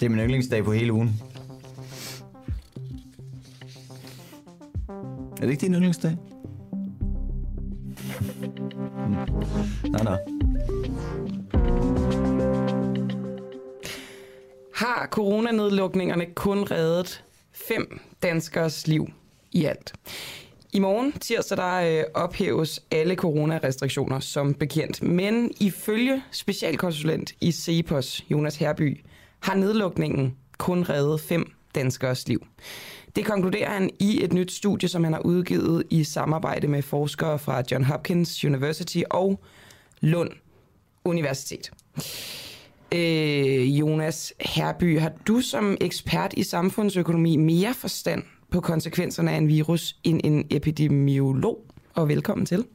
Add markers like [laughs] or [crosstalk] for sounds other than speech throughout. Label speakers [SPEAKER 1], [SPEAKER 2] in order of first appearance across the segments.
[SPEAKER 1] Det er min yndlingsdag på hele ugen. Er det ikke din yndlingsdag? Mm. Nej, nej.
[SPEAKER 2] Har coronanedlukningerne kun reddet fem danskers liv i alt? I morgen tirsdag der øh, ophæves alle coronarestriktioner som bekendt, men ifølge specialkonsulent i Cepos, Jonas Herby, har nedlukningen kun reddet fem danskers liv. Det konkluderer han i et nyt studie, som han har udgivet i samarbejde med forskere fra John Hopkins University og Lund Universitet. Øh, Jonas Herby, har du som ekspert i samfundsøkonomi mere forstand på konsekvenserne af en virus end en epidemiolog? Og velkommen til.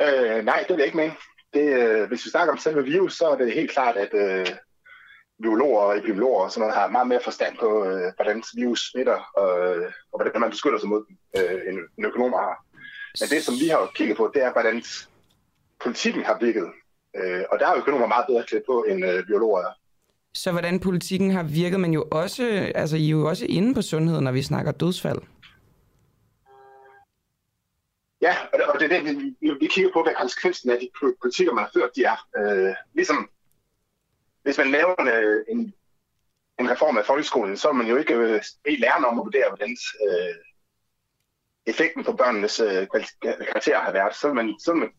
[SPEAKER 3] Øh, nej, det vil jeg ikke med. Det, øh, hvis vi snakker om selve virus, så er det helt klart, at øh, biologer og epidemiologer og sådan noget har meget mere forstand på, øh, hvordan virus smitter, og, øh, og hvordan man beskytter sig mod dem, øh, end, end økonomer har. Men det, som vi har kigget på, det er, hvordan politikken har virket. Øh, og der er økonomer meget bedre klædt på, end øh, biologer er.
[SPEAKER 2] Så hvordan politikken har virket, men jo også, altså I er jo også inde på sundhed, når vi snakker dødsfald.
[SPEAKER 3] Ja, og det, og det er det, vi, vi kigger på, hvad konsekvensen af de politikker, man har ført, de er. Øh, ligesom hvis man laver en, øh, en, en reform af folkeskolen, så er man jo ikke øh, lærerne om at vurdere, hvordan øh, effekten på børnenes øh, karakter har været. Så er man, så er man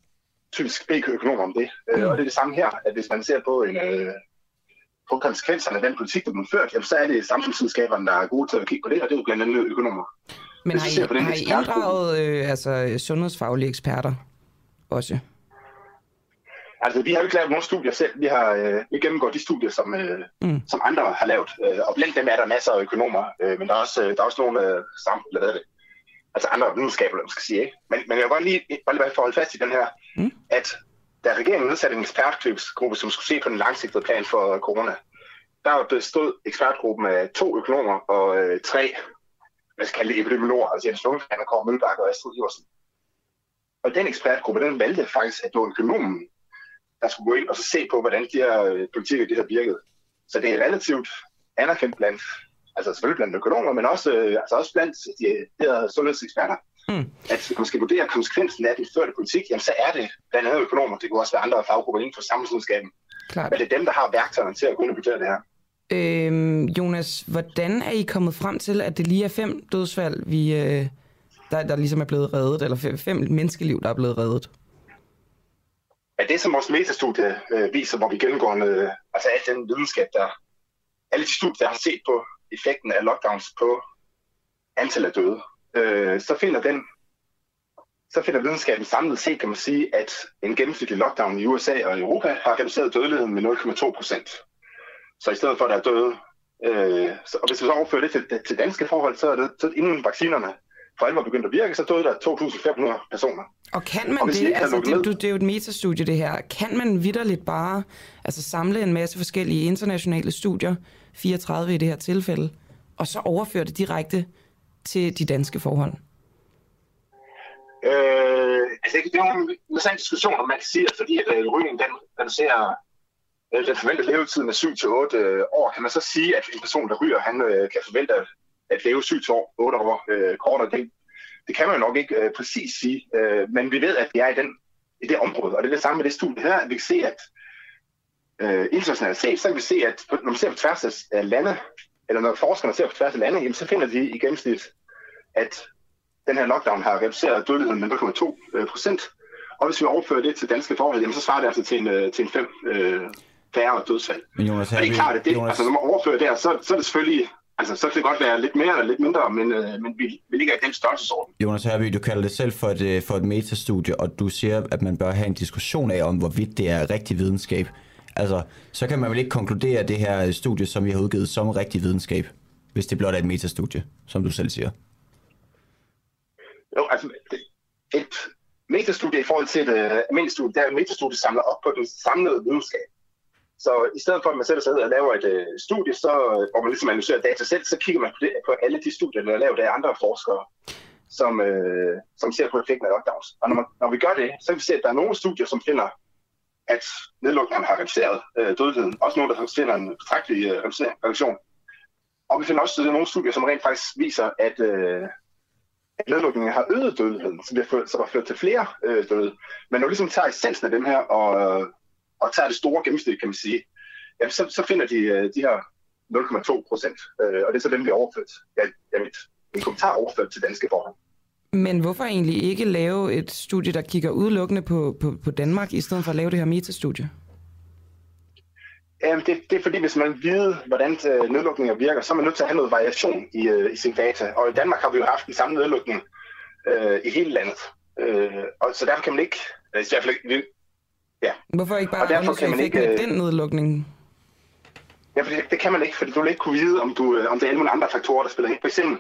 [SPEAKER 3] typisk bede økonomer om det. Mm. Og det er det samme her, at hvis man ser på en... Øh, på konsekvenserne af den politik, der bliver ført, jamen, så er det samfundsselskaberne, der er gode til at kigge på det, og det er jo blandt andet økonomer.
[SPEAKER 2] Men har I, har I inddraget øh, altså, sundhedsfaglige eksperter også?
[SPEAKER 3] Altså, vi har jo ikke lavet nogen studier selv. Vi har øh, vi gennemgået de studier, som, øh, mm. som andre har lavet. Øh, og blandt dem er der masser af økonomer, øh, men der er også, øh, der er også nogle øh, samfund, hvad det, altså andre videnskaber, man skal sige. Ikke? Men, men jeg vil godt lige, bare lige forholde fast i den her, mm. at da regeringen nedsatte en ekspertgruppe, som skulle se på den langsigtede plan for corona, der bestod ekspertgruppen af to økonomer og øh, tre, hvad skal kalde det, epidemiologer, altså Jens Lundgren Kåre Mølbak og Astrid Iversen. Og den ekspertgruppe, den valgte faktisk, at det var økonomen, der skulle gå ind og så se på, hvordan de her øh, politikker de har virket. Så det er relativt anerkendt blandt, altså selvfølgelig blandt økonomer, men også, øh, altså også blandt de, de her sundhedseksperter, mm. at hvis man skal vurdere konsekvensen af den førte politik, jamen så er det blandt andet økonomer, det kan også være andre faggrupper inden for samfundsvidenskaben, Klart. men det er dem, der har værktøjerne til at kunne vurdere det her.
[SPEAKER 2] Øhm, Jonas, hvordan er I kommet frem til, at det lige er fem dødsfald, vi, øh, der, der ligesom er blevet reddet, eller fem, fem menneskeliv, der er blevet reddet?
[SPEAKER 3] Ja, det som vores metastudie øh, viser, hvor vi gennemgår øh, altså al den videnskab, der alle de studier, der har set på effekten af lockdowns på antallet af døde, øh, så finder den så finder videnskaben samlet set, kan man sige, at en gennemsnitlig lockdown i USA og Europa har reduceret dødeligheden med 0,2 procent. Så i stedet for, at der er døde, øh, så, og hvis vi så overfører det til, til danske forhold, så er det så inden vaccinerne for alvor begyndte at virke, så døde der 2.500 personer.
[SPEAKER 2] Og kan man og det, altså det, det er jo et metastudie det her, kan man vidderligt bare altså samle en masse forskellige internationale studier, 34 i det her tilfælde, og så overføre det direkte til de danske forhold?
[SPEAKER 3] Øh, altså, det er jo en interessant diskussion, om man kan sige, at fordi at øh, rygning den reducerer øh, den forventede levetid med 7-8 øh, år, kan man så sige, at en person, der ryger, han kan forvente at leve 7 år, 8 år øh, kortere. Det, det kan man jo nok ikke øh, præcis sige, øh, men vi ved, at vi er i, den, i det område, og det er det samme med det studie her, at vi kan se, at øh, internationalt set, så kan vi se, at når man ser på tværs af lande, eller når forskerne ser på tværs af lande, jamen, så finder de i gennemsnit, at den her lockdown har reduceret dødeligheden med 0,2 procent. Og hvis vi overfører det til danske forhold, jamen, så svarer det altså til en, øh, til en 5 øh, færre dødsfald. Men Jonas, og det er klart, at det, Jonas... altså, når man overfører det her, så, så er det selvfølgelig Altså, så kan det godt være lidt mere eller lidt mindre, men, øh, men vi, vi ligger i den størrelsesorden.
[SPEAKER 1] Jonas Herby, du kalder det selv for et, øh, for et metastudie, og du siger, at man bør have en diskussion af, om hvorvidt det er rigtig videnskab. Altså, så kan man vel ikke konkludere det her studie, som vi har udgivet, som rigtig videnskab, hvis det blot er et metastudie, som du selv siger.
[SPEAKER 3] Jo, altså, et metastudie i forhold til et uh, almindeligt studie, der er et metastudie samler op på den samlede videnskab. Så i stedet for, at man sætter sig ned og laver et øh, studie, så, øh, hvor man ligesom analyserer data selv, så kigger man på, det, på alle de studier, der er lavet af andre forskere, som, øh, som ser på effekten af lockdowns. Og når, man, når vi gør det, så kan vi se, at der er nogle studier, som finder at nedlukningen har reduceret øh, dødeligheden. Også nogle, der finder en betragtelig øh, reduktion. Og vi finder også øh, nogle studier, som rent faktisk viser, at, øh, at nedlukningen har øget dødeligheden, så det har, så har ført til flere øh, døde. Men når vi ligesom tager essensen af dem her, og, øh, og tager det store gennemsnit, kan man sige, jamen, så, så finder de øh, de her 0,2 procent, øh, og det er så dem, vi har overført. Ja, ja mit, min kommentar overført til danske forhold.
[SPEAKER 2] Men hvorfor egentlig ikke lave et studie, der kigger udelukkende på, på, på Danmark, i stedet for at lave det her metastudie?
[SPEAKER 3] Jamen, det, det er fordi, hvis man vil vide, hvordan øh, nedlukninger virker, så er man nødt til at have noget variation i, øh, i sin data. Og i Danmark har vi jo haft den samme nedlukning øh, i hele landet. Øh, og så derfor kan man ikke... Øh, i hvert fald ikke
[SPEAKER 2] ja. Hvorfor ikke bare undersøge effekten af den nedlukning?
[SPEAKER 3] Ja, for det, det kan man ikke, for du vil ikke kunne vide, om, du, om det er alle mulige andre faktorer, der spiller ind. For eksempel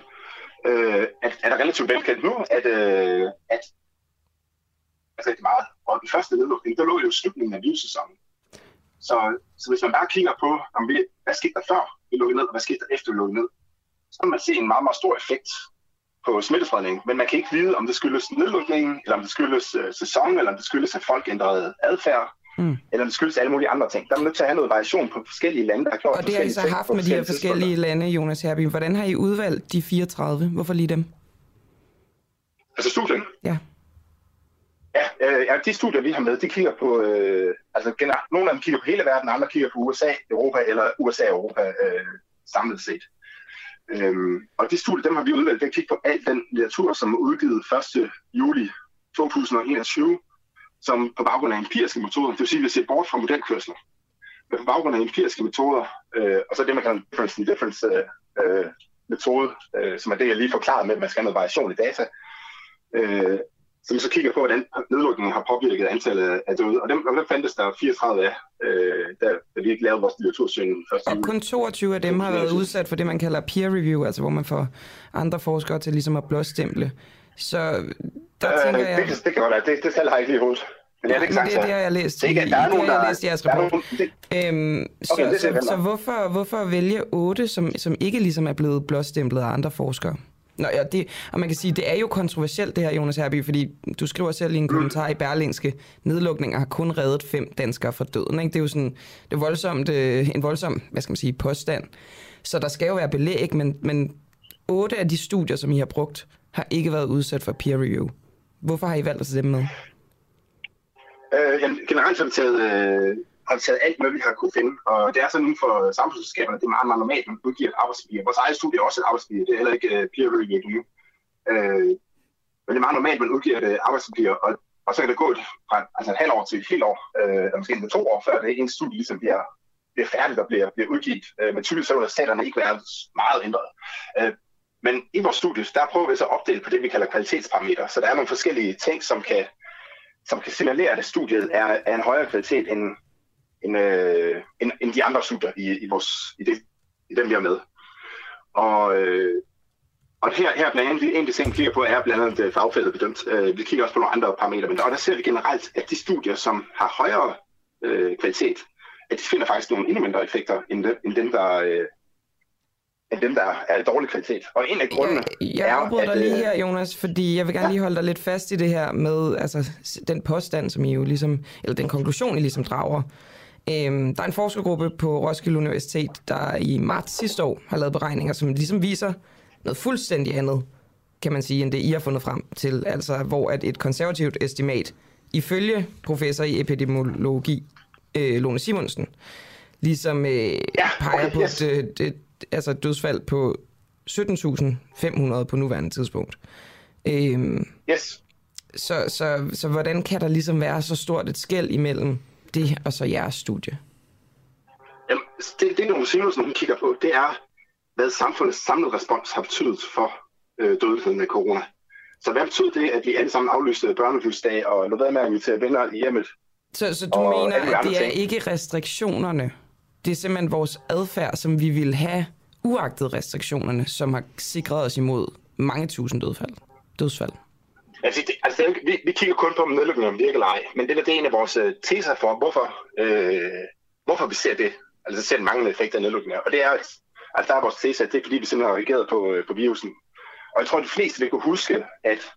[SPEAKER 3] øh, at, er der relativt velkendt nu, at, øh, at altså rigtig meget. Og den første nedlukning, der lå jo i slutningen af livssæsonen. Så, så hvis man bare kigger på, om vi, hvad skete der før vi lukkede ned, og hvad skete der efter vi lukkede ned, så kan man se en meget, meget stor effekt på smittespredningen. Men man kan ikke vide, om det skyldes nedlukningen, eller om det skyldes uh, sæson, eller om det skyldes, at folk ændrede adfærd, mm. eller om det skyldes alle mulige andre ting. Der er man nødt til at have noget variation på forskellige lande, der har gjort
[SPEAKER 2] Og det har I så haft med de her forskellige lande, Jonas Herby. Hvordan har I udvalgt de 34? Hvorfor lige dem?
[SPEAKER 3] Altså studien?
[SPEAKER 2] Ja.
[SPEAKER 3] Ja, øh, ja, de studier, vi har med, de kigger på, øh, altså generelt, nogle af dem kigger på hele verden, andre kigger på USA, Europa eller USA og Europa øh, samlet set. Øhm, og det studie, dem har vi udvalgt ved at kigge på al den litteratur, som er udgivet 1. juli 2021, som på baggrund af empiriske metoder, det vil sige, at vi ser bort fra modelkørsler, men på baggrund af empiriske metoder, øh, og så det, man kalder difference in difference øh, øh, metode, øh, som er det, jeg lige forklarede med, at man skal have noget variation i data, øh, som så kigger på, hvordan nedlukningen har påvirket antallet af døde. Og dem, og dem fandtes der 34 af, øh, da, da vi ikke lavede vores litteratursyn
[SPEAKER 2] først. Og kun 22 af dem har været udsat for det, man kalder peer review, altså hvor man får andre forskere til ligesom at blåstemple. Så der øh, tænker jeg...
[SPEAKER 3] Det, det kan godt være, det, det tal har jeg ikke lige i hovedet.
[SPEAKER 2] Men det er, ikke det, det har jeg læst. Det, er, der er nogen, der, har læst i jeres rapport. Øhm, okay, så, så, så hvorfor, hvorfor vælge 8, som, som ikke ligesom er blevet blåstemplet af andre forskere? Nå, ja, det, og man kan sige, det er jo kontroversielt det her, Jonas Herby, fordi du skriver selv i en kommentar i Berlingske, nedlukninger har kun reddet fem danskere fra døden. Ikke? Det er jo sådan, det er voldsomt, øh, en voldsom, hvad skal man sige, påstand. Så der skal jo være belæg, men, men otte af de studier, som I har brugt, har ikke været udsat for peer review. Hvorfor har I valgt at tage dem med?
[SPEAKER 3] Øh, jamen, generelt har vi taget, øh, har vi taget alt hvad vi har kunne finde. Og det er sådan inden for samfundsselskaberne, det er meget, meget normalt, man udgiver et arbejdspapir. Vores eget studie er også et arbejdspapir, det er heller ikke uh, peer review. Øh, men det er meget normalt, at man udgiver et øh, uh, arbejdspapir, og, og så kan det gå et, fra altså et halvt år til et helt år, øh, eller måske endda to år, før det en studie ligesom bliver, bliver færdigt og bliver, bliver udgivet. Øh, men typisk så vil resultaterne ikke være meget ændret. Øh, men i vores studie, der prøver vi så at opdele på det, vi kalder kvalitetsparametre. Så der er nogle forskellige ting, som kan, som kan signalere, at studiet er af en højere kvalitet end, end, øh, end, end de andre studier i, i, vores, i, det, i dem, vi har med. Og, øh, og her, her blandt andet, en af ting, vi kigger på, er blandt andet fagfeltet bedømt. Øh, vi kigger også på nogle andre parametre, men der, der ser vi generelt, at de studier, som har højere øh, kvalitet, at de finder faktisk nogle endnu mindre effekter, end, de, end dem, der, øh, end dem, der er dårlig kvalitet. Og en af grundene
[SPEAKER 2] jeg, jeg er... Jeg dig lige øh, her, Jonas, fordi jeg vil gerne ja. lige holde dig lidt fast i det her med altså, den påstand, som I jo ligesom, eller den konklusion, I ligesom drager. Øhm, der er en forskergruppe på Roskilde Universitet, der i marts sidste år har lavet beregninger, som ligesom viser noget fuldstændig andet, kan man sige, end det I har fundet frem til. Altså, hvor at et konservativt estimat, ifølge professor i epidemiologi, øh, Lone Simonsen, ligesom øh, ja, peger okay, på yes. et, et, altså et dødsfald på 17.500 på nuværende tidspunkt.
[SPEAKER 3] Øhm, yes.
[SPEAKER 2] Så, så, så hvordan kan der ligesom være så stort et skæld imellem det og så jeres studie?
[SPEAKER 3] Jamen, det, det nogle Simonsen hun kigger på, det er, hvad samfundets samlede respons har betydet for øh, dødeligheden med corona. Så hvad betyder det, at vi alle sammen aflyste børnefødselsdag og lå være med at invitere venner i hjemmet?
[SPEAKER 2] Så, så du mener, at det er ting? ikke restriktionerne? Det er simpelthen vores adfærd, som vi vil have, uagtet restriktionerne, som har sikret os imod mange tusind dødsfald. dødsfald.
[SPEAKER 3] Altså, det, altså det, vi, vi kigger kun på, om nedlukningen virker eller ej, men det er, det er en af vores øh, teser for, hvorfor, øh, hvorfor vi ser det. Altså ser en manglende effekt af nedlukningen. Og det er, altså der er vores tese, at det er fordi, vi simpelthen har reageret på, øh, på virusen. Og jeg tror, at de fleste vil kunne huske, at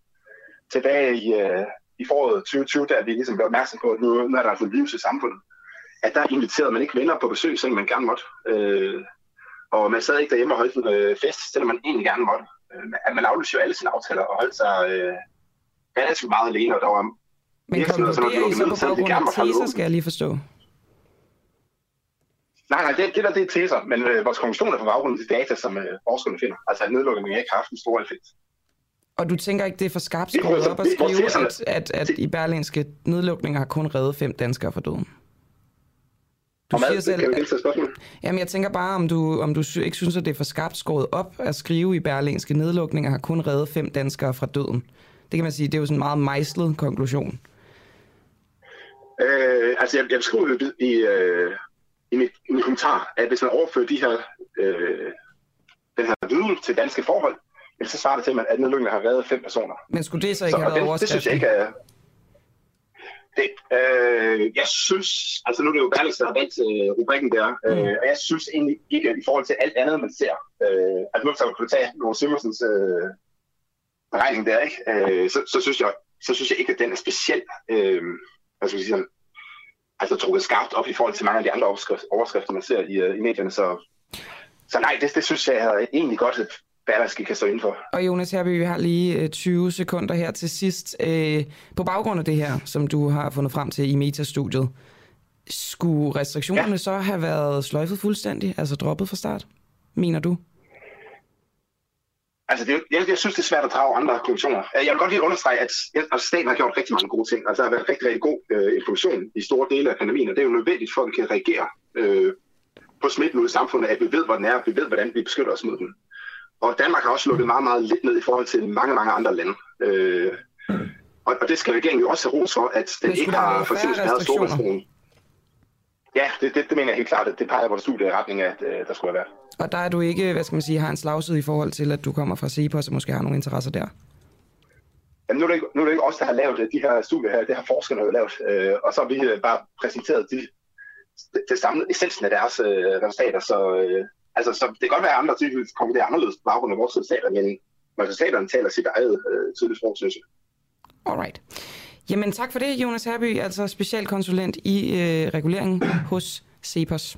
[SPEAKER 3] tilbage i, øh, i foråret 2020, der vi ligesom blev opmærksom på, at nu, nu er der altså virus i samfundet, at der inviterede man ikke venner på besøg, selvom man gerne måtte. Øh, og man sad ikke derhjemme og holdt en øh, fest, selvom man egentlig gerne måtte. Øh, at man aflyste jo alle sine aftaler og holdt sig øh, relativt meget alene, og der var
[SPEAKER 2] Men konkluderer I så på baggrund af teser, skal jeg lige forstå?
[SPEAKER 3] Nej, nej, det, det der det er teser, men øh, vores konklusion er på baggrund af de data, som øh, forskerne finder. Altså at nedlukningen ikke har haft en stor effekt.
[SPEAKER 2] Og du tænker ikke, det er for skarpt skrevet op at skrive, at, at, at i berlinske nedlukninger har kun reddet fem danskere for døden?
[SPEAKER 3] Du og siger selv, at,
[SPEAKER 2] jamen jeg tænker bare, om du, om du ikke synes, at det er for skarpt skåret op at skrive i berlinske nedlukninger har kun reddet fem danskere fra døden. Det kan man sige, det er jo sådan en meget mejslet konklusion.
[SPEAKER 3] Øh, altså jeg, jeg skriver i, øh, i, mit, i mit kommentar, at hvis man overfører de her, øh, den her viden til danske forhold, så svarer det til, at nedlukningen har reddet fem personer.
[SPEAKER 2] Men skulle det så ikke så, have været overskriften?
[SPEAKER 3] Det synes jeg ikke er... Det, øh, jeg synes, altså nu er det jo Berlingske, der har valgt øh, rubrikken der, øh, mm. og jeg synes egentlig ikke, i forhold til alt andet, man ser, øh, at nu så kunne tage nogle Simonsens øh, beregning der, ikke? Øh, så, så, synes jeg, så synes jeg ikke, at den er speciel, øh, hvad skal jeg sige, altså trukket skarpt op i forhold til mange af de andre overskrifter, man ser i, uh, i medierne. Så, så nej, det, det synes jeg egentlig godt, at Berlingske kan stå indenfor.
[SPEAKER 2] Og Jonas Herby, vi har lige 20 øh, sekunder her til sidst. Øh, på baggrund af det her, som du har fundet frem til i metastudiet, skulle restriktionerne ja. så have været sløjfet fuldstændig, altså droppet fra start, mener du?
[SPEAKER 3] Altså, det, jeg, jeg synes, det er svært at drage andre konklusioner. Jeg vil godt lige understrege, at altså, staten har gjort rigtig mange gode ting. Altså, der har været rigtig, rigtig god øh, information i store dele af pandemien, og det er jo nødvendigt for, at vi kan reagere øh, på smitten ud i samfundet, at vi ved, hvor den er, at vi ved, hvordan vi beskytter os mod den. Og Danmark har også lukket meget, meget lidt ned i forhold til mange, mange andre lande. Øh, og, og det skal regeringen jo også have ros for, at den ikke har for eksempel været Storbritannien. Ja, det, det, det mener jeg helt klart, at det peger vores studie i retning af, at øh, der skulle have været.
[SPEAKER 2] Og der er du ikke, hvad skal man sige, har en slagside i forhold til, at du kommer fra CEPOS og måske har nogle interesser der?
[SPEAKER 3] Jamen, nu, er det ikke, nu er det ikke os, der har lavet øh, de her studier her, det har forskerne jo lavet, øh, og så har vi øh, bare præsenteret de, det samlede essensen af deres øh, resultater, så, øh, altså, så det kan godt være, at andre typer konkluderer anderledes på baggrund af vores resultater, men resultaterne taler sit eget øh, tydeligt sprog, synes jeg.
[SPEAKER 2] Alright. Jamen tak for det, Jonas Herby, altså specialkonsulent i øh, reguleringen hos CEPOS.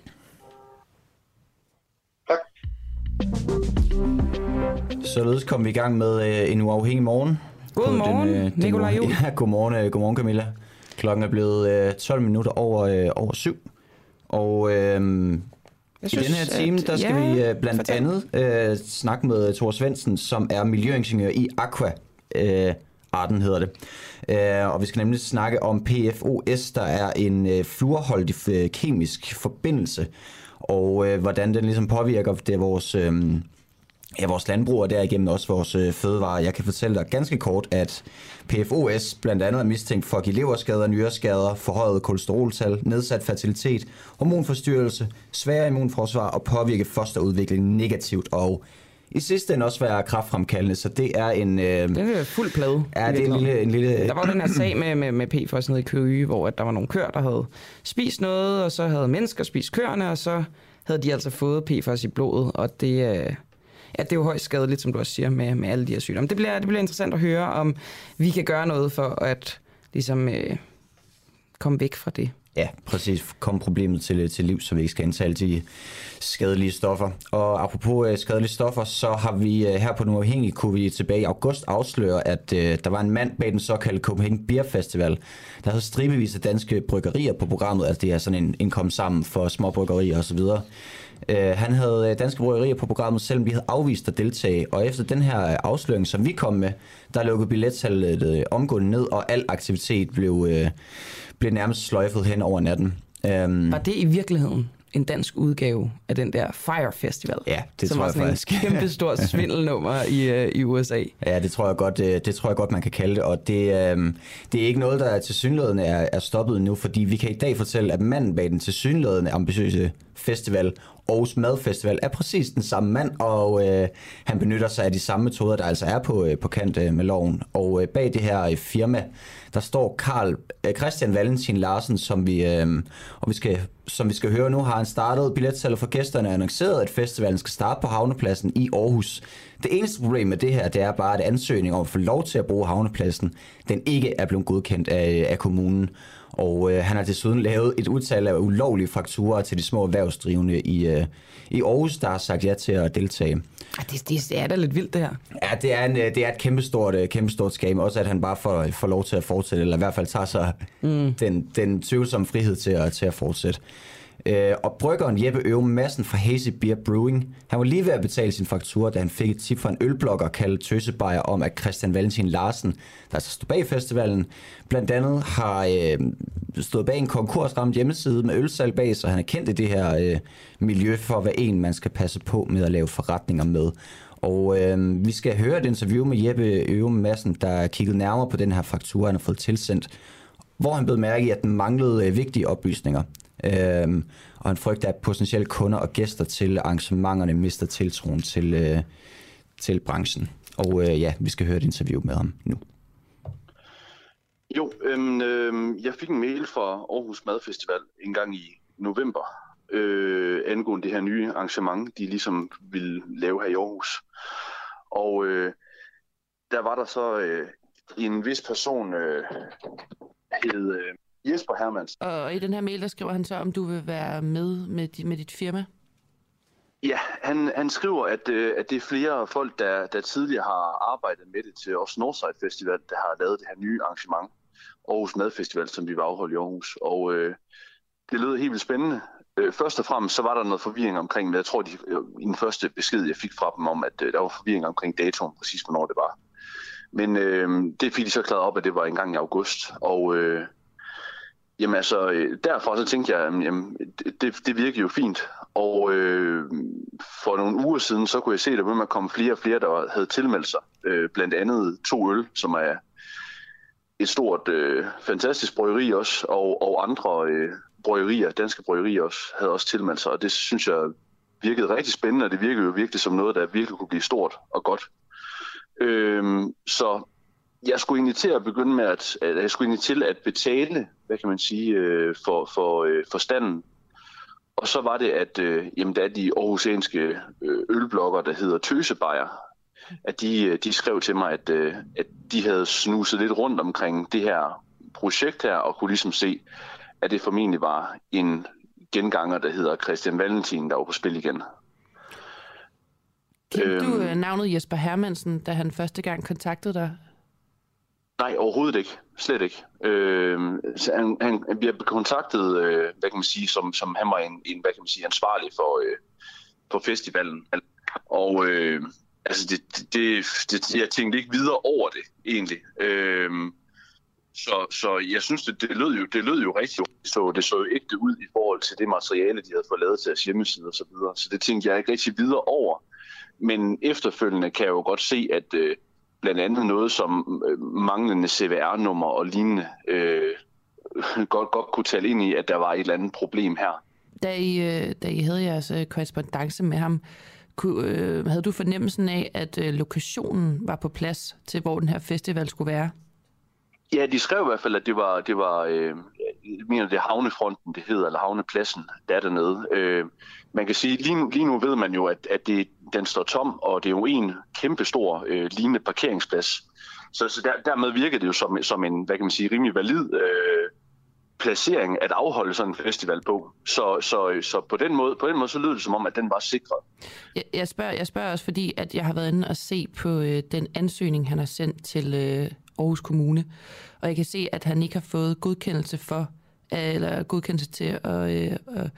[SPEAKER 1] Således kom vi i gang med øh, en uafhængig morgen.
[SPEAKER 2] Godmorgen, den, øh, Nikolaj Juhl. [laughs]
[SPEAKER 1] Ja, godmorgen, øh, godmorgen Camilla. Klokken er blevet øh, 12 minutter over, øh, over syv. Og øh, i synes, den her time, der skal ja, vi øh, blandt fortæl. andet øh, snakke med Thor Svendsen, som er miljøingeniør i Aqua. Øh, Arten hedder det. Øh, og vi skal nemlig snakke om PFOS, der er en øh, fluorholdig øh, kemisk forbindelse, og øh, hvordan den ligesom påvirker det vores... Øh, ja, vores landbrug og derigennem også vores øh, fødevarer. Jeg kan fortælle dig ganske kort, at PFOS blandt andet er mistænkt for at give leverskader, nyreskader, forhøjet kolesteroltal, nedsat fertilitet, hormonforstyrrelse, svær immunforsvar og påvirke fosterudviklingen negativt og i sidste ende også være kraftfremkaldende, så det er en... Øh,
[SPEAKER 2] det er fuld plade.
[SPEAKER 1] Ja, det er en lille, en lille...
[SPEAKER 2] Der var den her sag med, med, med PFOS nede i Køge, hvor at der var nogle køer, der havde spist noget, og så havde mennesker spist køerne, og så havde de altså fået PFOS i blodet, og det... Øh, at det er jo højst skadeligt, som du også siger, med, med alle de her sygdomme. Det bliver, det bliver interessant at høre, om vi kan gøre noget for at ligesom, øh, komme væk fra det.
[SPEAKER 1] Ja, præcis. Kom problemet til, til liv, så vi ikke skal indtage de skadelige stoffer. Og apropos øh, skadelige stoffer, så har vi øh, her på Den Uafhængige, kunne vi tilbage i august afsløre, at øh, der var en mand bag den såkaldte Copenhagen Beer Festival, der havde stribevis af danske bryggerier på programmet. Altså det er sådan en indkomst sammen for små bryggerier osv. Uh, han havde danske bryggerier på programmet, selvom vi havde afvist at deltage. Og efter den her afsløring, som vi kom med, der lukkede billettallet uh, omgående ned, og al aktivitet blev... Uh, blev nærmest sløjfet hen over natten.
[SPEAKER 2] Um, var det i virkeligheden en dansk udgave af den der Fire Festival?
[SPEAKER 1] Ja, det
[SPEAKER 2] som
[SPEAKER 1] tror
[SPEAKER 2] var
[SPEAKER 1] jeg faktisk.
[SPEAKER 2] en kæmpe [laughs] stor svindelnummer i, uh, i USA.
[SPEAKER 1] Ja, det tror jeg godt, det, øh, det tror jeg godt man kan kalde det, og det, um, det er ikke noget, der til synligheden er, er stoppet nu, fordi vi kan i dag fortælle, at manden bag den til synligheden ambitiøse Festival, Aarhus Madfestival, er præcis den samme mand, og øh, han benytter sig af de samme metoder, der altså er på, øh, på kant øh, med loven. Og øh, bag det her øh, firma, der står Karl øh, Christian Valentin Larsen, som vi, øh, og vi skal, som vi skal høre nu, har han startet billetsalget for gæsterne og annonceret, at festivalen skal starte på Havnepladsen i Aarhus. Det eneste problem med det her, det er bare, at ansøgningen om at få lov til at bruge Havnepladsen, den ikke er blevet godkendt af, af kommunen. Og øh, han har desuden lavet et udtal af ulovlige fakturer til de små erhvervsdrivende i, øh, i Aarhus, der har sagt ja til at deltage.
[SPEAKER 2] Det, det er da lidt vildt, det her.
[SPEAKER 1] Ja, det er, en, øh, det er et kæmpestort, øh, kæmpestort skam. Også at han bare får, får lov til at fortsætte, eller i hvert fald tager sig mm. den, den tvivlsomme frihed til at, til at fortsætte. Øh, og bryggeren Jeppe Øve Madsen fra Hazy Beer Brewing, han var lige ved at betale sin faktura, da han fik et tip fra en ølblogger kaldet Tøsebejer om, at Christian Valentin Larsen, der altså stod bag festivalen, blandt andet har øh, stået bag en konkursramt hjemmeside med ølsalg bag, så han er kendt i det her øh, miljø for, hvad en man skal passe på med at lave forretninger med. Og øh, vi skal høre et interview med Jeppe Øve Madsen, der kiggede nærmere på den her faktura, han har fået tilsendt, hvor han blev mærke i, at den manglede øh, vigtige oplysninger. Øhm, og han frygter, at potentielle kunder og gæster til arrangementerne mister tiltroen til, øh, til branchen. Og øh, ja, vi skal høre et interview med ham nu.
[SPEAKER 4] Jo, øhm, øh, jeg fik en mail fra Aarhus Madfestival en gang i november øh, angående det her nye arrangement, de ligesom ville lave her i Aarhus. Og øh, der var der så øh, en vis person, øh, hed øh, Jesper Hermans.
[SPEAKER 2] Og i den her mail, der skriver han så, om du vil være med med, di, med dit firma?
[SPEAKER 4] Ja, han, han skriver, at, øh, at det er flere folk, der, der tidligere har arbejdet med det til os Northside Festival, der har lavet det her nye arrangement, Aarhus Madfestival, som vi var afholdt i Aarhus. Og øh, det lød helt vildt spændende. Øh, først og fremmest så var der noget forvirring omkring, men jeg tror, de, øh, i den første besked, jeg fik fra dem om, at øh, der var forvirring omkring datoen, præcis hvornår det var. Men øh, det fik de så klaret op, at det var en gang i august. Og øh, Jamen altså, derfor derfra så tænkte jeg, jamen, det, det virker jo fint. Og øh, for nogle uger siden, så kunne jeg se, at der begyndte at komme flere og flere, der havde tilmeldt sig. Øh, blandt andet to øl, som er et stort, øh, fantastisk bryggeri også, og, og andre øh, bryggerier, danske bryggerier også, havde også tilmeldt sig. Og det synes jeg virkede rigtig spændende, og det virkede jo virkelig som noget, der virkelig kunne blive stort og godt. Øh, så jeg skulle egentlig til at begynde med at, at jeg skulle egentlig til at betale, hvad kan man sige, øh, for, for, øh, for standen. Og så var det, at øh, jamen, der er de aarhusianske øh, ølblokker, der hedder Tøsebejer, at de, øh, de skrev til mig, at, øh, at de havde snuset lidt rundt omkring det her projekt her, og kunne ligesom se, at det formentlig var en genganger, der hedder Christian Valentin, der var på spil igen.
[SPEAKER 2] Kendte øhm, du øh, navnet Jesper Hermansen, da han første gang kontaktede dig?
[SPEAKER 4] Nej, overhovedet ikke. Slet ikke. Øh, han, han bliver kontaktet, øh, hvad kan man sige, som, som han var en, en hvad kan man sige, ansvarlig for, øh, for festivalen. Og øh, altså det, det, det, jeg tænkte ikke videre over det, egentlig. Øh, så, så jeg synes, det, det, lød jo, det lød jo rigtig så det så jo ægte ud i forhold til det materiale, de havde fået lavet til deres hjemmeside og så videre. Så det tænkte jeg ikke rigtig videre over. Men efterfølgende kan jeg jo godt se, at øh, blandt andet noget som øh, manglende CVR-nummer og lignende øh, [laughs] godt, godt kunne tale ind i, at der var et eller andet problem her.
[SPEAKER 2] Da I, øh, da I havde jeres øh, korrespondence med ham, kunne, øh, havde du fornemmelsen af, at øh, lokationen var på plads til, hvor den her festival skulle være?
[SPEAKER 4] Ja, de skrev i hvert fald, at det var, det var øh, jeg mener, det er havnefronten, det hedder, eller havnepladsen, der er dernede. Øh, man kan sige, lige nu, lige nu ved man jo, at, at det, den står tom, og det er jo en kæmpestor øh, lignende parkeringsplads. Så, så der, dermed virker det jo som, som en, hvad kan man sige, rimelig valid øh, placering at afholde sådan en festival på. Så, så, så på, den måde, på den måde så lyder det som om, at den var sikret.
[SPEAKER 2] Jeg, jeg, spørger, jeg spørger også, fordi at jeg har været inde og se på øh, den ansøgning, han har sendt til øh, Aarhus Kommune, og jeg kan se, at han ikke har fået godkendelse for, øh, eller godkendelse til at, øh, at,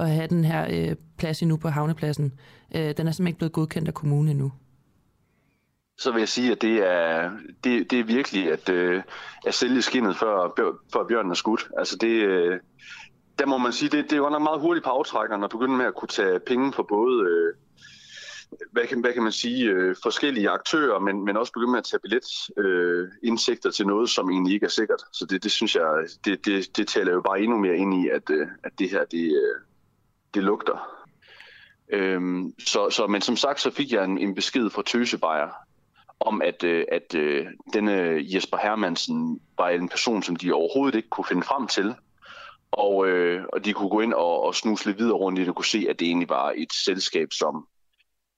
[SPEAKER 2] at have den her øh, plads endnu på havnepladsen. Øh, den er simpelthen ikke blevet godkendt af kommunen endnu.
[SPEAKER 4] Så vil jeg sige, at det er, det, det er virkelig at, øh, at sælge skinnet før, før bjørnen er skudt. Altså det, øh, der må man sige, det, det er jo nok meget hurtigt på aftrækkeren at begynde med at kunne tage penge for både øh, hvad kan, hvad kan man sige, øh, forskellige aktører, men, men også begynde med at tage billetindsigter øh, til noget, som egentlig ikke er sikkert. Så det, det synes jeg, det, det, det taler jo bare endnu mere ind i, at, øh, at det her, det, øh, det lugter. Øhm, så, så, men som sagt, så fik jeg en, en besked fra Tøsebejer om, at, øh, at øh, denne Jesper Hermansen var en person, som de overhovedet ikke kunne finde frem til. Og, øh, og de kunne gå ind og, og snuse lidt videre rundt og det og kunne se, at det egentlig var et selskab, som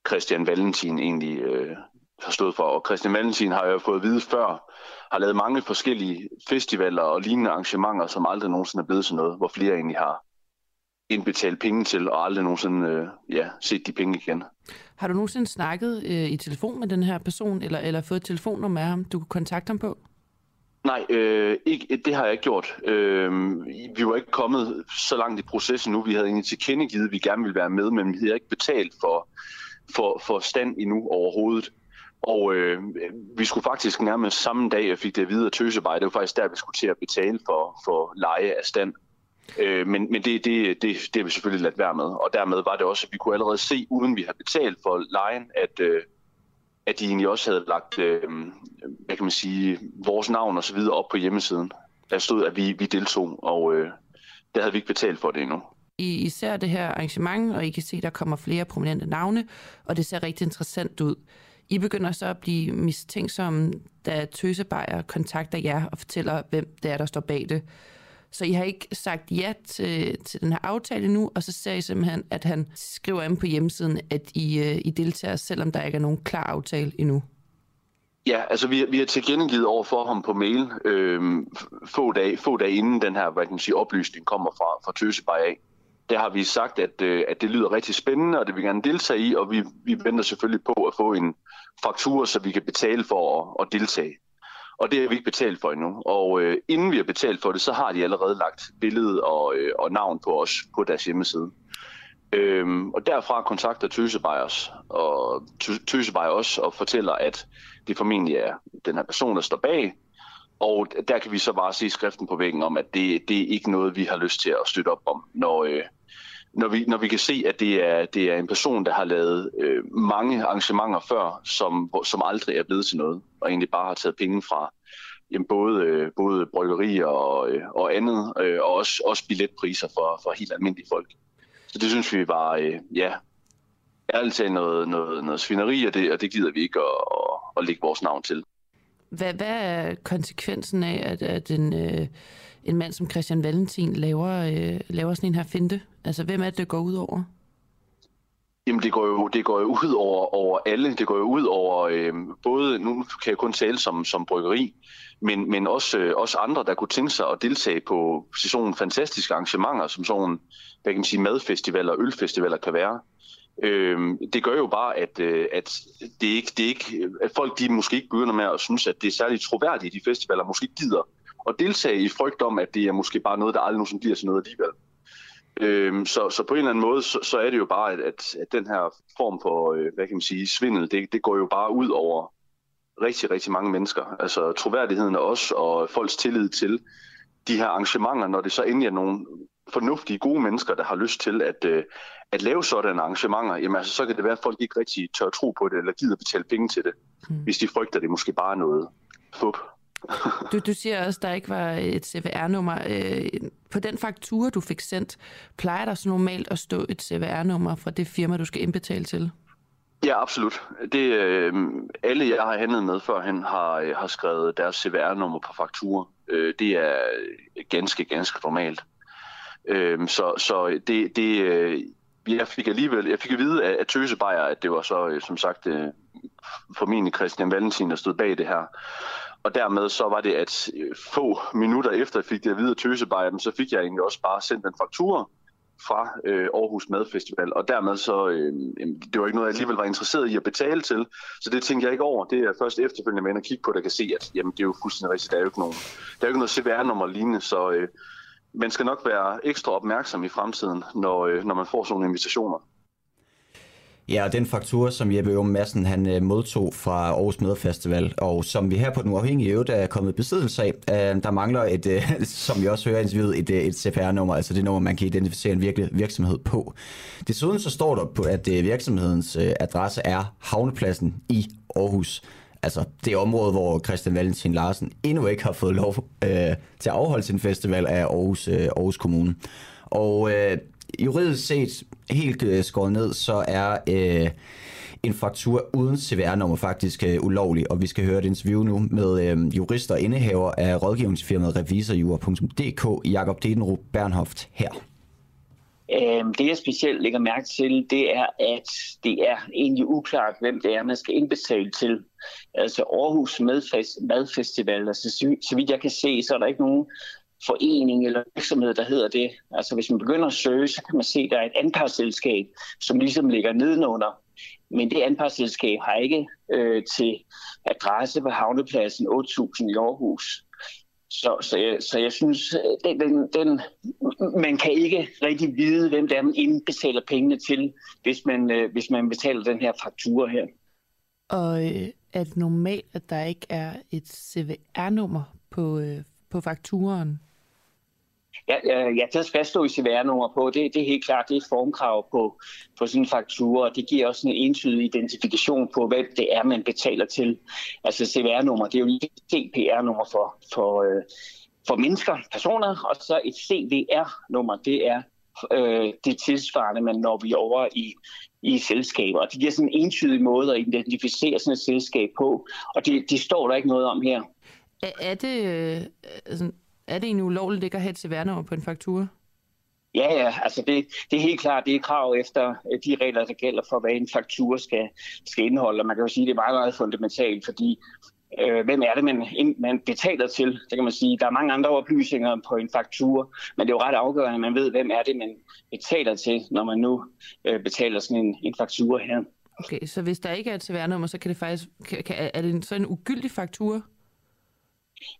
[SPEAKER 4] Christian Valentin egentlig øh, har stået for. Og Christian Valentin har jo fået at vide før, har lavet mange forskellige festivaler og lignende arrangementer, som aldrig nogensinde er blevet sådan noget, hvor flere egentlig har indbetalt penge til, og aldrig nogensinde øh, ja, set de penge igen.
[SPEAKER 5] Har du nogensinde snakket øh, i telefon med den her person, eller, eller fået et telefonnummer af ham, du kunne kontakte ham på?
[SPEAKER 4] Nej, øh, ikke, det har jeg ikke gjort. Øh, vi var ikke kommet så langt i processen nu. Vi havde egentlig tilkendegivet, at vi gerne ville være med, men vi havde ikke betalt for, for, for stand endnu overhovedet. Og øh, vi skulle faktisk nærmest samme dag, jeg fik det videre tøsebej, det var faktisk der, vi skulle til at betale for, for leje af stand. Øh, men men det, det, det, det har vi selvfølgelig ladt være med. Og dermed var det også, at vi kunne allerede se, uden vi har betalt for lejen, at, øh, at de egentlig også havde lagt øh, hvad kan man sige, vores navn og så videre op på hjemmesiden. Der stod, at vi, vi deltog, og øh, der havde vi ikke betalt for det endnu.
[SPEAKER 5] I især det her arrangement, og I kan se, der kommer flere prominente navne, og det ser rigtig interessant ud. I begynder så at blive mistænksomme, da Tøsebejer kontakter jer og fortæller, hvem det er, der står bag det. Så I har ikke sagt ja til, til den her aftale nu, og så ser I simpelthen, at han skriver ind på hjemmesiden, at I, øh, I deltager, selvom der ikke er nogen klar aftale endnu.
[SPEAKER 4] Ja, altså vi, vi har tilkendegivet over for ham på mail øh, få, dage, få dage inden den her hvad kan man sige, oplysning kommer fra, fra Tøsebejer af. Der har vi sagt, at, øh, at det lyder rigtig spændende, og det vil vi gerne deltage i, og vi, vi venter selvfølgelig på at få en faktur, så vi kan betale for at, at deltage. Og det har vi ikke betalt for endnu. Og øh, inden vi har betalt for det, så har de allerede lagt billede og, øh, og navn på os på deres hjemmeside. Øhm, og derfra kontakter Tøsebej os, og Tøsebej os og fortæller, at det formentlig er den her person, der står bag. Og der kan vi så bare se skriften på væggen om, at det, det er ikke noget, vi har lyst til at støtte op om, når, øh, når, vi, når vi kan se, at det er, det er en person, der har lavet øh, mange arrangementer før, som, som aldrig er blevet til noget, og egentlig bare har taget penge fra jamen både, øh, både bryggerier og, øh, og andet, øh, og også, også billetpriser for, for helt almindelige folk. Så det synes vi var, øh, ja, ærligt talt noget, noget, noget svineri, og det, og det gider vi ikke at, at, at lægge vores navn til.
[SPEAKER 5] Hvad, hvad er konsekvensen af, at, at en, øh, en mand som Christian Valentin laver, øh, laver sådan en her finte? Altså, hvem er det, det går ud over?
[SPEAKER 4] Jamen, det går jo, det går jo ud over, over alle. Det går jo ud over øh, både, nu kan jeg kun tale som, som bryggeri, men, men også, øh, også andre, der kunne tænke sig at deltage på sådan nogle fantastiske arrangementer, som sådan hvad kan man sige, madfestivaler og ølfestivaler kan være. Øh, det gør jo bare, at, øh, at det ikke, det ikke, at folk de måske ikke begynder med at synes, at det er særligt troværdigt, de festivaler måske gider at deltage i frygt om, at det er måske bare noget, der aldrig nogensinde bliver til noget alligevel. Øhm, så, så på en eller anden måde, så, så er det jo bare, at, at, at den her form for, øh, hvad kan man sige, svindel, det, det går jo bare ud over rigtig, rigtig mange mennesker. Altså troværdigheden af os og folks tillid til de her arrangementer, når det så endelig er nogle fornuftige, gode mennesker, der har lyst til at, øh, at lave sådanne arrangementer, jamen altså, så kan det være, at folk ikke rigtig tør tro på det, eller gider betale penge til det, mm. hvis de frygter, at det måske bare er noget fup.
[SPEAKER 5] Du, du siger også, at der ikke var et CVR-nummer. Øh, på den faktura, du fik sendt, plejer der så normalt at stå et CVR-nummer fra det firma, du skal indbetale til?
[SPEAKER 4] Ja, absolut. Det, øh, alle, jeg har handlet med førhen, har, øh, har skrevet deres CVR-nummer på faktura. Øh, det er ganske, ganske normalt. Øh, så så det, det, øh, jeg fik alligevel, jeg fik at vide af, af Tøsebejer, at det var så, øh, som sagt, øh, formentlig Christian Valentin, der stod bag det her. Og dermed så var det, at øh, få minutter efter jeg fik det at vide af Tøsebejer, så fik jeg egentlig også bare sendt en faktura fra øh, Aarhus Madfestival, og dermed så, øh, det var ikke noget, jeg alligevel var interesseret i at betale til, så det tænkte jeg ikke over. Det er først efterfølgende med at kigge på, der kan se, at jamen, det er jo fuldstændig rigtigt, der er jo ikke nogen, der er jo ikke noget CVR-nummer lignende, så øh, man skal nok være ekstra opmærksom i fremtiden, når, øh, når man får sådan nogle invitationer.
[SPEAKER 1] Ja, og den faktur, som Jeppe Ørum Madsen han øh, modtog fra Aarhus Medfestival, og som vi her på Den Uafhængige Øvrigt er kommet besiddelse af, øh, der mangler et, øh, [laughs] som vi også hører interviewet, et, øh, et CPR-nummer, altså det nummer, man kan identificere en virkelig virksomhed på. Desuden så står der på, at øh, virksomhedens adresse er Havnepladsen i Aarhus. Altså det område, hvor Christian Valentin Larsen endnu ikke har fået lov øh, til at afholde sin festival af Aarhus, øh, Aarhus Kommune. Og øh, juridisk set helt øh, skåret ned, så er øh, en faktur uden CVR-nummer faktisk øh, ulovlig, og vi skal høre et interview nu med øh, jurister og indehaver af rådgivningsfirmaet revisorjura.dk, Jakob Dedenrup Bernhoft her.
[SPEAKER 6] Øhm, det jeg specielt lægger mærke til, det er, at det er egentlig uklart, hvem det er, man skal indbetale til. Altså Aarhus Madfestival, altså så vidt jeg kan se, så er der ikke nogen forening eller virksomhed, der hedder det. Altså hvis man begynder at søge, så kan man se, at der er et anpartsselskab, som ligesom ligger nedenunder. Men det anpartsselskab har ikke øh, til adresse på havnepladsen 8000 i Aarhus. Så, så, jeg, så jeg synes, øh, den, den, den, man kan ikke rigtig vide, hvem der man indbetaler pengene til, hvis man, øh, hvis man betaler den her faktura her.
[SPEAKER 5] Og at er det normalt, at der ikke er et CVR-nummer på, øh, på fakturen?
[SPEAKER 6] Ja, ja, der skal stå i CVR-nummer på. Det, det er helt klart, det er et formkrav på, på sådan en faktura, og det giver også en entydig identifikation på, hvad det er, man betaler til. Altså CVR-nummer, det er jo lige CPR-nummer for, for, øh, for mennesker, personer, og så et CVR-nummer, det er øh, det tilsvarende, man når vi over i, i selskaber. Og det giver sådan en entydig måde at identificere sådan et selskab på, og det, det står der ikke noget om her.
[SPEAKER 5] Er, er det... Øh, sådan er det egentlig ulovligt ikke at have et CVR-nummer på en faktura?
[SPEAKER 6] Ja, ja, altså det, det er helt klart, det er krav efter øh, de regler, der gælder for, hvad en faktura skal, skal indeholde. Og man kan jo sige, at det er meget, meget fundamentalt, fordi øh, hvem er det, man, man betaler til? Det kan man sige. Der er mange andre oplysninger på en faktura, men det er jo ret afgørende, at man ved, hvem er det, man betaler til, når man nu øh, betaler sådan en, en faktura her.
[SPEAKER 5] Okay, så hvis der ikke er et CVR-nummer, så kan det faktisk, kan, er det så en ugyldig faktura?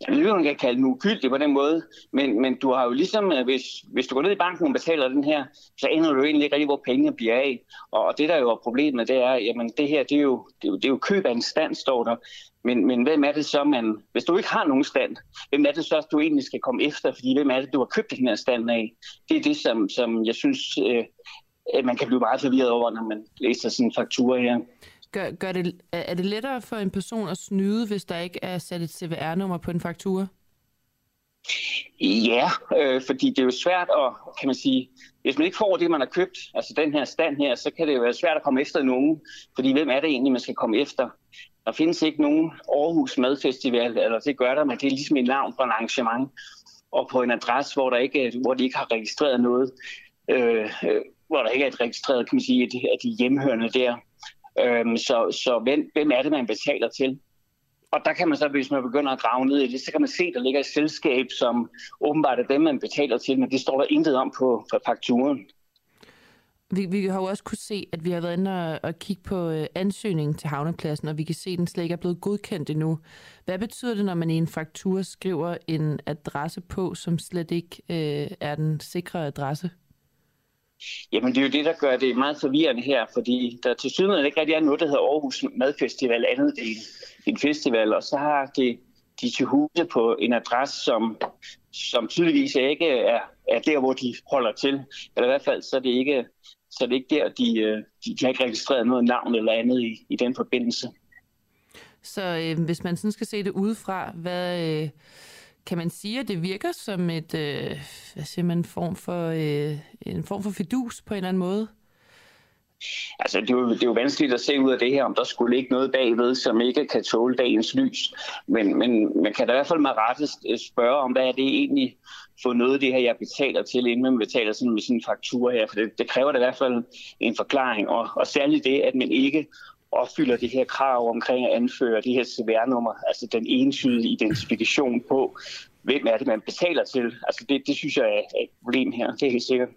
[SPEAKER 6] Jeg ved ikke, man kan kalde den ugyldig på den måde, men, men du har jo ligesom, øh, hvis, hvis du går ned i banken og betaler den her, så ender du egentlig ikke rigtig, hvor pengene bliver af. Og det, der jo er problemet, det er, jamen det her, det er jo, det er jo, det er jo køb af en stand, står der. Men, men hvem er det så, man, hvis du ikke har nogen stand, hvem er det så, du egentlig skal komme efter? Fordi hvem er det, du har købt den her stand af? Det er det, som, som jeg synes, øh, man kan blive meget forvirret over, når man læser sådan en faktura her.
[SPEAKER 5] Gør, gør det, er det lettere for en person at snyde, hvis der ikke er sat et CVR-nummer på en faktura?
[SPEAKER 6] Ja, øh, fordi det er jo svært at, kan man sige, hvis man ikke får det, man har købt, altså den her stand her, så kan det jo være svært at komme efter nogen, fordi hvem er det egentlig, man skal komme efter? Der findes ikke nogen Aarhus Madfestival, eller det gør der, men det er ligesom et navn på en arrangement, og på en adresse, hvor, der ikke, hvor de ikke har registreret noget, øh, øh, hvor der ikke er et registreret, kan man sige, at de hjemhørende der. Øhm, så så hvem, hvem er det, man betaler til? Og der kan man så, hvis man begynder at grave ned i det, så kan man se, der ligger et selskab, som åbenbart er dem, man betaler til, men det står der intet om på, på fakturen.
[SPEAKER 5] Vi, vi har jo også kunne se, at vi har været inde og, og kigge på øh, ansøgningen til havnepladsen, og vi kan se, at den slet ikke er blevet godkendt endnu. Hvad betyder det, når man i en faktur skriver en adresse på, som slet ikke øh, er den sikre adresse?
[SPEAKER 6] Jamen det er jo det, der gør det meget forvirrende her, fordi der til synligheden ikke rigtig er noget, der hedder Aarhus Madfestival, andet del en festival, og så har det de til huse på en adresse, som, som tydeligvis ikke er, er der, hvor de holder til. Eller i hvert fald, så er det ikke, så er det ikke der, de, øh, de, de har ikke registreret noget navn eller andet i, i den forbindelse.
[SPEAKER 5] Så øh, hvis man sådan skal se det udefra, hvad, øh, kan man sige, at det virker som et, øh, hvad siger man, form for, øh, en form for fidus på en eller anden måde?
[SPEAKER 6] Altså, det er, jo, det er jo vanskeligt at se ud af det her, om der skulle ligge noget bagved, som ikke kan tåle dagens lys. Men, men man kan da i hvert fald med rette øh, spørge om, hvad er det egentlig for noget det her, jeg betaler til, inden man betaler sådan med sådan en faktur her. For det, det kræver da i hvert fald en forklaring, og, og særligt det, at man ikke opfylder det her krav omkring at anføre det her CVR-nummer, altså den entydige identifikation på, hvem er det, man betaler til. Altså det, det synes jeg er et problem her, det er helt sikkert.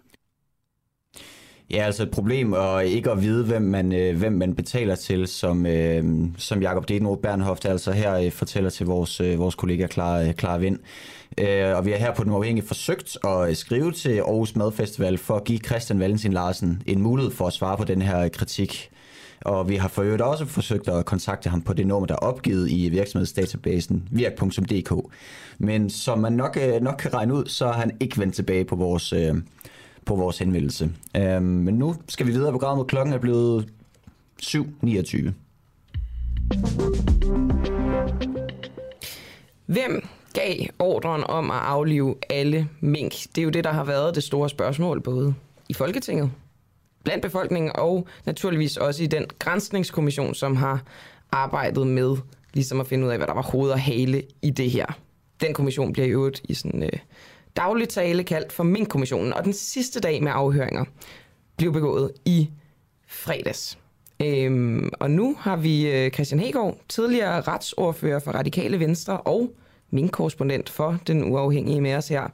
[SPEAKER 1] Ja, altså et problem og ikke at vide, hvem man, øh, hvem man betaler til, som, øh, som Jakob Dedenrup Bernhoft altså her øh, fortæller til vores, øh, vores kollega Clara, øh, Clara Vind. Øh, og vi har her på Den Uafhængige forsøgt at øh, skrive til Aarhus Madfestival for at give Christian Valentin Larsen en mulighed for at svare på den her kritik. Og vi har for øvrigt også forsøgt at kontakte ham på det nummer, der er opgivet i virksomhedsdatabasen virk.dk. Men som man nok, øh, nok kan regne ud, så har han ikke vendt tilbage på vores, øh, på vores henvendelse. Øhm, men nu skal vi videre på programmet. Klokken er blevet 7.29.
[SPEAKER 2] Hvem gav ordren om at aflive alle mink? Det er jo det, der har været det store spørgsmål både i Folketinget, blandt befolkningen og naturligvis også i den grænsningskommission, som har arbejdet med ligesom at finde ud af, hvad der var hoved og hale i det her. Den kommission bliver i øvrigt i sådan øh, daglig tale kaldt for Mink-kommissionen, og den sidste dag med afhøringer blev begået i fredags. Øhm, og nu har vi øh, Christian Hegård, tidligere retsordfører for Radikale Venstre og min korrespondent for Den Uafhængige med os her.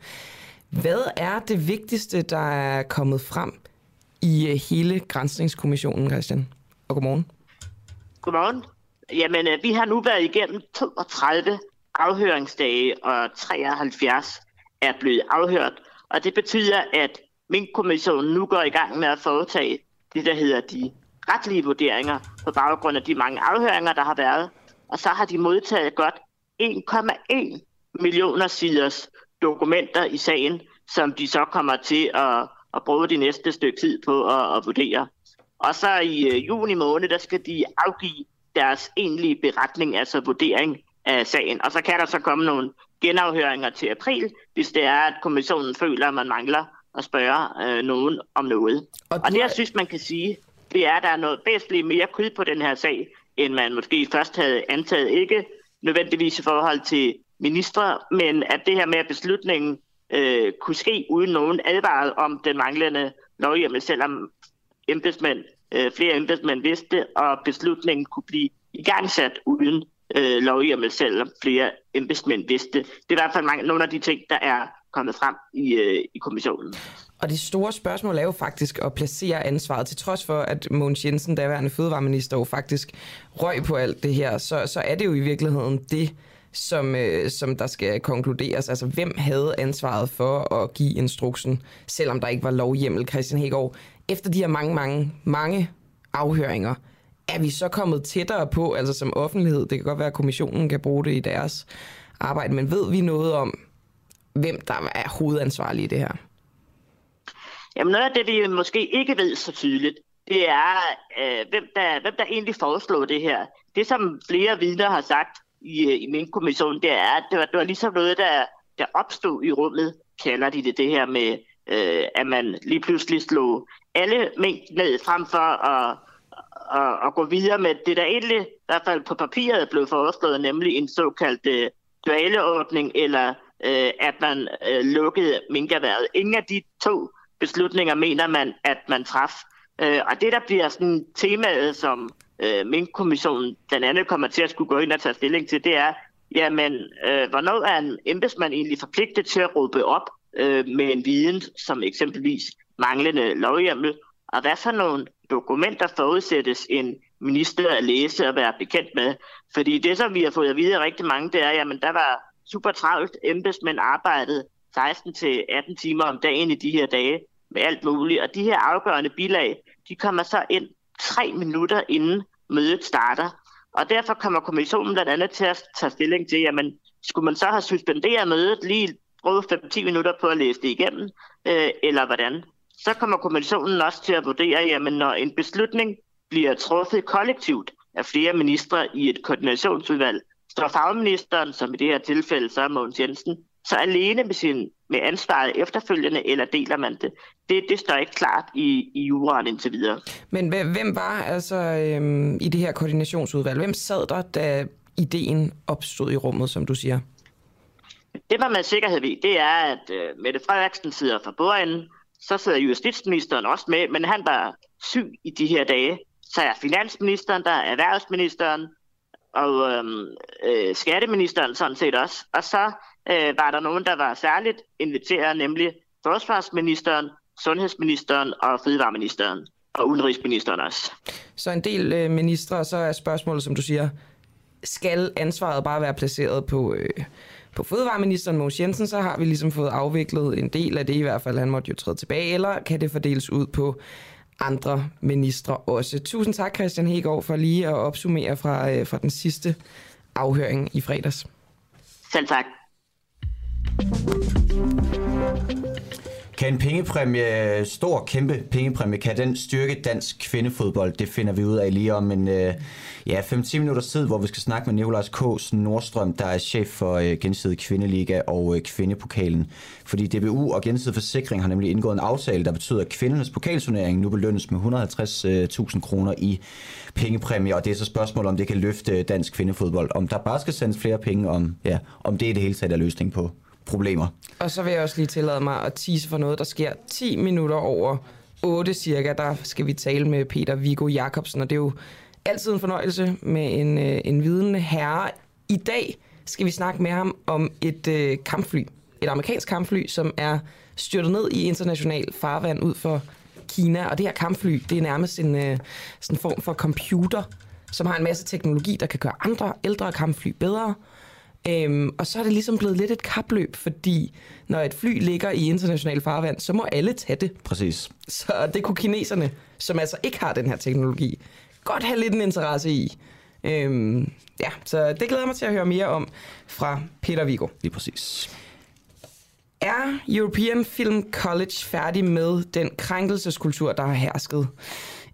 [SPEAKER 2] Hvad er det vigtigste, der er kommet frem i øh, hele Grænsningskommissionen, Christian? Og godmorgen.
[SPEAKER 7] Godmorgen. Jamen, øh, vi har nu været igennem 32 afhøringsdage, og 73 er blevet afhørt. Og det betyder, at min kommissionen nu går i gang med at foretage det, der hedder de retlige vurderinger på baggrund af de mange afhøringer, der har været. Og så har de modtaget godt 1,1 millioner siders dokumenter i sagen, som de så kommer til at, at bruge de næste stykke tid på at, at vurdere. Og så i øh, juni måned, der skal de afgive deres egentlige beretning, altså vurdering af sagen. Og så kan der så komme nogle genafhøringer til april, hvis det er, at kommissionen føler, at man mangler at spørge øh, nogen om noget. Og, og det, jeg synes, man kan sige, det er, at der er noget væsentligt mere kød på den her sag, end man måske først havde antaget. Ikke nødvendigvis i forhold til ministre, men at det her med, at beslutningen øh, kunne ske uden nogen advaret om den manglende lovhjemmel, selvom embedsmænd, øh, flere embedsmænd vidste, og beslutningen kunne blive igangsat uden øh, lovhjemmel, selvom flere embedsmænd vidste. Det er i hvert fald mange, nogle af de ting, der er kommet frem i, øh, i kommissionen.
[SPEAKER 2] Og det store spørgsmål er jo faktisk at placere ansvaret, til trods for, at Mogens Jensen, daværende fødevareminister, jo faktisk røg på alt det her, så, så er det jo i virkeligheden det, som, øh, som der skal konkluderes. Altså, hvem havde ansvaret for at give instruksen, selvom der ikke var lovhjemmel, Christian Hegård? Efter de her mange, mange, mange afhøringer, er vi så kommet tættere på, altså som offentlighed, det kan godt være, at kommissionen kan bruge det i deres arbejde, men ved vi noget om, hvem der er hovedansvarlig i det her?
[SPEAKER 7] Jamen noget af det, vi måske ikke ved så tydeligt, det er, øh, hvem, der, hvem der egentlig foreslår det her. Det, som flere vidner har sagt i, øh, i min kommission, det er, at det var, det var ligesom noget, der, der opstod i rummet, kalder de det, det her med, øh, at man lige pludselig slog alle mængd ned frem for at, at, at gå videre med det, der egentlig, i hvert fald på papiret, blev foreslået, nemlig en såkaldt øh, dualeordning, eller øh, at man øh, lukkede minkerværet. Ingen af de to beslutninger mener man, at man traf. Øh, og det, der bliver sådan temaet, som øh, Mink-kommissionen blandt andet kommer til at skulle gå ind og tage stilling til, det er, jamen, øh, hvornår er en embedsmand egentlig forpligtet til at råbe op øh, med en viden, som eksempelvis manglende lovhjemmel, og hvad for nogle dokumenter forudsættes en minister at læse og være bekendt med. Fordi det, som vi har fået at vide af rigtig mange, det er, jamen der var super travlt. Embedsmænd arbejdede 16-18 timer om dagen i de her dage med alt muligt. Og de her afgørende bilag, de kommer så ind tre minutter inden mødet starter. Og derfor kommer kommissionen blandt andet til at tage stilling til, jamen, skulle man så have suspenderet mødet lige brugt 5-10 minutter på at læse det igennem, øh, eller hvordan? Så kommer kommissionen også til at vurdere, jamen, når en beslutning bliver truffet kollektivt af flere ministre i et koordinationsudvalg, står fagministeren, som i det her tilfælde så er Mogens Jensen, så alene med, sin, med ansvaret efterfølgende, eller deler man det? Det, det står ikke klart i, i juraen indtil videre.
[SPEAKER 2] Men hvem var altså øhm, i det her koordinationsudvalg? Hvem sad der, da ideen opstod i rummet, som du siger?
[SPEAKER 7] Det, man med sikkerhed ved, det er, at øh, Mette Frederiksen sidder for bordenden, så sidder justitsministeren også med, men han var syg i de her dage. Så er finansministeren der, erhvervsministeren og øhm, øh, skatteministeren sådan set også. Og så øh, var der nogen, der var særligt inviteret, nemlig forsvarsministeren, sundhedsministeren og fødevareministeren og udenrigsministeren også.
[SPEAKER 2] Så en del øh, ministre, så er spørgsmålet, som du siger, skal ansvaret bare være placeret på, øh, på fødevareministeren Mogens Jensen, så har vi ligesom fået afviklet en del af det i hvert fald. Han måtte jo træde tilbage, eller kan det fordeles ud på andre ministre også. Tusind tak, Christian Hegård, for lige at opsummere fra, øh, fra den sidste afhøring i fredags.
[SPEAKER 7] Selv tak.
[SPEAKER 1] Kan en pengepræmie, stor, kæmpe pengepræmie, kan den styrke dansk kvindefodbold? Det finder vi ud af lige om en øh, ja, 5-10 minutter tid, hvor vi skal snakke med Nikolajs K. Nordstrøm, der er chef for øh, Gensidig Kvindeliga og øh, Kvindepokalen. Fordi DBU og Gensidig Forsikring har nemlig indgået en aftale, der betyder, at kvindernes pokalturnering nu belønnes med 150.000 øh, kroner i pengepræmie. Og det er så spørgsmål, om det kan løfte dansk kvindefodbold. Om der bare skal sendes flere penge, om, ja, om det er det hele taget er løsning på problemer.
[SPEAKER 2] Og så vil jeg også lige tillade mig at tease for noget, der sker 10 minutter over 8 cirka. Der skal vi tale med Peter Vigo Jacobsen, og det er jo altid en fornøjelse med en, øh, en vidende herre. I dag skal vi snakke med ham om et øh, kampfly. Et amerikansk kampfly, som er styrtet ned i international farvand ud for Kina. Og det her kampfly, det er nærmest en øh, sådan form for computer, som har en masse teknologi, der kan gøre andre ældre kampfly bedre. Øhm, og så er det ligesom blevet lidt et kapløb, fordi når et fly ligger i international farvand, så må alle tage det.
[SPEAKER 1] Præcis.
[SPEAKER 2] Så det kunne kineserne, som altså ikke har den her teknologi, godt have lidt en interesse i. Øhm, ja, så det glæder jeg mig til at høre mere om fra Peter Vigo.
[SPEAKER 1] Lige præcis.
[SPEAKER 2] Er European Film College færdig med den krænkelseskultur, der har hersket?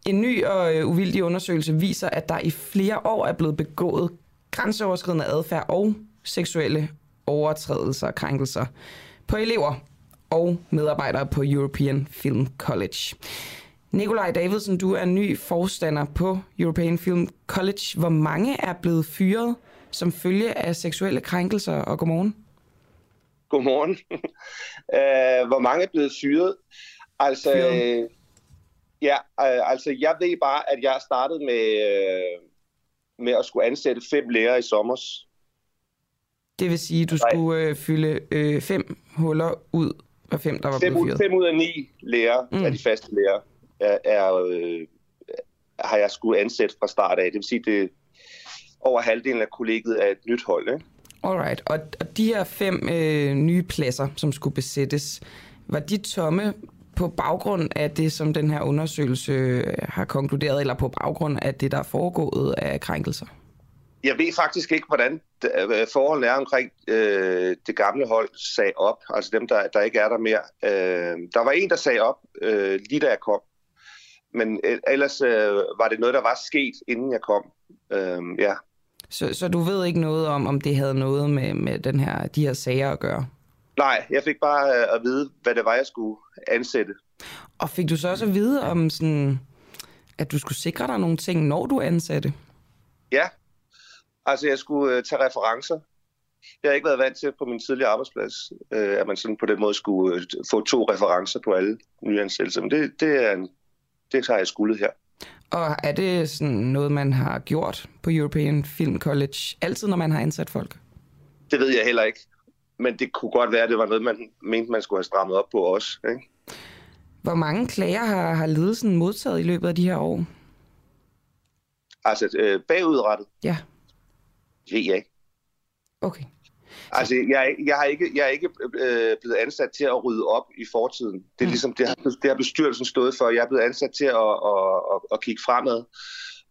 [SPEAKER 2] En ny og øh, uvildig undersøgelse viser, at der i flere år er blevet begået grænseoverskridende adfærd og seksuelle overtrædelser og krænkelser på elever og medarbejdere på European Film College. Nikolaj Davidsen, du er ny forstander på European Film College. Hvor mange er blevet fyret som følge af seksuelle krænkelser, og godmorgen?
[SPEAKER 8] Godmorgen. uh, [laughs] hvor mange er blevet fyret? Altså, fyret. ja, uh, altså jeg ved bare, at jeg startede med, uh, med at skulle ansætte fem lærere i sommer.
[SPEAKER 2] Det vil sige, at du Nej. skulle øh, fylde øh, fem huller ud af fem, der var
[SPEAKER 8] fem,
[SPEAKER 2] blevet fyret?
[SPEAKER 8] Fem ud af ni lærere mm. af de faste lærere er, er, øh, har jeg skulle ansætte fra start af. Det vil sige, det over halvdelen af kollegiet er et nyt hold. Ikke?
[SPEAKER 2] Alright, og, og de her fem øh, nye pladser, som skulle besættes, var de tomme på baggrund af det, som den her undersøgelse øh, har konkluderet, eller på baggrund af det, der er foregået af krænkelser?
[SPEAKER 8] Jeg ved faktisk ikke, hvordan øh, forholdene er omkring øh, det gamle hold sag op, altså dem, der, der ikke er der mere. Øh, der var en, der sagde op, øh, lige da jeg kom, men øh, ellers øh, var det noget, der var sket, inden jeg kom. Øh, ja.
[SPEAKER 2] Så, så du ved ikke noget om, om det havde noget med, med den her, de her sager at gøre?
[SPEAKER 8] Nej, jeg fik bare øh, at vide, hvad det var, jeg skulle ansætte.
[SPEAKER 2] Og fik du så også at vide om sådan, at du skulle sikre dig nogle ting, når du ansatte?
[SPEAKER 8] Ja, altså jeg skulle øh, tage referencer. Jeg har ikke været vant til på min tidligere arbejdsplads, øh, at man sådan på den måde skulle øh, få to referencer på alle nyansættelser. Men det, det, er en, det har jeg skuldet her.
[SPEAKER 2] Og er det sådan noget, man har gjort på European Film College altid, når man har ansat folk?
[SPEAKER 8] Det ved jeg heller ikke. Men det kunne godt være, at det var noget, man mente, man skulle have strammet op på også. Ikke?
[SPEAKER 2] Hvor mange klager har, har ledelsen modtaget i løbet af de her år?
[SPEAKER 8] Altså øh, bagudrettet?
[SPEAKER 2] Ja.
[SPEAKER 8] Det ved jeg ikke.
[SPEAKER 2] Okay.
[SPEAKER 8] Altså, jeg, jeg har ikke, jeg er ikke øh, blevet ansat til at rydde op i fortiden. Det er mm. ligesom, det har, det har bestyrelsen stået for. Jeg er blevet ansat til at, at, at, at kigge fremad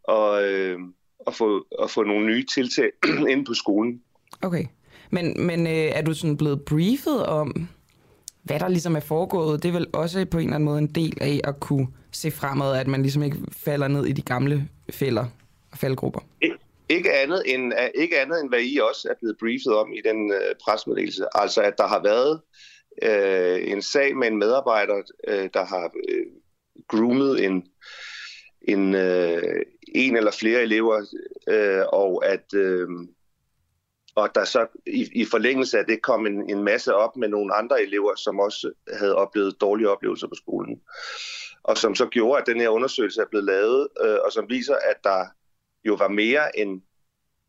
[SPEAKER 8] og, øh, at, få, at få nogle nye tiltag [clears throat] ind på skolen.
[SPEAKER 2] Okay. Men, men øh, er du sådan blevet briefet om, hvad der ligesom er foregået? Det er vel også på en eller anden måde en del af at kunne se fremad, at man ligesom ikke falder ned i de gamle fælder og faldgrupper?
[SPEAKER 8] Ikke andet, end, ikke andet end, hvad I også er blevet briefet om i den øh, presmeddelelse. Altså, at der har været øh, en sag med en medarbejder, øh, der har øh, groomet en, en, øh, en eller flere elever, øh, og at øh, og der så i, i forlængelse af det kom en, en masse op med nogle andre elever, som også havde oplevet dårlige oplevelser på skolen. Og som så gjorde, at den her undersøgelse er blevet lavet, øh, og som viser, at der jo var mere end,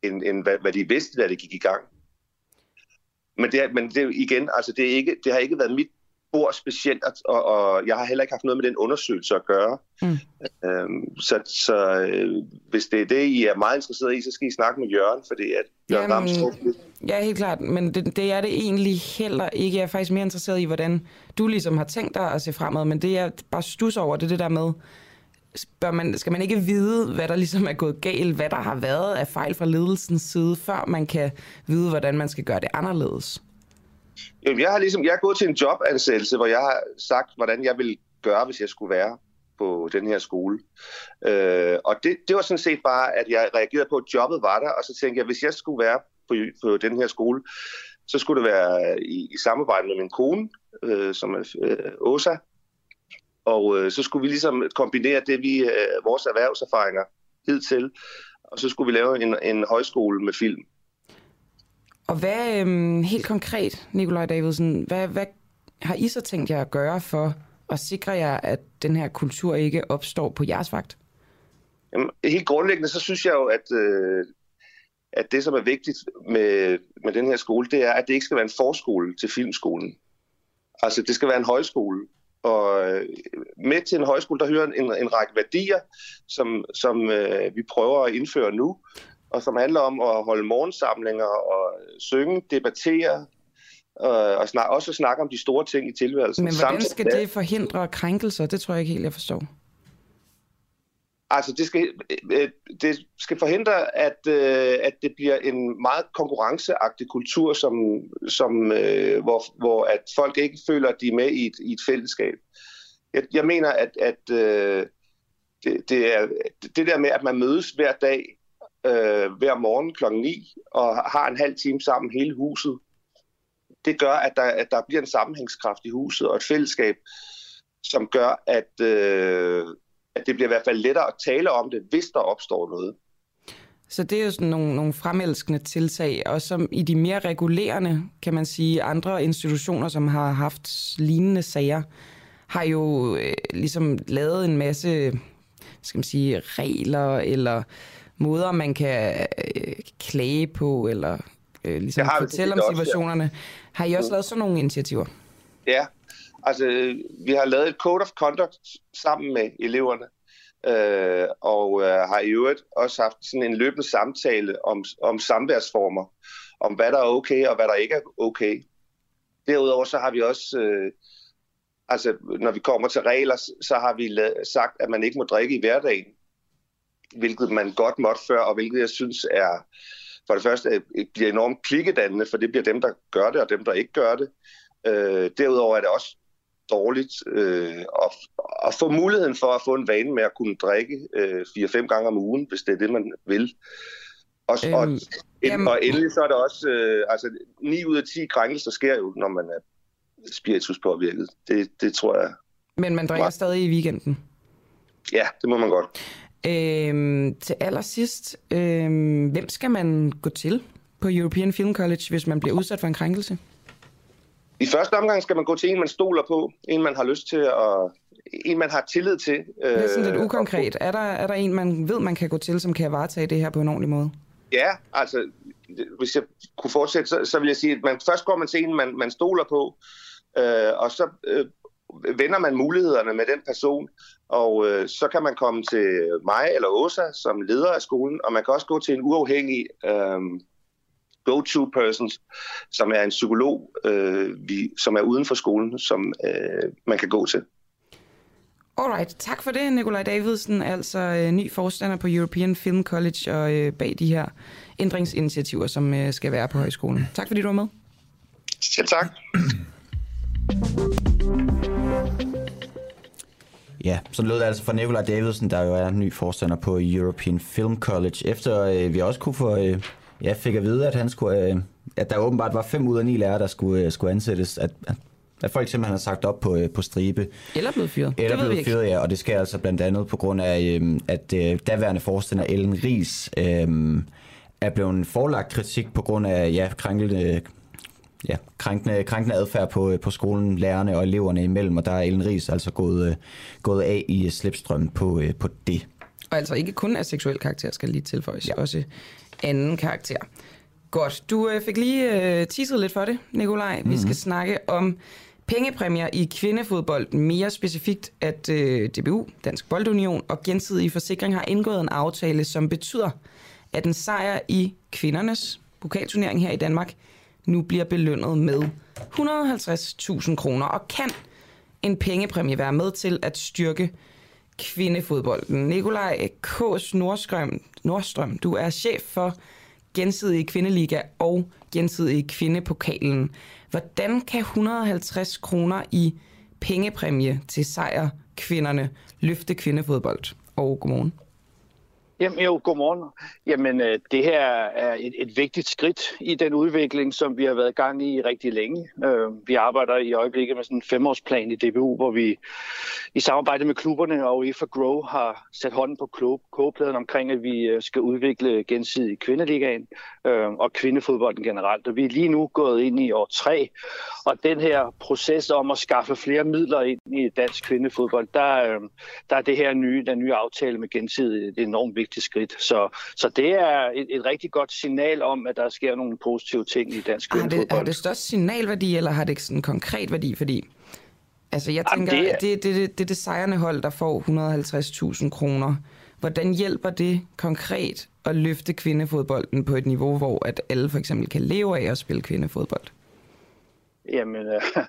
[SPEAKER 8] end, end hvad, hvad de vidste, da det gik i gang. Men det, men det igen, altså det, er ikke, det har ikke været mit bord specielt, og, og jeg har heller ikke haft noget med den undersøgelse at gøre. Mm. Øhm, så så øh, hvis det er det, I er meget interesseret i, så skal I snakke med Jørgen, fordi at Jørgen Jamen, Ramstrup...
[SPEAKER 2] Ja, helt klart, men det, det er det egentlig heller ikke. Jeg er faktisk mere interesseret i, hvordan du ligesom har tænkt dig at se fremad, men det jeg bare stus over, det er det der med, bør man, skal man ikke vide, hvad der ligesom er gået galt, hvad der har været af fejl fra ledelsens side, før man kan vide, hvordan man skal gøre det anderledes?
[SPEAKER 8] Jamen, jeg har ligesom, jeg er gået til en jobansættelse, hvor jeg har sagt, hvordan jeg vil gøre, hvis jeg skulle være på den her skole. Øh, og det, det var sådan set bare, at jeg reagerede på, at jobbet var der, og så tænkte jeg, hvis jeg skulle være på, på den her skole, så skulle det være i, i samarbejde med min kone, øh, som er øh, Åsa, og øh, så skulle vi ligesom kombinere det, vi øh, vores erhvervserfaringer hidtil, og så skulle vi lave en, en højskole med film.
[SPEAKER 2] Og hvad øhm, helt konkret, Nikolaj Davidsen, hvad, hvad har I så tænkt jer at gøre for at sikre jer, at den her kultur ikke opstår på jeres vagt?
[SPEAKER 8] Jamen, helt grundlæggende, så synes jeg jo, at, øh, at det, som er vigtigt med, med den her skole, det er, at det ikke skal være en forskole til filmskolen. Altså, det skal være en højskole. Og øh, med til en højskole, der hører en, en række værdier, som, som øh, vi prøver at indføre nu, og som handler om at holde morgensamlinger og synge, debattere, øh, og snak, også snakke om de store ting i tilværelsen.
[SPEAKER 2] Men hvordan skal det forhindre krænkelser? Det tror jeg ikke helt, jeg forstår.
[SPEAKER 8] Altså, det skal, øh, øh, det skal forhindre, at, øh, at det bliver en meget konkurrenceagtig kultur, som, som, hvor, hvor at folk ikke føler, at de er med i et, i et fællesskab. Jeg, jeg mener, at, at det, det, er, det der med, at man mødes hver dag, øh, hver morgen klokken 9, og har en halv time sammen hele huset, det gør, at der, at der bliver en sammenhængskraft i huset og et fællesskab, som gør, at, øh, at det bliver i hvert fald lettere at tale om det, hvis der opstår noget.
[SPEAKER 2] Så det er jo sådan nogle, nogle fremelskende tiltag, og som i de mere regulerende, kan man sige, andre institutioner, som har haft lignende sager, har jo øh, ligesom lavet en masse, skal man sige, regler eller måder, man kan øh, klage på, eller øh, ligesom fortælle om situationerne. Også, ja. Har I også lavet sådan nogle initiativer?
[SPEAKER 8] Ja, altså vi har lavet et code of conduct sammen med eleverne, øh, og øh, har i øvrigt også haft sådan en løbende samtale om, om samværsformer, om hvad der er okay og hvad der ikke er okay. Derudover så har vi også, øh, altså når vi kommer til regler, så har vi sagt, at man ikke må drikke i hverdagen, hvilket man godt måtte før, og hvilket jeg synes er for det første øh, bliver enormt klikkedannende, for det bliver dem, der gør det, og dem, der ikke gør det. Øh, derudover er det også dårligt øh, at, at få muligheden for at få en vane med at kunne drikke øh, 4-5 gange om ugen, hvis det er det, man vil. Og, øhm, og, jamen, og endelig så er det også, øh, altså 9 ud af 10 krænkelser sker jo, når man er spiritus påvirket. Det, det tror jeg.
[SPEAKER 2] Men man drikker stadig i weekenden?
[SPEAKER 8] Ja, det må man godt.
[SPEAKER 2] Øhm, til allersidst, øhm, hvem skal man gå til på European Film College, hvis man bliver udsat for en krænkelse?
[SPEAKER 8] I første omgang skal man gå til en, man stoler på, en man har lyst til at en, man har tillid til.
[SPEAKER 2] Det er sådan lidt øh, ukonkret. Er der, er der en, man ved, man kan gå til, som kan varetage det her på en ordentlig måde?
[SPEAKER 8] Ja, altså, hvis jeg kunne fortsætte, så, så vil jeg sige, at man, først går man til en, man, man stoler på, øh, og så øh, vender man mulighederne med den person, og øh, så kan man komme til mig eller Åsa som leder af skolen, og man kan også gå til en uafhængig øh, go-to-person, som er en psykolog, øh, vi, som er uden for skolen, som øh, man kan gå til.
[SPEAKER 2] Alright, tak for det, Nikolaj Davidsen, altså øh, ny forstander på European Film College og øh, bag de her ændringsinitiativer, som øh, skal være på højskolen. Tak fordi du var med.
[SPEAKER 8] Selv tak.
[SPEAKER 1] Ja, så lød det altså fra Nikolaj Davidsen, der jo er ny forstander på European Film College, efter øh, vi også kunne få, øh, ja, fik at vide, at han skulle, øh, at der åbenbart var fem ud af ni lærere, der skulle, øh, skulle ansættes, at, at at folk simpelthen har sagt op på, øh, på stribe.
[SPEAKER 2] Eller blevet fyret.
[SPEAKER 1] Eller blevet fyret, ja. Og det sker altså blandt andet på grund af, øh, at øh, daværende forstander Ellen Ries øh, er blevet forlagt kritik på grund af ja, krænkende ja, krænkende, krænkende adfærd på, på skolen, lærerne og eleverne imellem, og der er Ellen Ries altså gået, øh, gået af i slipstrøm på, øh, på det.
[SPEAKER 2] Og altså ikke kun af seksuel karakter, skal lige tilføjes, ja. også anden karakter. Godt, du øh, fik lige øh, teaset lidt for det, Nikolaj. Mm-hmm. Vi skal mhm. snakke om pengepræmier i kvindefodbold. Mere specifikt, at øh, DBU, Dansk Boldunion og Gensidige Forsikring har indgået en aftale, som betyder, at en sejr i kvindernes pokalturnering her i Danmark nu bliver belønnet med 150.000 kroner, og kan en pengepræmie være med til at styrke kvindefodbolden. Nikolaj K. Nordstrøm, Nordstrøm, du er chef for gensidige kvindeliga og gensidige kvindepokalen. Hvordan kan 150 kroner i pengepræmie til sejr kvinderne løfte kvindefodbold? Og godmorgen.
[SPEAKER 9] Jamen jo, godmorgen. Jamen øh, det her er et, et vigtigt skridt i den udvikling, som vi har været i gang i rigtig længe. Øh, vi arbejder i øjeblikket med sådan en femårsplan i DBU, hvor vi i samarbejde med klubberne og UEFA Grow har sat hånden på kogepladen omkring, at vi øh, skal udvikle gensidig kvindeligaen og kvindefodbolden generelt. Og vi er lige nu gået ind i år tre, og den her proces om at skaffe flere midler ind i dansk kvindefodbold, der, der er det her nye, den nye aftale med gensidig enormt vigtigt vigtigt skridt. Så, så det er et, et rigtig godt signal om, at der sker nogle positive ting i dansk har
[SPEAKER 2] det, har det størst signalværdi, eller har det ikke sådan en konkret værdi? Fordi altså, jeg tænker, Jamen, det, er... det, det, det, det, det sejrende hold, der får 150.000 kroner. Hvordan hjælper det konkret at løfte kvindefodbolden på et niveau, hvor at alle for eksempel kan leve af at spille kvindefodbold?
[SPEAKER 9] Jamen, øh, [laughs]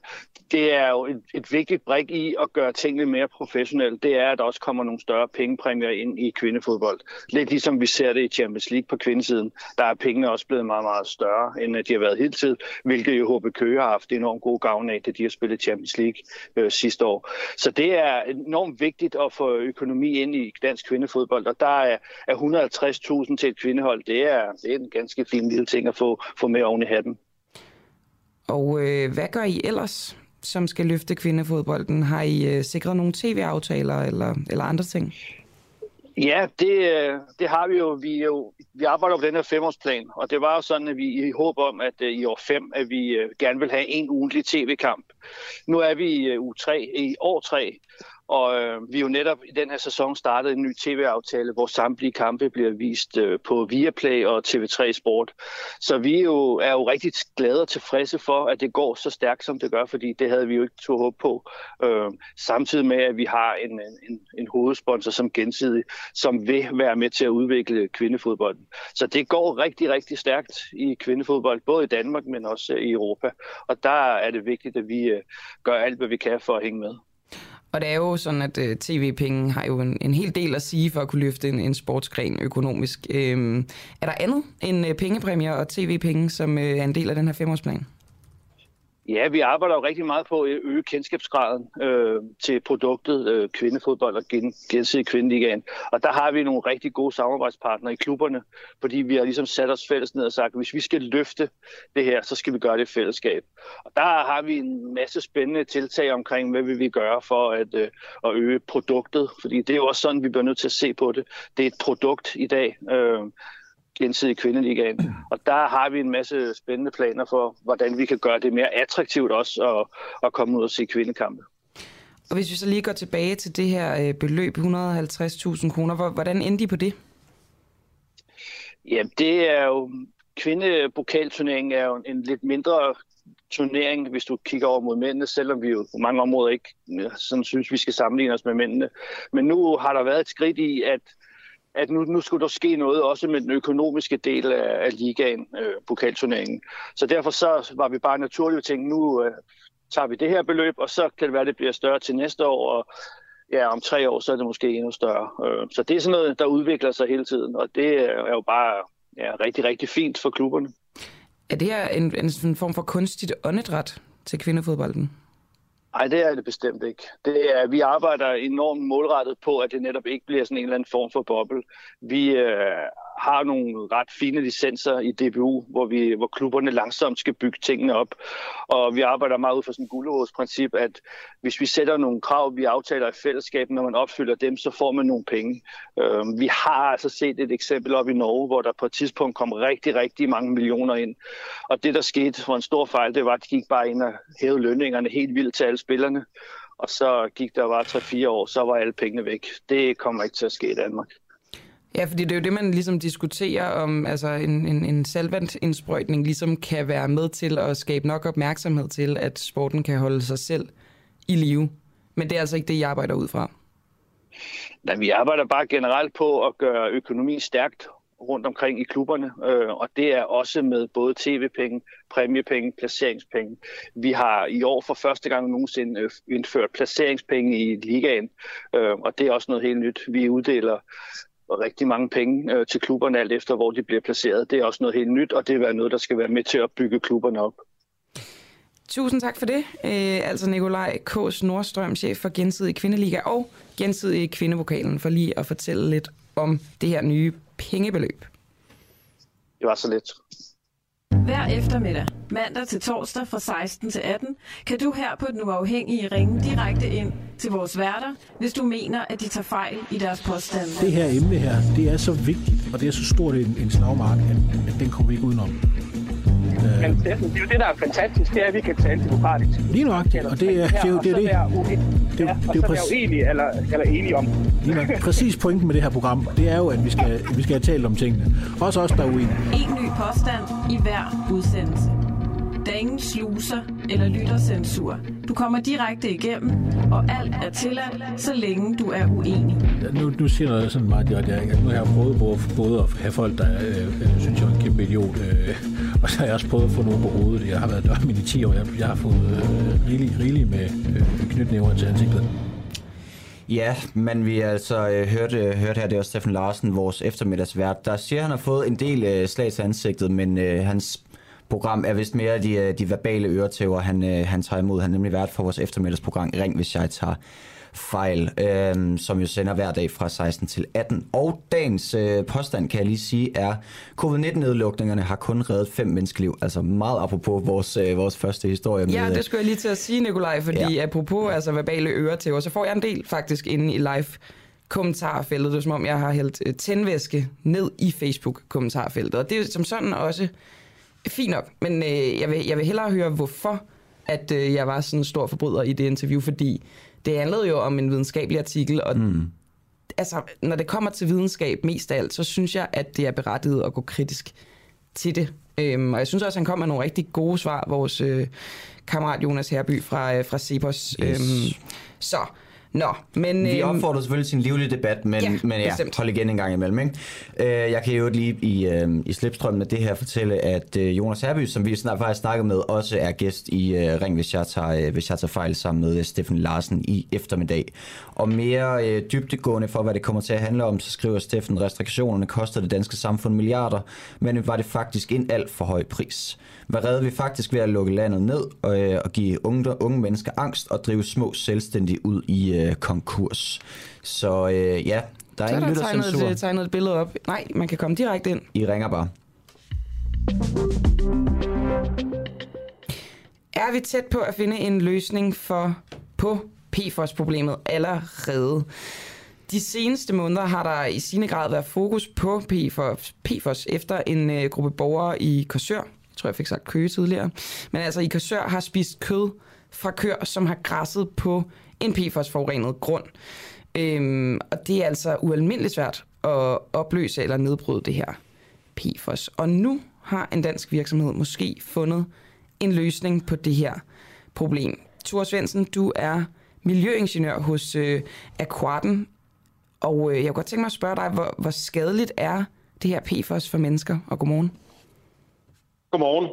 [SPEAKER 9] det er jo et, et vigtigt brik i at gøre tingene mere professionelle. Det er, at der også kommer nogle større pengepræmier ind i kvindefodbold. Lidt ligesom vi ser det i Champions League på kvindesiden. Der er pengene også blevet meget, meget større, end de har været hele tiden, hvilket jo HB Køge har haft enormt god gavn af, da de har spillet Champions League øh, sidste år. Så det er enormt vigtigt at få økonomi ind i dansk kvindefodbold, og der er, er 150.000 til et kvindehold. Det er, det er en ganske fin lille ting at få, få med oven i hatten.
[SPEAKER 2] Og øh, hvad gør I ellers, som skal løfte kvindefodbolden? Har I øh, sikret nogle tv-aftaler eller, eller andre ting?
[SPEAKER 9] Ja, det, øh, det har vi jo. Vi, jo. vi arbejder på den her femårsplan, og det var jo sådan, at vi i håb om, at øh, i år 5, at vi øh, gerne vil have en ugentlig tv-kamp. Nu er vi i uge 3, i år 3, og øh, vi er jo netop i den her sæson startet en ny tv-aftale, hvor samtlige kampe bliver vist øh, på Viaplay og TV3 Sport. Så vi er jo, er jo rigtig glade og tilfredse for, at det går så stærkt, som det gør, fordi det havde vi jo ikke to håb på. Øh, samtidig med, at vi har en, en, en hovedsponsor som gensidig, som vil være med til at udvikle kvindefodbolden. Så det går rigtig, rigtig stærkt i kvindefodbold, både i Danmark, men også i Europa. Og der er det vigtigt, at vi øh, gør alt, hvad vi kan for at hænge med.
[SPEAKER 2] Og det er jo sådan, at øh, tv-penge har jo en, en hel del at sige for at kunne løfte en, en sportsgren økonomisk. Øh, er der andet end øh, pengepræmier og tv-penge, som øh, er en del af den her femårsplan?
[SPEAKER 9] Ja, vi arbejder jo rigtig meget på at øge kendskabsgraden øh, til produktet øh, kvindefodbold og gen, gensidig kvindeligaen. Og der har vi nogle rigtig gode samarbejdspartnere i klubberne, fordi vi har ligesom sat os fælles ned og sagt, at hvis vi skal løfte det her, så skal vi gøre det i fællesskab. Og der har vi en masse spændende tiltag omkring, hvad vil vi gøre for at, øh, at øge produktet, fordi det er jo også sådan, vi bliver nødt til at se på det. Det er et produkt i dag. Øh, gensidig kvindeligaen. [clears throat] Og der har vi en masse spændende planer for, hvordan vi kan gøre det mere attraktivt også at, at komme ud og se kvindekampe.
[SPEAKER 2] Og hvis vi så lige går tilbage til det her øh, beløb, 150.000 kroner, hvordan endte I på det?
[SPEAKER 9] Ja, det er jo, kvindepokalturneringen er jo en lidt mindre turnering, hvis du kigger over mod mændene, selvom vi jo på mange områder ikke sådan synes, vi skal sammenligne os med mændene. Men nu har der været et skridt i, at at nu, nu skulle der ske noget også med den økonomiske del af, af ligaen, øh, pokalturneringen. Så derfor så var vi bare naturligt at tænke, nu øh, tager vi det her beløb, og så kan det være, at det bliver større til næste år, og ja, om tre år, så er det måske endnu større. Øh, så det er sådan noget, der udvikler sig hele tiden, og det er jo bare ja, rigtig, rigtig fint for klubberne.
[SPEAKER 2] Er det her en, en form for kunstigt åndedræt til kvindefodbolden?
[SPEAKER 9] Nej, det er det bestemt ikke. Det er, vi arbejder enormt målrettet på, at det netop ikke bliver sådan en eller anden form for boble. Vi øh, har nogle ret fine licenser i DBU, hvor, vi, hvor klubberne langsomt skal bygge tingene op. Og vi arbejder meget ud fra sådan et princip, at hvis vi sætter nogle krav, vi aftaler i fællesskab, når man opfylder dem, så får man nogle penge. Øh, vi har altså set et eksempel op i Norge, hvor der på et tidspunkt kom rigtig, rigtig mange millioner ind. Og det, der skete for en stor fejl, det var, at de gik bare ind og hævede lønningerne helt vildt til alle spillerne. Og så gik der bare 3-4 år, så var alle pengene væk. Det kommer ikke til at ske i Danmark.
[SPEAKER 2] Ja, fordi det er jo det, man ligesom diskuterer om, altså en, en, en salvantindsprøjtning ligesom kan være med til at skabe nok opmærksomhed til, at sporten kan holde sig selv i live. Men det er altså ikke det, jeg arbejder ud fra.
[SPEAKER 9] Nej, vi arbejder bare generelt på at gøre økonomien stærkt rundt omkring i klubberne, øh, og det er også med både tv-penge, præmiepenge, placeringspenge. Vi har i år for første gang nogensinde øh, indført placeringspenge i ligaen, øh, og det er også noget helt nyt. Vi uddeler rigtig mange penge øh, til klubberne alt efter, hvor de bliver placeret. Det er også noget helt nyt, og det er noget, der skal være med til at bygge klubberne op.
[SPEAKER 2] Tusind tak for det. Øh, altså Nikolaj K's Nordstrøm, chef for Gensidig Kvindeliga og Gensidig Kvindevokalen, for lige at fortælle lidt om det her nye pengebeløb.
[SPEAKER 9] Det var så lidt.
[SPEAKER 10] Hver eftermiddag, mandag til torsdag fra 16 til 18, kan du her på Den Uafhængige ringe direkte ind til vores værter, hvis du mener, at de tager fejl i deres påstande.
[SPEAKER 11] Det her emne her, det er så vigtigt, og det er så stort en, en slagmark, at, at den kommer vi ikke udenom.
[SPEAKER 9] Men det, er jo det, der er fantastisk, det er, at vi kan tale demokratisk.
[SPEAKER 11] Lige nok, og det er det. Er, det, er, det.
[SPEAKER 9] Er det, det, ja, det er præcis, uenige eller, eller enige om.
[SPEAKER 11] Lige nok. Præcis pointen med det her program, det er jo, at vi skal, vi skal have talt om tingene. Også os, der er uenige.
[SPEAKER 10] En ny påstand i hver udsendelse. Der er ingen sluser eller lyttercensur. Du kommer direkte igennem, og alt er tilladt, så længe du er uenig.
[SPEAKER 11] Ja, nu, nu siger noget sådan meget at jeg, nu har jeg prøvet både, både at have folk, der øh, synes, jeg er en kæmpe idiot, øh, og så har jeg også prøvet at få nogen på hovedet. Jeg har været dørmænd i 10 år, jeg, jeg har fået øh, rigeligt rigelig med øh, knytnæver til ansigtet.
[SPEAKER 1] Ja, men vi altså øh, hørte, øh, hørte her, det var Steffen Larsen, vores eftermiddagsvært, der siger, at han har fået en del øh, slag til ansigtet, men øh, hans program er vist mere de, øh, de verbale øretæver, han, øh, han tager imod. Han er nemlig vært for vores eftermiddagsprogram Ring, hvis jeg tager fejl, øh, som jo sender hver dag fra 16 til 18. Og dagens øh, påstand, kan jeg lige sige, er, covid-19-nedlukningerne har kun reddet fem menneskeliv. Altså meget apropos vores, øh, vores første historie. Med,
[SPEAKER 2] ja, det skulle jeg lige til at sige, Nikolaj, fordi ja. apropos altså, verbale øretæver, så får jeg en del faktisk inde i live kommentarfeltet. Det er som om, jeg har hældt øh, tændvæske ned i Facebook-kommentarfeltet. Og det er som sådan også fint nok, men øh, jeg, vil, jeg vil hellere høre, hvorfor at øh, jeg var sådan en stor forbryder i det interview, fordi det handlede jo om en videnskabelig artikel, og mm. altså, når det kommer til videnskab mest af alt, så synes jeg, at det er berettiget at gå kritisk til det. Øhm, og jeg synes også, at han kom med nogle rigtig gode svar, vores øh, kammerat Jonas Herby fra, øh, fra Cepos. Yes. Øhm, så Nå, men...
[SPEAKER 1] Vi øhm, opfordrer selvfølgelig til en livlig debat, men ja, men ja hold igen en gang imellem. Ikke? Øh, jeg kan jo lige i, øh, i slipstrømmen af det her fortælle, at øh, Jonas Herby, som vi snart faktisk snakket med, også er gæst i øh, Ring, hvis jeg, tager, øh, hvis jeg tager fejl sammen med Steffen Larsen i eftermiddag. Og mere øh, dybtegående for, hvad det kommer til at handle om, så skriver Steffen, restriktionerne koster det danske samfund milliarder, men var det faktisk en alt for høj pris. Hvad redder vi faktisk ved at lukke landet ned og, øh, og give unge, unge mennesker angst og drive små selvstændige ud i øh, konkurs? Så øh, ja, der er så ingen lyttercensur. Så
[SPEAKER 2] er der tegnet et billede op. Nej, man kan komme direkte ind.
[SPEAKER 1] I ringer bare.
[SPEAKER 2] Er vi tæt på at finde en løsning for på PFOS-problemet allerede? De seneste måneder har der i sine grad været fokus på PFOS, PFOS efter en øh, gruppe borgere i Korsør jeg tror, jeg fik sagt køge tidligere. Men altså, i Korsør har spist kød fra køer, som har græsset på en PFOS-forurenet grund. Øhm, og det er altså ualmindeligt svært at opløse eller nedbryde det her PFOS. Og nu har en dansk virksomhed måske fundet en løsning på det her problem. Thor Svendsen, du er miljøingeniør hos øh, Aquaten, og øh, jeg kunne godt tænke mig at spørge dig, hvor, hvor skadeligt er det her PFOS for mennesker? Og godmorgen.
[SPEAKER 12] Godmorgen.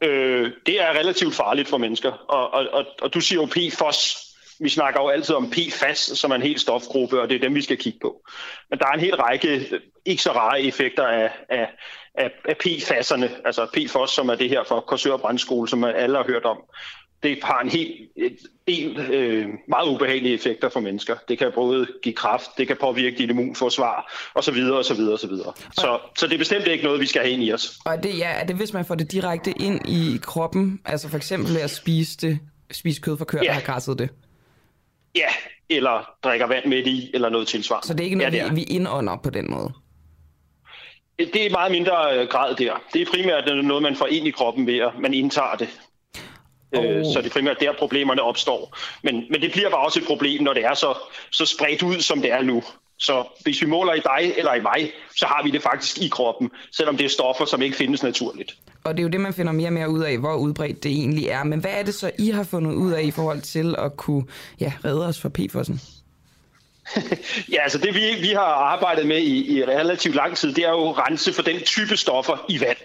[SPEAKER 12] Øh, det er relativt farligt for mennesker, og, og, og, og du siger jo PFOS. Vi snakker jo altid om PFAS, som er en helt stofgruppe, og det er dem, vi skal kigge på. Men der er en hel række ikke så rare effekter af, af, af, af PFAS'erne, altså PFOS, som er det her for Korsør Brandskole, som alle har hørt om det har en helt del øh, meget ubehagelige effekter for mennesker. Det kan både give kraft, det kan påvirke dit immunforsvar osv. osv. osv. Så, så det er bestemt ikke noget, vi skal have ind i os.
[SPEAKER 2] Og det, ja, er det, hvis man får det direkte ind i kroppen, altså for eksempel ved at spise, det, spise kød fra køer, ja. der har græsset det?
[SPEAKER 12] Ja, eller drikker vand med i, eller noget tilsvarende.
[SPEAKER 2] Så det er ikke noget, ja, det er. vi indånder på den måde?
[SPEAKER 12] Det er meget mindre øh, grad der. Det er primært noget, man får ind i kroppen ved, at man indtager det. Oh. Så det er primært der, problemerne opstår. Men, men det bliver bare også et problem, når det er så, så spredt ud, som det er nu. Så hvis vi måler i dig eller i mig, så har vi det faktisk i kroppen, selvom det er stoffer, som ikke findes naturligt.
[SPEAKER 2] Og det er jo det, man finder mere og mere ud af, hvor udbredt det egentlig er. Men hvad er det så, I har fundet ud af i forhold til at kunne ja, redde os fra PFOS'en? [laughs]
[SPEAKER 12] ja, altså det vi, vi har arbejdet med i, i relativt lang tid, det er jo at rense for den type stoffer i vand.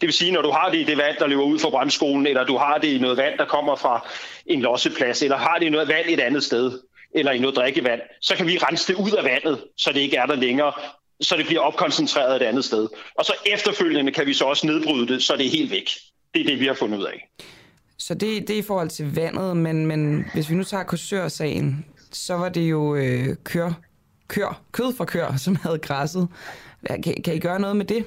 [SPEAKER 12] Det vil sige, når du har det i det vand, der løber ud fra bremskolen, eller du har det i noget vand, der kommer fra en losseplads, eller har det i noget vand et andet sted, eller i noget drikkevand, så kan vi rense det ud af vandet, så det ikke er der længere, så det bliver opkoncentreret et andet sted. Og så efterfølgende kan vi så også nedbryde det, så det er helt væk. Det er det, vi har fundet ud af.
[SPEAKER 2] Så det, det er i forhold til vandet, men, men hvis vi nu tager Korsør-sagen, så var det jo øh, kør, kør, kød fra kør, som havde græsset. Kan, kan I gøre noget med det?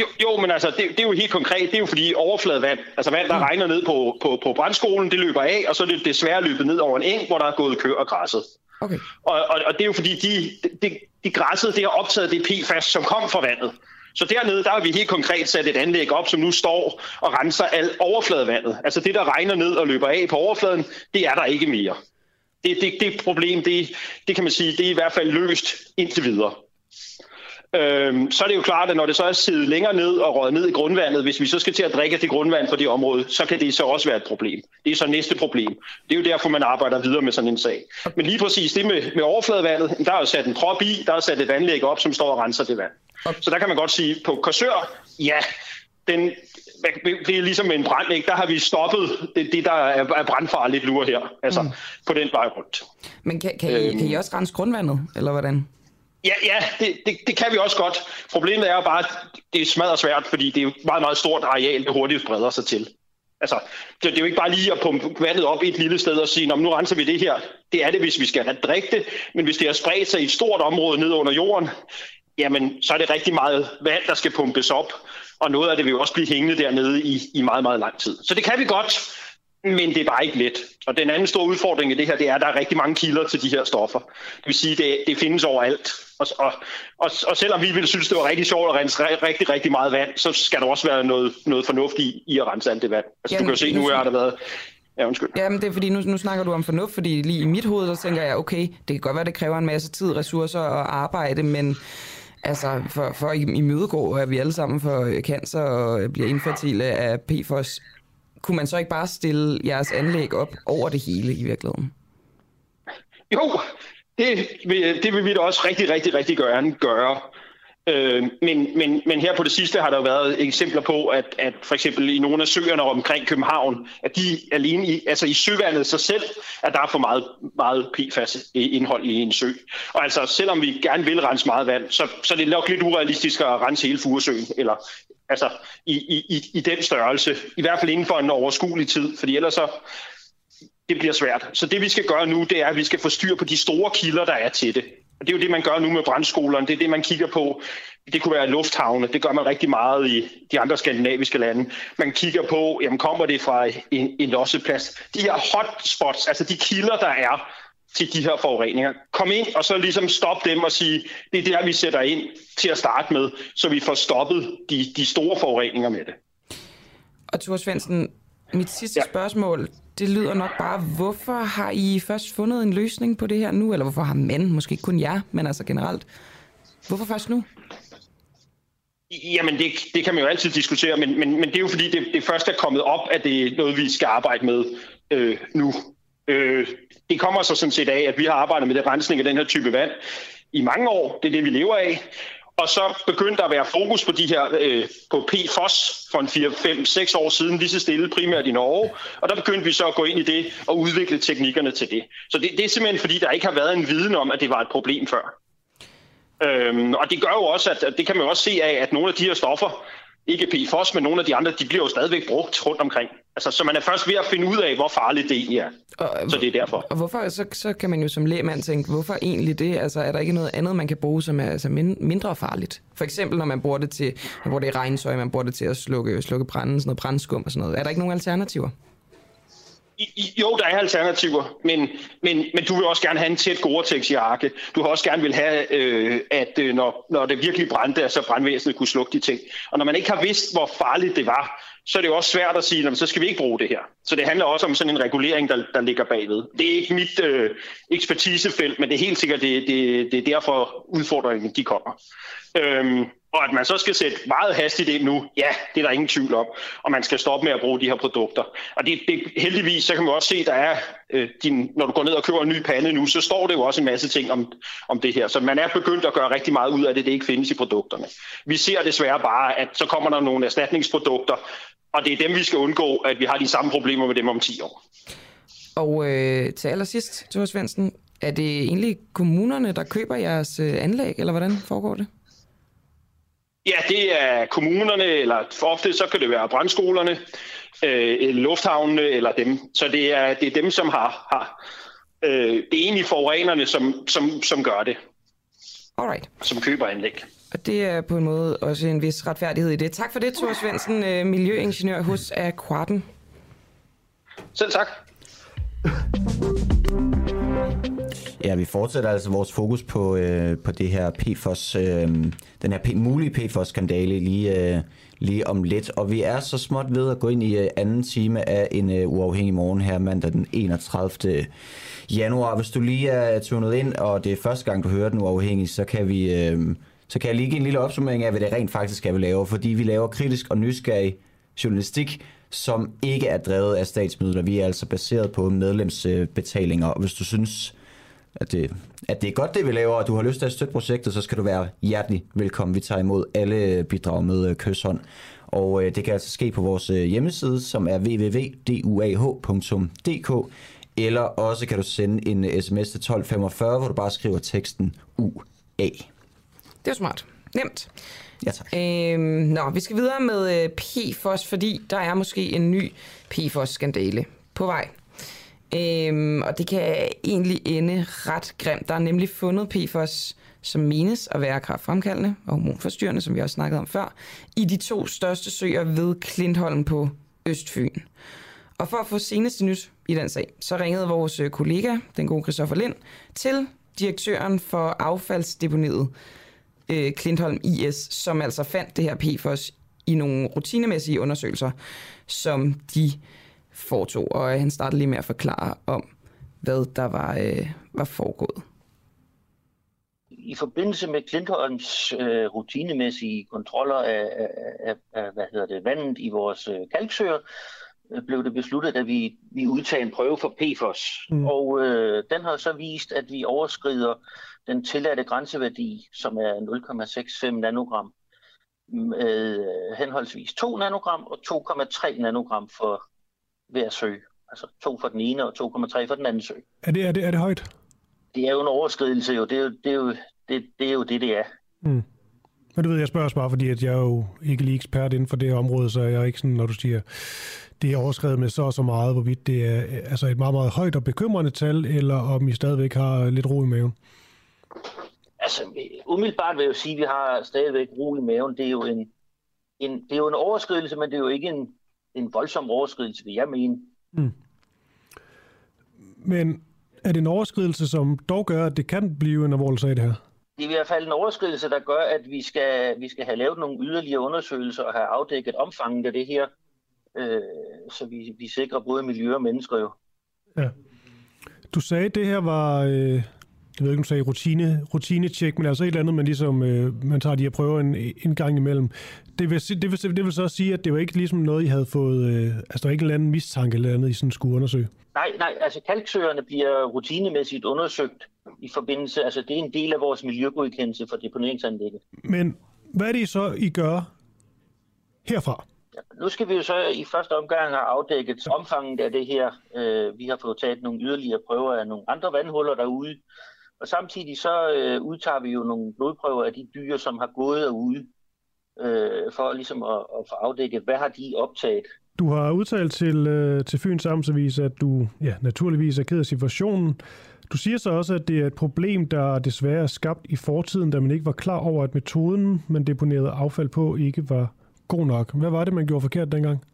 [SPEAKER 12] Jo, jo men altså, det, det er jo helt konkret. Det er jo fordi overfladevand, altså vand, der mm. regner ned på, på, på brandskolen, det løber af, og så er det desværre løbet ned over en eng, hvor der er gået kør og græsset.
[SPEAKER 2] Okay.
[SPEAKER 12] Og, og, og det er jo fordi, de, de, de græsset, det har optaget det PFAS, som kom fra vandet. Så dernede, der har vi helt konkret sat et anlæg op, som nu står og renser al overfladevandet. Altså det, der regner ned og løber af på overfladen, det er der ikke mere. Det, det, det problem, det, det kan man sige, det er i hvert fald løst indtil videre. Øhm, så er det jo klart, at når det så er siddet længere ned og røget ned i grundvandet, hvis vi så skal til at drikke det grundvand fra det område, så kan det så også være et problem. Det er så næste problem. Det er jo derfor, man arbejder videre med sådan en sag. Men lige præcis det med, med overfladevandet, der er jo sat en prop i, der er sat et anlæg op, som står og renser det vand. Så der kan man godt sige, på Korsør, ja, den, det er ligesom en brand, ikke? der har vi stoppet det, det der er brandfarligt lurer her, altså mm. på den vej rundt.
[SPEAKER 2] Men kan, kan, I, kan I også rense grundvandet, eller hvordan?
[SPEAKER 12] Ja, ja det, det, det kan vi også godt. Problemet er bare, at det er smadret svært, fordi det er et meget, meget stort areal, det hurtigt spreder sig til. Altså, det, det er jo ikke bare lige at pumpe vandet op i et lille sted og sige, nu renser vi det her. Det er det, hvis vi skal have drikke det, men hvis det har spredt sig i et stort område ned under jorden, jamen, så er det rigtig meget vand, der skal pumpes op, og noget af det vil jo også blive hængende dernede i, i meget, meget lang tid. Så det kan vi godt, men det er bare ikke let. Og den anden store udfordring i det her, det er, at der er rigtig mange kilder til de her stoffer. Det vil sige, at det, det findes overalt. Og, og, og, og selvom vi ville synes, det var rigtig sjovt at rense rigtig, rigtig meget vand, så skal der også være noget, noget fornuft i, i at rense alt det vand. Altså, Jamen, du kan jo se, nu har der været Ja, undskyld.
[SPEAKER 2] Jamen, det er fordi, nu, nu snakker du om fornuft, fordi lige i mit hoved, så tænker jeg, okay, det kan godt være, det kræver en masse tid, ressourcer og arbejde, men altså for, for at imødegå, at vi alle sammen får cancer og bliver infertile af PFOS, kunne man så ikke bare stille jeres anlæg op over det hele i virkeligheden?
[SPEAKER 12] Jo, det vil, det vil vi da også rigtig, rigtig, rigtig gerne gøre. Øh, men, men, men her på det sidste har der været eksempler på, at, at for eksempel i nogle af søerne omkring København, at de alene i, altså i søvandet sig selv, at der er for meget, meget PFAS-indhold i en sø. Og altså selvom vi gerne vil rense meget vand, så, så er det nok lidt urealistisk at rense hele Furesøen, eller altså i, i, i den størrelse. I hvert fald inden for en overskuelig tid, fordi ellers så det bliver svært. Så det vi skal gøre nu, det er, at vi skal få styr på de store kilder, der er til det. Og det er jo det, man gør nu med brandskolerne. Det er det, man kigger på. Det kunne være lufthavne. Det gør man rigtig meget i de andre skandinaviske lande. Man kigger på, jamen kommer det fra en, en losseplads. De her hotspots, altså de kilder, der er til de her forureninger. Kom ind og så ligesom stop dem og sige, det er der, vi sætter ind til at starte med, så vi får stoppet de, de store forureninger med det.
[SPEAKER 2] Og Thor Svendsen, mit sidste ja. spørgsmål, det lyder nok bare, hvorfor har I først fundet en løsning på det her nu? Eller hvorfor har man, måske ikke kun jer, men altså generelt, hvorfor først nu?
[SPEAKER 12] Jamen, det, det kan man jo altid diskutere, men, men, men det er jo fordi, det, det først er kommet op, at det er noget, vi skal arbejde med øh, nu. Øh, det kommer så sådan set af, at vi har arbejdet med det rensning af den her type vand i mange år. Det er det, vi lever af. Og så begyndte der at være fokus på de her øh, på PFOS for en 4, 5, 6 år siden, lige så stille primært i Norge. Og der begyndte vi så at gå ind i det og udvikle teknikkerne til det. Så det, det er simpelthen fordi, der ikke har været en viden om, at det var et problem før. Øhm, og det gør jo også, at, at det kan man jo også se af, at nogle af de her stoffer, ikke PFOS, men nogle af de andre, de bliver jo stadigvæk brugt rundt omkring. Altså, så man er først ved at finde ud af, hvor farligt det egentlig er. Og, så det er derfor.
[SPEAKER 2] Og hvorfor, så, så kan man jo som lægmand tænke, hvorfor egentlig det? Altså, er der ikke noget andet, man kan bruge, som er altså, mindre farligt? For eksempel, når man bruger det til, man bruger det i regnsøj, man bruger det til at slukke, slukke branden, sådan noget brandskum og sådan noget. Er der ikke nogen alternativer?
[SPEAKER 12] Jo, der er alternativer, men, men, men du vil også gerne have en tæt Gore-Tex-jakke. Du har også gerne vil have, øh, at øh, når, når det virkelig brændte, så brandvæsenet kunne slukke de ting. Og når man ikke har vidst, hvor farligt det var, så er det jo også svært at sige, så skal vi ikke bruge det her. Så det handler også om sådan en regulering, der, der ligger bagved. Det er ikke mit øh, ekspertisefelt, men det er helt sikkert, det, det, det er derfor udfordringen de kommer. Øhm, og at man så skal sætte meget hastigt ind nu, ja, det er der ingen tvivl om. Og man skal stoppe med at bruge de her produkter. Og det, det, heldigvis, så kan man også se, der er, øh, din, når du går ned og køber en ny pande nu, så står det jo også en masse ting om, om det her. Så man er begyndt at gøre rigtig meget ud af det, det ikke findes i produkterne. Vi ser desværre bare, at så kommer der nogle erstatningsprodukter, og det er dem, vi skal undgå, at vi har de samme problemer med dem om 10 år.
[SPEAKER 2] Og øh, til allersidst, Thor Svendsen, er det egentlig kommunerne, der køber jeres øh, anlæg, eller hvordan foregår det?
[SPEAKER 12] Ja, det er kommunerne, eller for ofte så kan det være brandskolerne, øh, lufthavnene eller dem. Så det er, det er dem, som har, har øh, det er egentlig forurenerne, som, som, som gør det.
[SPEAKER 2] Alright.
[SPEAKER 12] Som køber anlæg.
[SPEAKER 2] Og det er på en måde også en vis retfærdighed i det. Tak for det, Thor Svendsen, øh, miljøingeniør hos Aquarten.
[SPEAKER 12] Selv tak.
[SPEAKER 1] Ja, vi fortsætter altså vores fokus på, øh, på det her PFOS, øh, den her P- mulige PFOS-skandale lige, øh, lige om lidt. Og vi er så småt ved at gå ind i øh, anden time af en øh, uafhængig morgen her mandag den 31. januar. Hvis du lige er tunet ind, og det er første gang, du hører den uafhængig, så kan vi... Øh, så kan jeg lige give en lille opsummering af, hvad det rent faktisk er, vi laver. Fordi vi laver kritisk og nysgerrig journalistik, som ikke er drevet af statsmidler. Vi er altså baseret på medlemsbetalinger. Og hvis du synes, at det, at det er godt, det vi laver, og du har lyst til at støtte projektet, så skal du være hjertelig velkommen. Vi tager imod alle bidrag med øh, kysshånd. Og øh, det kan altså ske på vores øh, hjemmeside, som er www.duah.dk, eller også kan du sende en sms til 1245, hvor du bare skriver teksten UA.
[SPEAKER 2] Det er smart. Nemt.
[SPEAKER 1] Ja, tak.
[SPEAKER 2] Øhm, nå, vi skal videre med øh, PFOS, fordi der er måske en ny PFOS-skandale på vej. Øhm, og det kan egentlig ende ret grimt. Der er nemlig fundet PFOS, som menes at være kraftfremkaldende og hormonforstyrrende, som vi også snakkede om før, i de to største søer ved Klintholm på Østfyn. Og for at få seneste nyt i den sag, så ringede vores kollega, den gode Christoffer Lind, til direktøren for affaldsdeponiet øh, Klintholm IS, som altså fandt det her PFOS i nogle rutinemæssige undersøgelser, som de foretog. Og han startede lige med at forklare om, hvad der var, øh, var foregået.
[SPEAKER 13] I forbindelse med Klintholms øh, rutinemæssige kontroller af, af, af, af hvad hedder det, vandet i vores øh, kalksøer, øh, blev det besluttet, at vi, vi udtager en prøve for PFOS. Mm. Og øh, den har så vist, at vi overskrider den tilladte grænseværdi, som er 0,65 nanogram, med øh, henholdsvis 2 nanogram og 2,3 nanogram for hver sø. Altså 2 for den ene og 2,3 for den anden sø.
[SPEAKER 14] Er det, er det, er det højt?
[SPEAKER 13] Det er jo en overskridelse, jo. Det er jo det, er jo, det, det, er jo det, det er.
[SPEAKER 14] Mm. Men du ved, jeg spørger også bare, fordi at jeg er jo ikke lige ekspert inden for det område, så jeg er ikke sådan, når du siger, det er overskrevet med så og så meget, hvorvidt det er altså et meget, meget højt og bekymrende tal, eller om I stadigvæk har lidt ro i maven.
[SPEAKER 13] Altså, umiddelbart vil jeg jo sige, at vi har stadigvæk ro i maven. Det er jo en, en, det er jo en overskridelse, men det er jo ikke en, en voldsom overskridelse, vil jeg mene.
[SPEAKER 14] Mm. Men er det en overskridelse, som dog gør, at det kan blive en alvorlig sag, det her?
[SPEAKER 13] Det er i hvert fald en overskridelse, der gør, at vi skal, vi skal have lavet nogle yderligere undersøgelser og have afdækket omfanget af det her, øh, så vi, vi sikrer både miljø og mennesker jo.
[SPEAKER 14] Ja. Du sagde, at det her var, øh, jeg ved ikke, om du sagde rutine, rutinecheck, men altså et eller andet, man ligesom, øh, man tager de her prøver en, en gang imellem. Det vil, det, vil, det vil så sige, at det var ikke ligesom noget, I havde fået, øh, altså der var ikke en eller anden mistanke eller andet, I sådan skulle undersøge?
[SPEAKER 13] Nej, nej, altså kalksøerne bliver rutinemæssigt undersøgt i forbindelse, altså det er en del af vores miljøgodkendelse for deponeringsanlægget.
[SPEAKER 14] Men hvad er det så, I gør herfra?
[SPEAKER 13] Nu skal vi jo så i første omgang have afdækket omfanget af det her. Øh, vi har fået taget nogle yderligere prøver af nogle andre vandhuller derude, og samtidig så øh, udtager vi jo nogle blodprøver af de dyr, som har gået derude, øh, for ligesom at, at få afdækket, hvad har de optaget.
[SPEAKER 14] Du har udtalt til, øh, til Fyns Amtsavis, at du ja, naturligvis er ked af situationen. Du siger så også, at det er et problem, der desværre er skabt i fortiden, da man ikke var klar over, at metoden, man deponerede affald på, ikke var god nok. Hvad var det, man gjorde forkert dengang?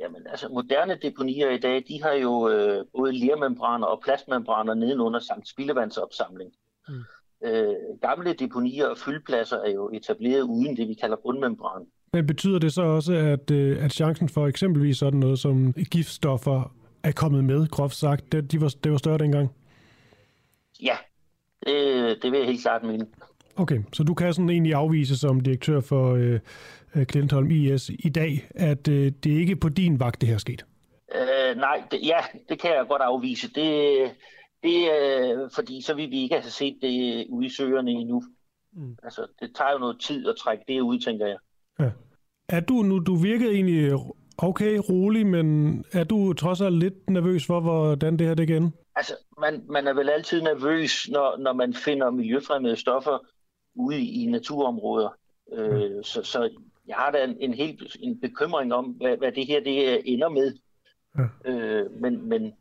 [SPEAKER 13] Jamen, altså moderne deponier i dag, de har jo øh, både lermembraner og plastmembraner nedenunder samt spildevandsopsamling. Mm. Øh, gamle deponier og fyldpladser er jo etableret uden det, vi kalder bundmembran.
[SPEAKER 14] Men betyder det så også, at, øh, at chancen for eksempelvis sådan noget som giftstoffer er kommet med, groft sagt, det, de var, det var større dengang?
[SPEAKER 13] Ja, det, det vil jeg helt klart mene.
[SPEAKER 14] Okay, så du kan sådan egentlig afvise som direktør for øh, Klintholm IS i dag, at øh, det er ikke på din vagt, det her er sket?
[SPEAKER 13] Øh, nej, det, ja, det kan jeg godt afvise. Det, det øh, fordi så vil vi ikke have set det ude i søerne endnu. Mm. Altså, det tager jo noget tid at trække det ud, tænker jeg.
[SPEAKER 14] Ja. Er du nu, du virkede egentlig okay, rolig, men er du trods alt lidt nervøs for, hvordan det her det igen?
[SPEAKER 13] Altså, man, man er vel altid nervøs, når, når man finder miljøfremmede stoffer ude i, naturområder. Øh, mm. så, så jeg har da en, en helt en bekymring om, hvad, hvad det her det ender med. Ja. Øh, men, men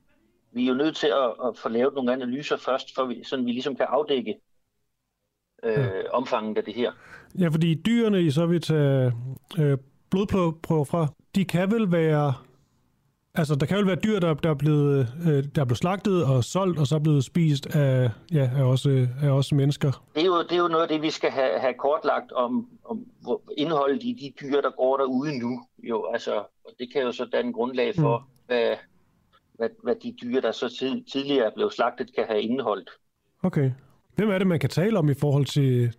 [SPEAKER 13] vi er jo nødt til at, at få lavet nogle analyser først, for vi, sådan vi ligesom kan afdække øh, ja. omfanget af det her.
[SPEAKER 14] Ja, fordi dyrene, I så vil tage øh, blodprøver fra, de kan vel være... Altså, der kan vel være dyr, der, der, er, blevet, øh, der er blevet slagtet og solgt, og så er blevet spist af, ja, af, også, af også mennesker.
[SPEAKER 13] Det er, jo, det er jo noget af det, vi skal have, have kortlagt om, om indholdet i de dyr, der går derude nu. Jo, altså, og det kan jo så danne grundlag for, mm. hvad, hvad, hvad de dyr, der så tid, tidligere er blevet slagtet, kan have indeholdt.
[SPEAKER 14] Okay. Hvem er det, man kan tale om i forhold til,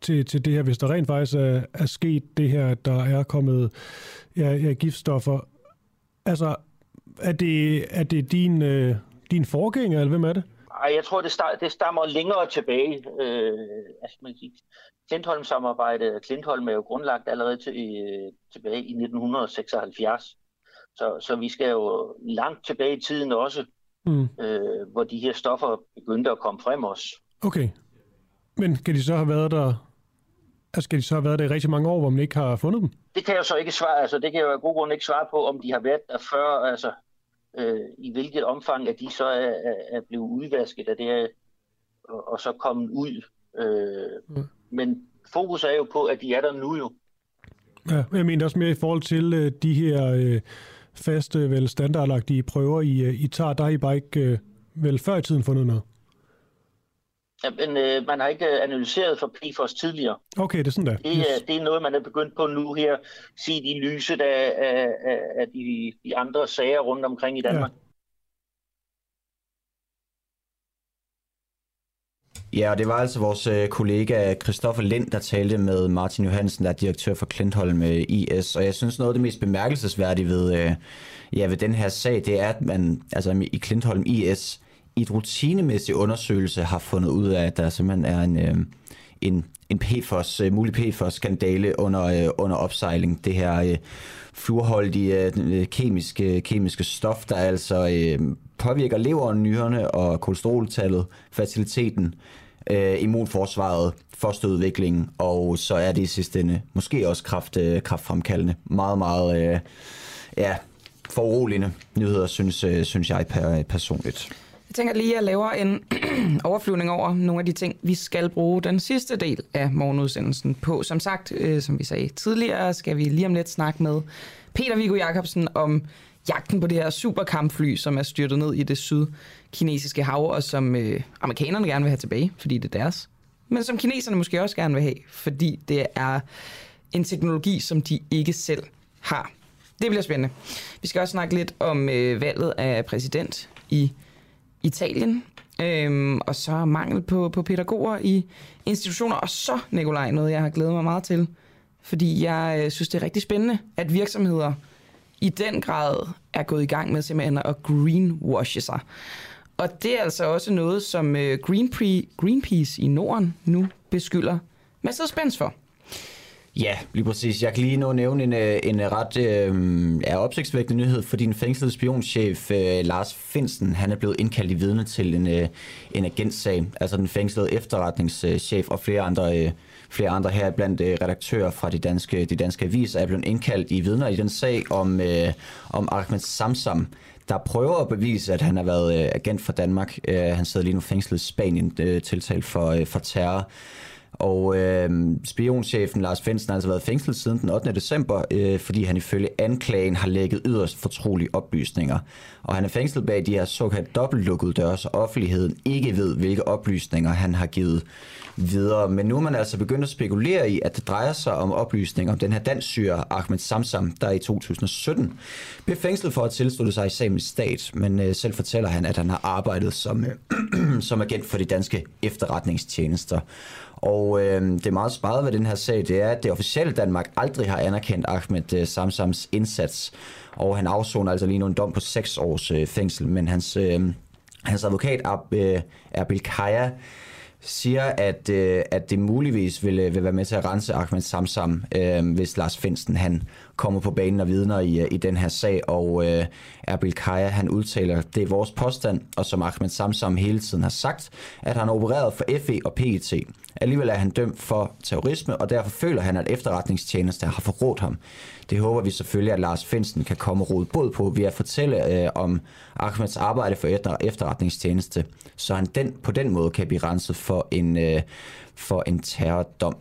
[SPEAKER 14] til, til det her, hvis der rent faktisk er, er sket det her, at der er kommet ja, ja, giftstoffer? Altså, er det, er det din, øh, din forgænger, eller hvem er det?
[SPEAKER 13] Ej, jeg tror, det, star- det stammer længere tilbage. Øh, altså, man siger, Klintholm-samarbejdet, Klintholm er jo grundlagt allerede til, øh, tilbage i 1976. Så, så vi skal jo langt tilbage i tiden også, mm. øh, hvor de her stoffer begyndte at komme frem også.
[SPEAKER 14] Okay. Men kan de så have været der Altså, skal de så have været der i rigtig mange år, hvor man ikke har fundet dem?
[SPEAKER 13] Det kan jeg så ikke svare, altså det kan jeg jo af god grund ikke svare på, om de har været der før, altså øh, i hvilket omfang, at de så er, er, er blevet udvasket af det her, og, og så kommet ud. Øh, mm. Men fokus er jo på, at de er der nu jo.
[SPEAKER 14] Ja, jeg mener også mere i forhold til øh, de her øh, faste, vel standardagtige prøver, I, øh, I tager, der har I bare ikke øh, vel før i tiden fundet noget?
[SPEAKER 13] Ja, men øh, man har ikke øh, analyseret for PFOS tidligere.
[SPEAKER 14] Okay, det er sådan der.
[SPEAKER 13] Det, yes. det er noget, man er begyndt på nu her, sige de lyset af, af, af de, de andre sager rundt omkring i Danmark. Ja.
[SPEAKER 1] Ja, og det var altså vores øh, kollega Christoffer Lind, der talte med Martin Johansen, der er direktør for Klintholm øh, IS. Og jeg synes, noget af det mest bemærkelsesværdige ved, øh, ja, ved den her sag, det er, at man altså, i Klintholm IS i et rutinemæssig undersøgelse har fundet ud af, at der simpelthen er en, øh, en, en PFOS, øh, mulig PFOS-skandale under, øh, under opsejling. Det her øh, fluorholdige øh, øh, kemiske, kemiske stof, der altså øh, påvirker leveren, nyrerne og kolesteroltallet, faciliteten, øh, immunforsvaret, fosterudviklingen, og så er det i sidste ende måske også kraft, øh, kraftfremkaldende. Meget, meget øh, ja, foruroligende nyheder, synes, øh, synes jeg per, øh, personligt.
[SPEAKER 2] Jeg tænker lige, at jeg laver en [clears throat] overflyvning over nogle af de ting, vi skal bruge den sidste del af morgenudsendelsen på. Som sagt, øh, som vi sagde tidligere, skal vi lige om lidt snakke med Peter Viggo Jacobsen om jagten på det her superkampfly, som er styrtet ned i det sydkinesiske hav, og som øh, amerikanerne gerne vil have tilbage, fordi det er deres. Men som kineserne måske også gerne vil have, fordi det er en teknologi, som de ikke selv har. Det bliver spændende. Vi skal også snakke lidt om øh, valget af præsident i Italien, øhm, og så mangel på, på pædagoger i institutioner, og så, Nikolaj, noget jeg har glædet mig meget til, fordi jeg øh, synes, det er rigtig spændende, at virksomheder i den grad er gået i gang med simpelthen at greenwashe sig. Og det er altså også noget, som øh, Greenpeace i Norden nu beskylder Mercedes-Benz for.
[SPEAKER 1] Ja, lige præcis. Jeg kan lige nå nævne en, øh, en ret øh, er opsigtsvækkende nyhed, fordi den fængslede spionchef øh, Lars Finsen, han er blevet indkaldt i vidne til en, øh, en agentsag. Altså den fængslede efterretningschef og flere andre, øh, flere andre her blandt øh, redaktører fra de danske, de danske aviser er blevet indkaldt i vidner i den sag om, øh, om Ahmed Samsam, der prøver at bevise, at han har været øh, agent for Danmark. Øh, han sidder lige nu fængslet i Spanien, øh, tiltalt for, øh, for terror. Og øh, spionchefen Lars Finsen har altså været fængslet siden den 8. december, øh, fordi han ifølge anklagen har lægget yderst fortrolige oplysninger. Og han er fængslet bag de her såkaldt dobbeltlukkede døre, så offentligheden ikke ved, hvilke oplysninger han har givet videre. Men nu er man altså begyndt at spekulere i, at det drejer sig om oplysninger om den her danssyre Ahmed Samsam, der i 2017 blev fængslet for at tilslutte sig islamisk stat. Men øh, selv fortæller han, at han har arbejdet som, øh, [clears throat] som agent for de danske efterretningstjenester. Og øh, det er meget sparet ved den her sag, det er, at det officielle Danmark aldrig har anerkendt Ahmed øh, Samsams indsats. Og han afsoner altså lige nu en dom på 6 års øh, fængsel, men hans, øh, hans advokat, Ab, øh, Erbil Kaya, siger, at, øh, at det muligvis vil, øh, vil være med til at rense Ahmed Samsam, øh, hvis Lars Finsten han kommer på banen og vidner i, øh, i den her sag. Og øh, Erbil Kaya han udtaler, det er vores påstand, og som Ahmed Samsam hele tiden har sagt, at han har opereret for FE og PET. Alligevel er han dømt for terrorisme, og derfor føler han, at efterretningstjenester har forrådt ham. Det håber vi selvfølgelig, at Lars Finsen kan komme rod bod på ved at fortælle øh, om Ahmeds arbejde for efter, efterretningstjeneste, så han den, på den måde kan blive renset for en, øh, for en terrordom.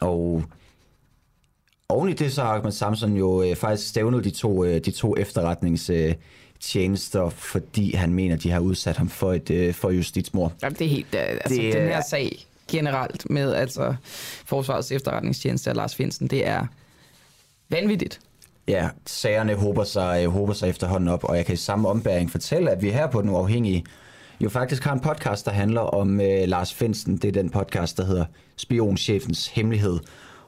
[SPEAKER 1] Og oven i det, så har Ahmed Samson jo øh, faktisk stævnet de to, øh, de to efterretningstjenester, øh, fordi han mener, de har udsat ham for et øh, for justitsmord.
[SPEAKER 2] Jamen, det er helt... Øh, altså, det, den her sag generelt med altså Forsvarets efterretningstjeneste og Lars Finsen, det er vanvittigt.
[SPEAKER 1] Ja, sagerne håber sig, håber sig efterhånden op, og jeg kan i samme ombæring fortælle, at vi her på Den Uafhængige jo faktisk har en podcast, der handler om øh, Lars Finsen. Det er den podcast, der hedder Spionchefens Hemmelighed.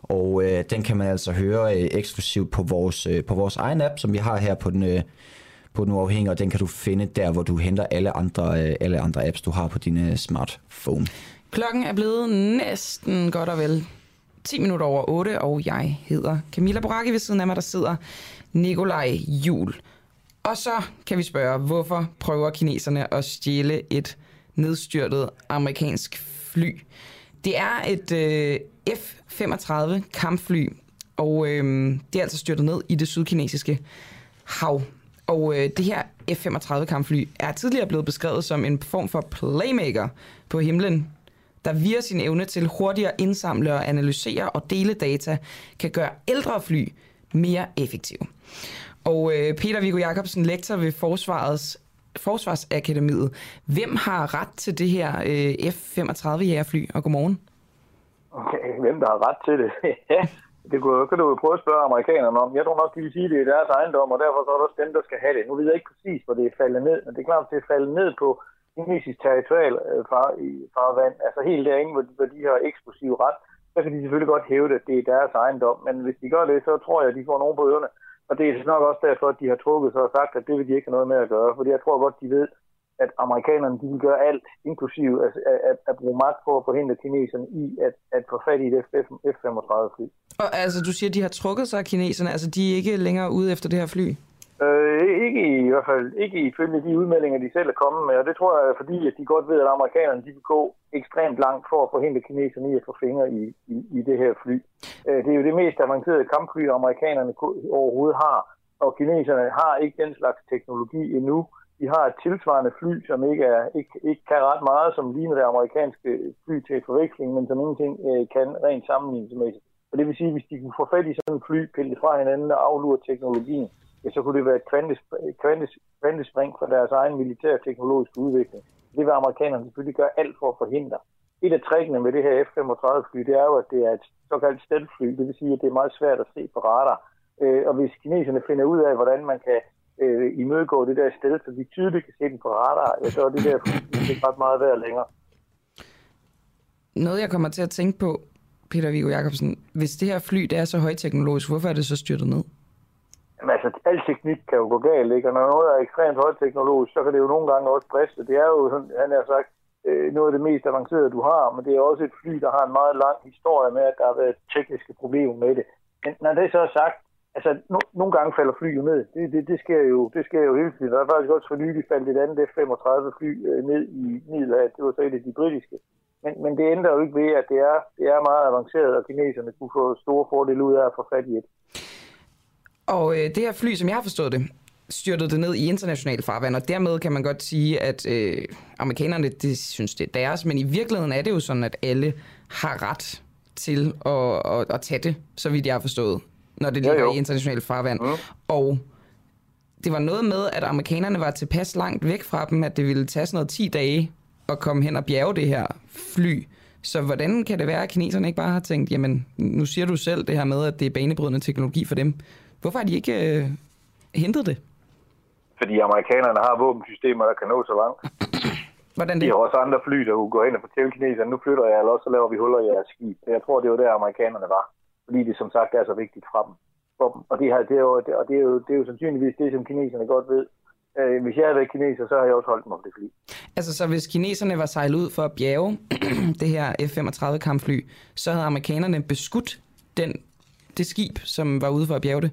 [SPEAKER 1] Og øh, den kan man altså høre øh, eksklusivt på vores, øh, på vores egen app, som vi har her på den, øh, på den uafhængige, og den kan du finde der, hvor du henter alle andre, øh, alle andre apps, du har på din øh, smartphone.
[SPEAKER 2] Klokken er blevet næsten godt og vel 10 minutter over 8, og jeg hedder Camilla Boracchi ved siden af mig, der sidder Nikolaj Jul. Og så kan vi spørge, hvorfor prøver kineserne at stjæle et nedstyrtet amerikansk fly? Det er et øh, F-35 kampfly, og øh, det er altså styrtet ned i det sydkinesiske hav. Og øh, det her F-35 kampfly er tidligere blevet beskrevet som en form for playmaker på himlen der via sin evne til hurtigere indsamle og analysere og dele data, kan gøre ældre fly mere effektive. Og øh, Peter Viggo Jacobsen, lektor ved Forsvarets Forsvarsakademiet. Hvem har ret til det her øh, F-35 jægerfly? Og godmorgen.
[SPEAKER 15] Okay, hvem der har ret til det? [laughs] det kunne, kan du jo prøve at spørge amerikanerne om. Jeg tror nok, de vil sige, at det er deres ejendom, og derfor så er det også dem, der skal have det. Nu ved jeg ikke præcis, hvor det er faldet ned, men det er klart, at det er faldet ned på kinesisk territorial øh, far, i farvand, altså helt derinde, hvor, hvor de har eksplosiv ret, så kan de selvfølgelig godt hæve det, at det er deres ejendom. Men hvis de gør det, så tror jeg, at de får nogen på ørerne. Og det er nok også derfor, at de har trukket sig og sagt, at det vil de ikke have noget med at gøre. Fordi jeg tror godt, de ved, at amerikanerne de vil gøre alt, inklusive at, at, at bruge magt for at forhindre kineserne i at, at få fat i et F-35-fly.
[SPEAKER 2] Og altså, du siger, at de har trukket sig, kineserne, altså de er ikke længere ude efter det her fly?
[SPEAKER 15] Øh, ikke i, i hvert fald ikke ifølge de udmeldinger, de selv er kommet med, og det tror jeg fordi, at de godt ved, at amerikanerne de vil gå ekstremt langt for at forhindre kineserne i at få fingre i, i, i det her fly. Øh, det er jo det mest avancerede kampfly, amerikanerne overhovedet har, og kineserne har ikke den slags teknologi endnu. De har et tilsvarende fly, som ikke, er, ikke, ikke kan ret meget, som ligner det amerikanske fly til forveksling, men som ingenting øh, kan rent sammenligningsmæssigt. Og det vil sige, at hvis de kunne få fat i sådan et fly, pille fra hinanden og aflure teknologien, ja, så kunne det være et kvantespring for deres egen militære teknologiske udvikling. Det vil amerikanerne selvfølgelig gøre alt for at forhindre. Et af trækkene med det her F-35-fly, det er jo, at det er et såkaldt stealth-fly. Det vil sige, at det er meget svært at se på radar. Øh, og hvis kineserne finder ud af, hvordan man kan øh, imødegå det der sted, så vi tydeligt kan se den på radar, ja, så er det der fly ikke ret meget værd længere.
[SPEAKER 2] Noget, jeg kommer til at tænke på, Peter Viggo Jacobsen, hvis det her fly det er så højteknologisk, hvorfor er det så styrtet ned?
[SPEAKER 15] Jamen, altså, al teknik kan jo gå galt, ikke? Og når noget er ekstremt højteknologisk, så kan det jo nogle gange også briste. Det er jo, han har sagt, øh, noget af det mest avancerede, du har, men det er også et fly, der har en meget lang historie med, at der har været tekniske problemer med det. Men når det så er sagt, altså, no, nogle gange falder fly jo ned. Det, det, det, sker jo, det sker jo hele tiden. Der er faktisk også for nylig faldt et andet F-35 fly øh, ned i Middelhavet. Det var så et af de britiske. Men, men det ændrer jo ikke ved, at det er, det er meget avanceret, og kineserne kunne få store fordele ud af at få fat i et.
[SPEAKER 2] Og øh, det her fly, som jeg har forstået det, styrtede det ned i international farvand, og dermed kan man godt sige, at øh, amerikanerne de synes, det er deres, men i virkeligheden er det jo sådan, at alle har ret til at, at, at tage det, så vidt jeg har forstået, når det ligger ja, i international farvand. Mm. Og det var noget med, at amerikanerne var tilpas langt væk fra dem, at det ville tage sådan noget 10 dage at komme hen og bjerge det her fly. Så hvordan kan det være, at kineserne ikke bare har tænkt, jamen, nu siger du selv det her med, at det er banebrydende teknologi for dem. Hvorfor har de ikke øh, hentet det?
[SPEAKER 15] Fordi amerikanerne har våbensystemer, der kan nå så langt. [clears throat]
[SPEAKER 2] Hvordan det?
[SPEAKER 15] De har også andre fly, der kunne gå ind og fortælle kineserne, nu flytter jeg, eller også så laver vi huller i jeres skib. Jeg tror, det var der, amerikanerne var. Fordi det som sagt er så vigtigt fra dem. For dem. Og, det, her, det, er jo, og det, er jo, det er jo sandsynligvis det, som kineserne godt ved, Øh, hvis jeg havde været kineser, så har jeg også holdt mig på det fly.
[SPEAKER 2] Altså, så hvis kineserne var sejlet ud for at bjerge [clears throat] det her F-35 kampfly, så havde amerikanerne beskudt den, det skib, som var ude for at bjerge det?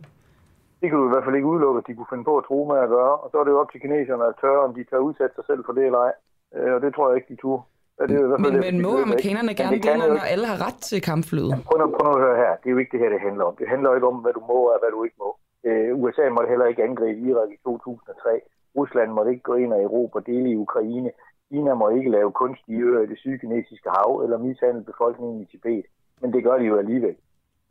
[SPEAKER 15] Det kunne du i hvert fald ikke udelukke, at de kunne finde på at tro med at gøre. Og så er det jo op til kineserne at tørre, om de tør udsætte sig selv for det eller ej. Øh, og det tror jeg ikke, de turde.
[SPEAKER 2] Det er i hvert fald men, det, men må amerikanerne gerne det, det når alle har ret til kampflyet?
[SPEAKER 15] Prøv nu, prøv nu at høre her. Det er jo ikke det her, det handler om. Det handler ikke om, hvad du må og hvad du ikke må. Øh, USA måtte heller ikke angribe Irak i 2003. Rusland måtte ikke gå ind og Europa og dele i Ukraine. Kina må ikke lave kunstige øer i det sydkinesiske hav eller mishandle befolkningen i Tibet. Men det gør de jo alligevel.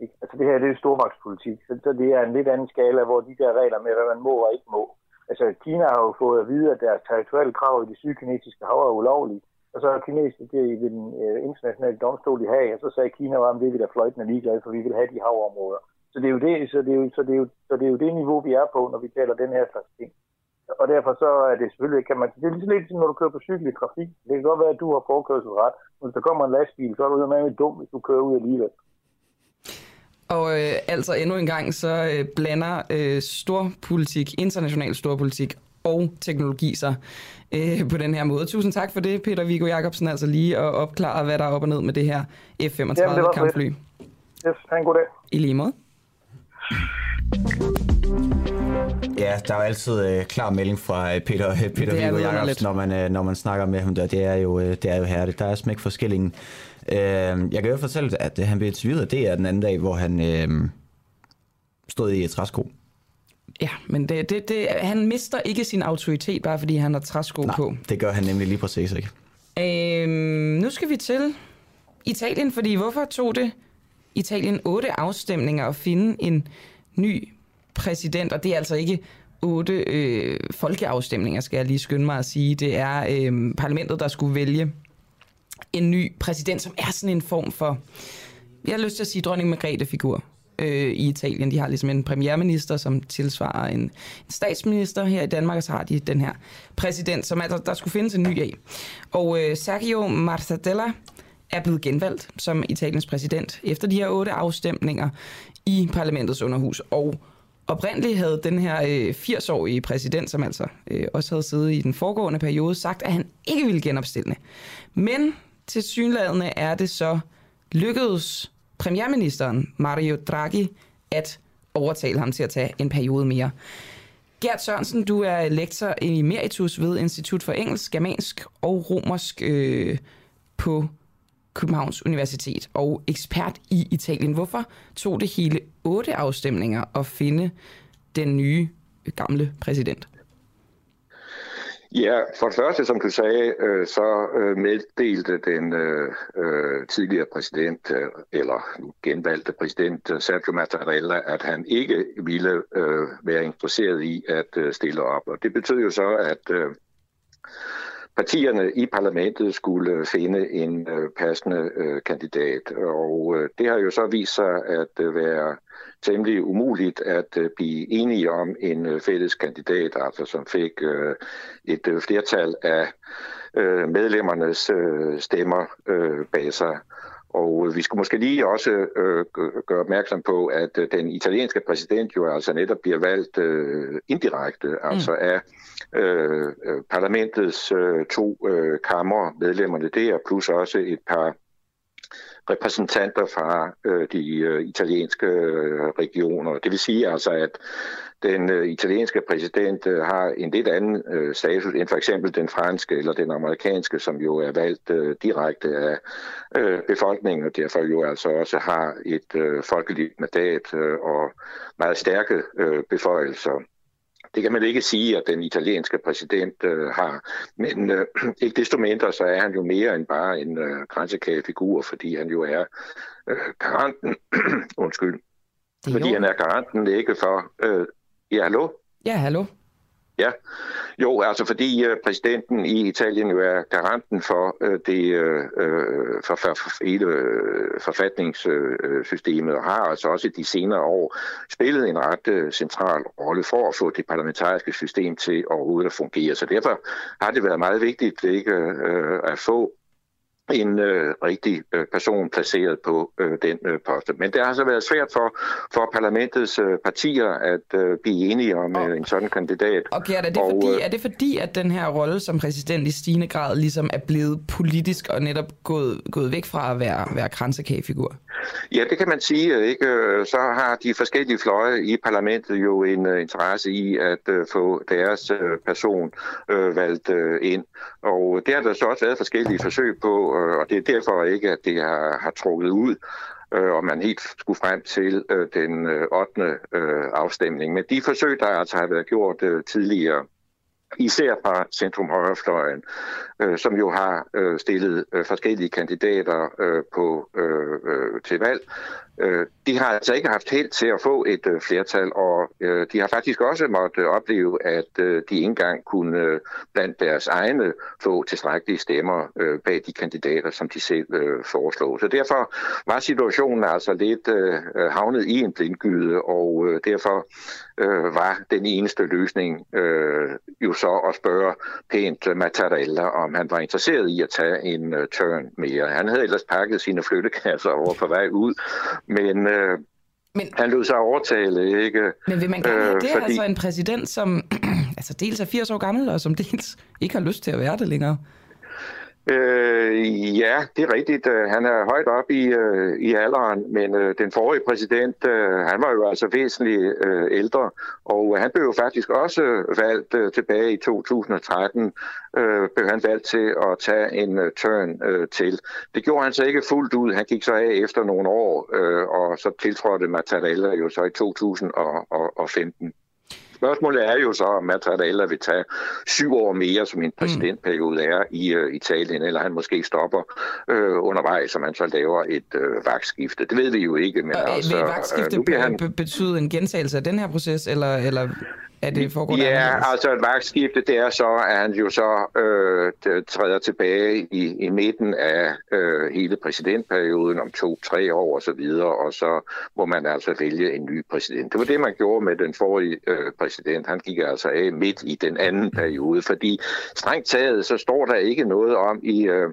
[SPEAKER 15] Ikke? Altså det her det er stormagtspolitik, så, så det er en lidt anden skala, hvor de der regler med, hvad man må og ikke må. Altså Kina har jo fået at vide, at deres territoriale krav i det sydkinesiske hav er ulovlige. Og så har kineserne det i den øh, internationale domstol i Haag, og så sagde Kina, at det vi der er ligeglade, for vi vil have de havområder. Så det er jo det, så det er jo, så det er jo, så det, er jo det niveau, vi er på, når vi taler den her slags ting. Og derfor så er det selvfølgelig, kan man, det er lige så lidt som når du kører på cykel i trafik. Det kan godt være, at du har forkørselsret. Hvis der kommer en lastbil, så er du med dum, hvis du kører ud alligevel.
[SPEAKER 2] Og øh, altså endnu en gang, så øh, blander øh, storpolitik, international storpolitik og teknologi sig øh, på den her måde. Tusind tak for det, Peter Viggo Jacobsen, altså lige at opklare, hvad der er op og ned med det her F-35 kampfly.
[SPEAKER 15] Yes, ha' en god dag.
[SPEAKER 2] I lige måde.
[SPEAKER 1] Ja, der er jo altid øh, klar melding fra øh, Peter, øh, Peter Viggo Jacobsen, når man, øh, når man snakker med ham der. Det er jo, øh, det er jo herligt. Der er smæk forskellige. Øh, jeg kan jo fortælle, at han blev interviewet det er den anden dag, hvor han øh, stod i et træsko.
[SPEAKER 2] Ja, men det, det, det, han mister ikke sin autoritet, bare fordi han har træsko
[SPEAKER 1] Nej,
[SPEAKER 2] på.
[SPEAKER 1] det gør han nemlig lige præcis ikke.
[SPEAKER 2] Øhm, nu skal vi til Italien, fordi hvorfor tog det Italien otte afstemninger at finde en ny præsident? Og det er altså ikke otte øh, folkeafstemninger, skal jeg lige skynde mig at sige. Det er øh, parlamentet, der skulle vælge en ny præsident, som er sådan en form for, jeg har lyst til at sige dronning Margrethe-figur øh, i Italien. De har ligesom en premierminister, som tilsvarer en, en statsminister her i Danmark, og så har de den her præsident, som er, der, der skulle findes en ny af. Og øh, Sergio Martadella er blevet genvalgt som Italiens præsident efter de her otte afstemninger i parlamentets underhus. Og oprindeligt havde den her øh, 80-årige præsident, som altså øh, også havde siddet i den foregående periode, sagt, at han ikke ville genopstille. Men til synlædende er det så lykkedes premierministeren Mario Draghi at overtale ham til at tage en periode mere. Gert Sørensen, du er lektor i emeritus ved Institut for Engelsk, Germansk og Romersk øh, på Københavns Universitet og ekspert i Italien. Hvorfor tog det hele otte afstemninger at finde den nye øh, gamle præsident?
[SPEAKER 16] Ja, for det første, som du sagde, øh, så øh, meddelte den øh, øh tidligere præsident, øh, eller genvalgte præsident Sergio Mattarella, at han ikke ville være interesseret i at stille op. Og det betød jo så, at partierne i parlamentet skulle finde en passende kandidat. Og det har jo så vist sig at være temmelig umuligt at øh, blive enige om en øh, fælles kandidat, altså som fik øh, et flertal af medlemmernes stemmer bag sig. Og vi skulle måske lige også øh, gøre opmærksom på, at øh, den italienske præsident jo altså netop bliver valgt øh, indirekte, mm. altså af Øh, øh, parlamentets øh, to øh, kammer, medlemmerne der, plus også et par repræsentanter fra øh, de øh, italienske øh, regioner. Det vil sige altså, at den øh, italienske præsident øh, har en lidt anden øh, status end for eksempel den franske eller den amerikanske, som jo er valgt øh, direkte af øh, befolkningen, og derfor jo altså også har et øh, folkeligt mandat øh, og meget stærke øh, beføjelser. Det kan man ikke sige, at den italienske præsident øh, har. Men øh, [clears throat] ikke desto mindre, så er han jo mere end bare en øh, grænsekagefigur, fordi han jo er øh, garanten, [clears throat] undskyld, fordi han er garanten ikke for... Øh, ja, hallo?
[SPEAKER 2] Ja, hallo.
[SPEAKER 16] Ja, jo, altså fordi øh, præsidenten i Italien jo er garanten for øh, det øh, øh for, for, for hele øh, forfatningssystemet og har altså også de senere år spillet en ret øh, central rolle for at få det parlamentariske system til overhovedet at fungere. Så derfor har det været meget vigtigt ikke, øh, at få en øh, rigtig øh, person placeret på øh, den øh, post. Men det har altså været svært for, for parlamentets øh, partier at øh, blive enige om øh, en sådan kandidat.
[SPEAKER 2] Og Gert, er det, og, fordi, er det fordi, at den her rolle som præsident i stigende grad ligesom er blevet politisk og netop gået, gået væk fra at være, være kransekagefigur?
[SPEAKER 16] Ja, det kan man sige. Ikke? Så har de forskellige fløje i parlamentet jo en uh, interesse i at uh, få deres uh, person uh, valgt uh, ind. Og det har der så også været forskellige forsøg på, Øh, og det er derfor ikke, at det har, har trukket ud øh, og man helt skulle frem til øh, den øh, 8. Øh, afstemning. Men de forsøg, der altså har været gjort øh, tidligere, især fra centrum højrefløjen, øh, som jo har øh, stillet øh, forskellige kandidater øh, på øh, øh, til valg. Øh, de har altså ikke haft held til at få et øh, flertal, og øh, de har faktisk også måttet øh, opleve, at øh, de ikke engang kunne øh, blandt deres egne få tilstrækkelige stemmer øh, bag de kandidater, som de selv øh, foreslog. Så derfor var situationen altså lidt øh, øh, havnet i en blindgyde, og øh, derfor øh, var den eneste løsning øh, jo så at spørge pænt øh, Mattarella, om han var interesseret i at tage en øh, turn mere. Han havde ellers pakket sine flyttekasser over på vej ud, men, øh, men han lød sig overtale, ikke?
[SPEAKER 2] Men vil man gerne have øh, det, fordi... altså en præsident, som [clears throat] altså dels er 80 år gammel, og som dels ikke har lyst til at være det længere?
[SPEAKER 16] Øh, ja, det er rigtigt. Øh, han er højt op i, øh, i alderen, men øh, den forrige præsident, øh, han var jo altså væsentligt øh, ældre, og han blev jo faktisk også valgt øh, tilbage i 2013, øh, blev han valgt til at tage en øh, turn øh, til. Det gjorde han så ikke fuldt ud. Han gik så af efter nogle år, øh, og så tiltrådte Mattarella jo så i 2015. Spørgsmålet er jo så, om Mattarella vil tage syv år mere, som en præsidentperiode er i uh, Italien, eller han måske stopper uh, undervejs, så man så laver et uh, vagtskifte. Det ved vi jo ikke. Men
[SPEAKER 2] og,
[SPEAKER 16] altså,
[SPEAKER 2] vil vagtskifte uh, han... betyde en gentagelse af den her proces, eller, eller er det foregået
[SPEAKER 16] Ja, anderledes? altså et vagtskifte, det er så, at han jo så øh, træder tilbage i, i midten af øh, hele præsidentperioden om to-tre år og så videre, og så må man altså vælge en ny præsident. Det var det, man gjorde med den forrige øh, præsident. Han gik altså af midt i den anden periode, fordi strengt taget, så står der ikke noget om i... Øh,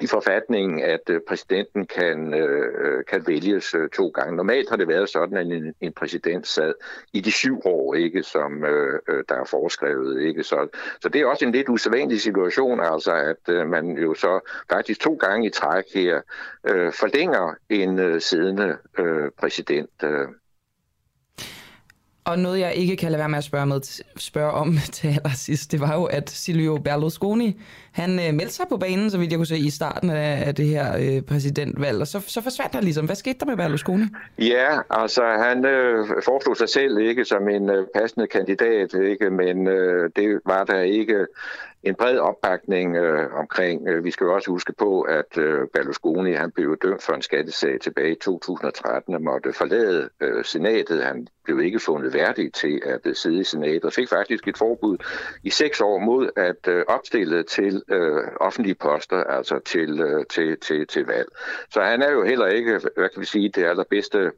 [SPEAKER 16] i forfatningen, at øh, præsidenten kan, øh, kan vælges øh, to gange. Normalt har det været sådan, at en, en præsident sad i de syv år, ikke, som øh, øh, der er foreskrevet. Ikke? Så, så det er også en lidt usædvanlig situation, altså at øh, man jo så faktisk to gange i træk her øh, forlænger en øh, siddende øh, præsident. Øh.
[SPEAKER 2] Og noget, jeg ikke kan lade være med at spørge, med, spørge om [laughs] til allersidst, det var jo, at Silvio Berlusconi, han øh, meldte sig på banen, så vidt jeg kunne se, i starten af, af det her øh, præsidentvalg, og så, så forsvandt han ligesom. Hvad skete der med Berlusconi?
[SPEAKER 16] Ja, altså han øh, foreslog sig selv ikke som en øh, passende kandidat, ikke, men øh, det var der ikke en bred opbakning øh, omkring. Øh, vi skal jo også huske på, at øh, Berlusconi han blev dømt for en skattesag tilbage i 2013 og måtte forlade øh, senatet. Han blev ikke fundet værdig til at øh, sidde i senatet og fik faktisk et forbud i seks år mod at øh, opstille til øh, offentlige poster, altså til, øh, til, til, til valg. Så han er jo heller ikke, hvad kan vi sige, det allerbedste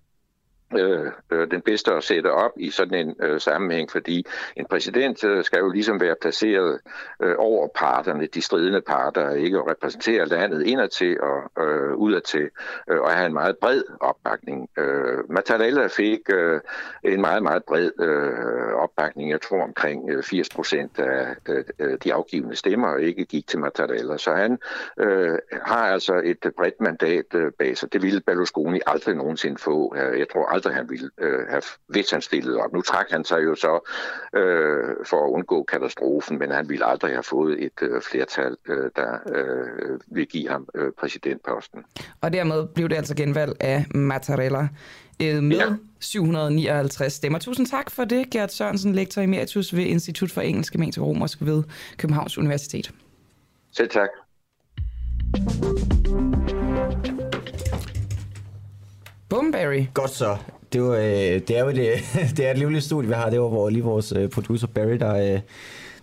[SPEAKER 16] øh, øh, den bedste at sætte op i sådan en øh, sammenhæng, fordi en præsident øh, skal jo ligesom være placeret øh, over parterne, de stridende parter, ikke at repræsentere landet indadtil og øh, udadtil, øh, og have en meget bred opbakning. Øh, Mattarella fik øh, en meget, meget bred øh, opbakning, jeg tror omkring øh, 80 procent af øh, øh, de afgivende stemmer ikke gik til Mattarella, så han øh, har altså et bredt mandat øh, bag sig. Det ville Berlusconi aldrig nogensinde få. Øh, jeg tror aldrig, han ville øh, have, hvis han stillede op. Nu trak han sig jo så øh, for at undgå katastrofen, men han ville aldrig have fået et øh, flertal, øh, der øh, vil give ham øh, præsidentposten.
[SPEAKER 2] Og dermed blev det altså genvalg af Mattarella øh, med ja. 759 stemmer. Tusind tak for det, Gert Sørensen, lektor emeritus ved Institut for Engelsk Gemensik og Romersk ved Københavns Universitet.
[SPEAKER 16] Selv tak.
[SPEAKER 2] Boomberry.
[SPEAKER 1] Godt så. Det, var, øh, det er jo det, [laughs] det er et livligt studie, vi har. Det var hvor lige vores øh, producer Barry, der, øh,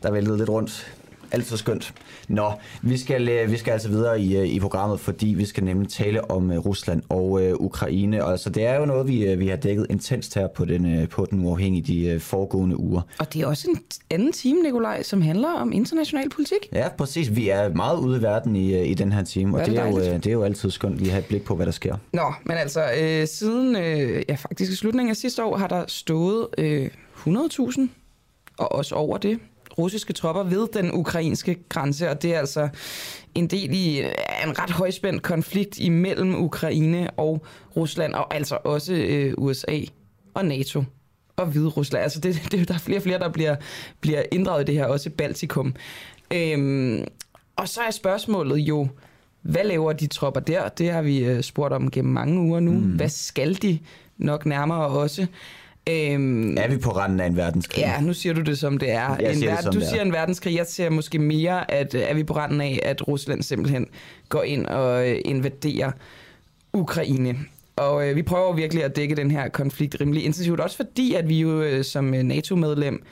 [SPEAKER 1] der væltede lidt rundt. Altid skønt. Nå, vi skal, øh, vi skal altså videre i, øh, i programmet, fordi vi skal nemlig tale om uh, Rusland og uh, Ukraine. Og altså, det er jo noget, vi, vi har dækket intenst her på den, på den uafhængige de foregående uger.
[SPEAKER 2] Og det er også en anden time, Nikolaj, som handler om international politik.
[SPEAKER 1] Ja, præcis. Vi er meget ude i verden i, i den her time, og det, det, er jo, det er jo altid skønt lige at have et blik på, hvad der sker.
[SPEAKER 2] Nå, men altså, øh, siden øh, ja, faktisk i slutningen af sidste år har der stået øh, 100.000, og også over det, russiske tropper ved den ukrainske grænse, og det er altså en del i en ret højspændt konflikt imellem Ukraine og Rusland, og altså også øh, USA og NATO og Hvide Rusland. Altså det, det, der er flere og flere, der bliver, bliver inddraget i det her, også Baltikum. Øhm, og så er spørgsmålet jo, hvad laver de tropper der? Det har vi øh, spurgt om gennem mange uger nu. Mm. Hvad skal de? Nok nærmere også.
[SPEAKER 1] Øhm, er vi på randen af en verdenskrig?
[SPEAKER 2] Ja, nu siger du det som det er.
[SPEAKER 1] Jeg
[SPEAKER 2] en
[SPEAKER 1] siger det, som
[SPEAKER 2] du
[SPEAKER 1] det er.
[SPEAKER 2] siger en verdenskrig. Jeg ser måske mere, at er vi på randen af, at Rusland simpelthen går ind og øh, invaderer Ukraine. Og øh, vi prøver virkelig at dække den her konflikt rimelig intensivt, også fordi, at vi jo øh, som øh, NATO-medlem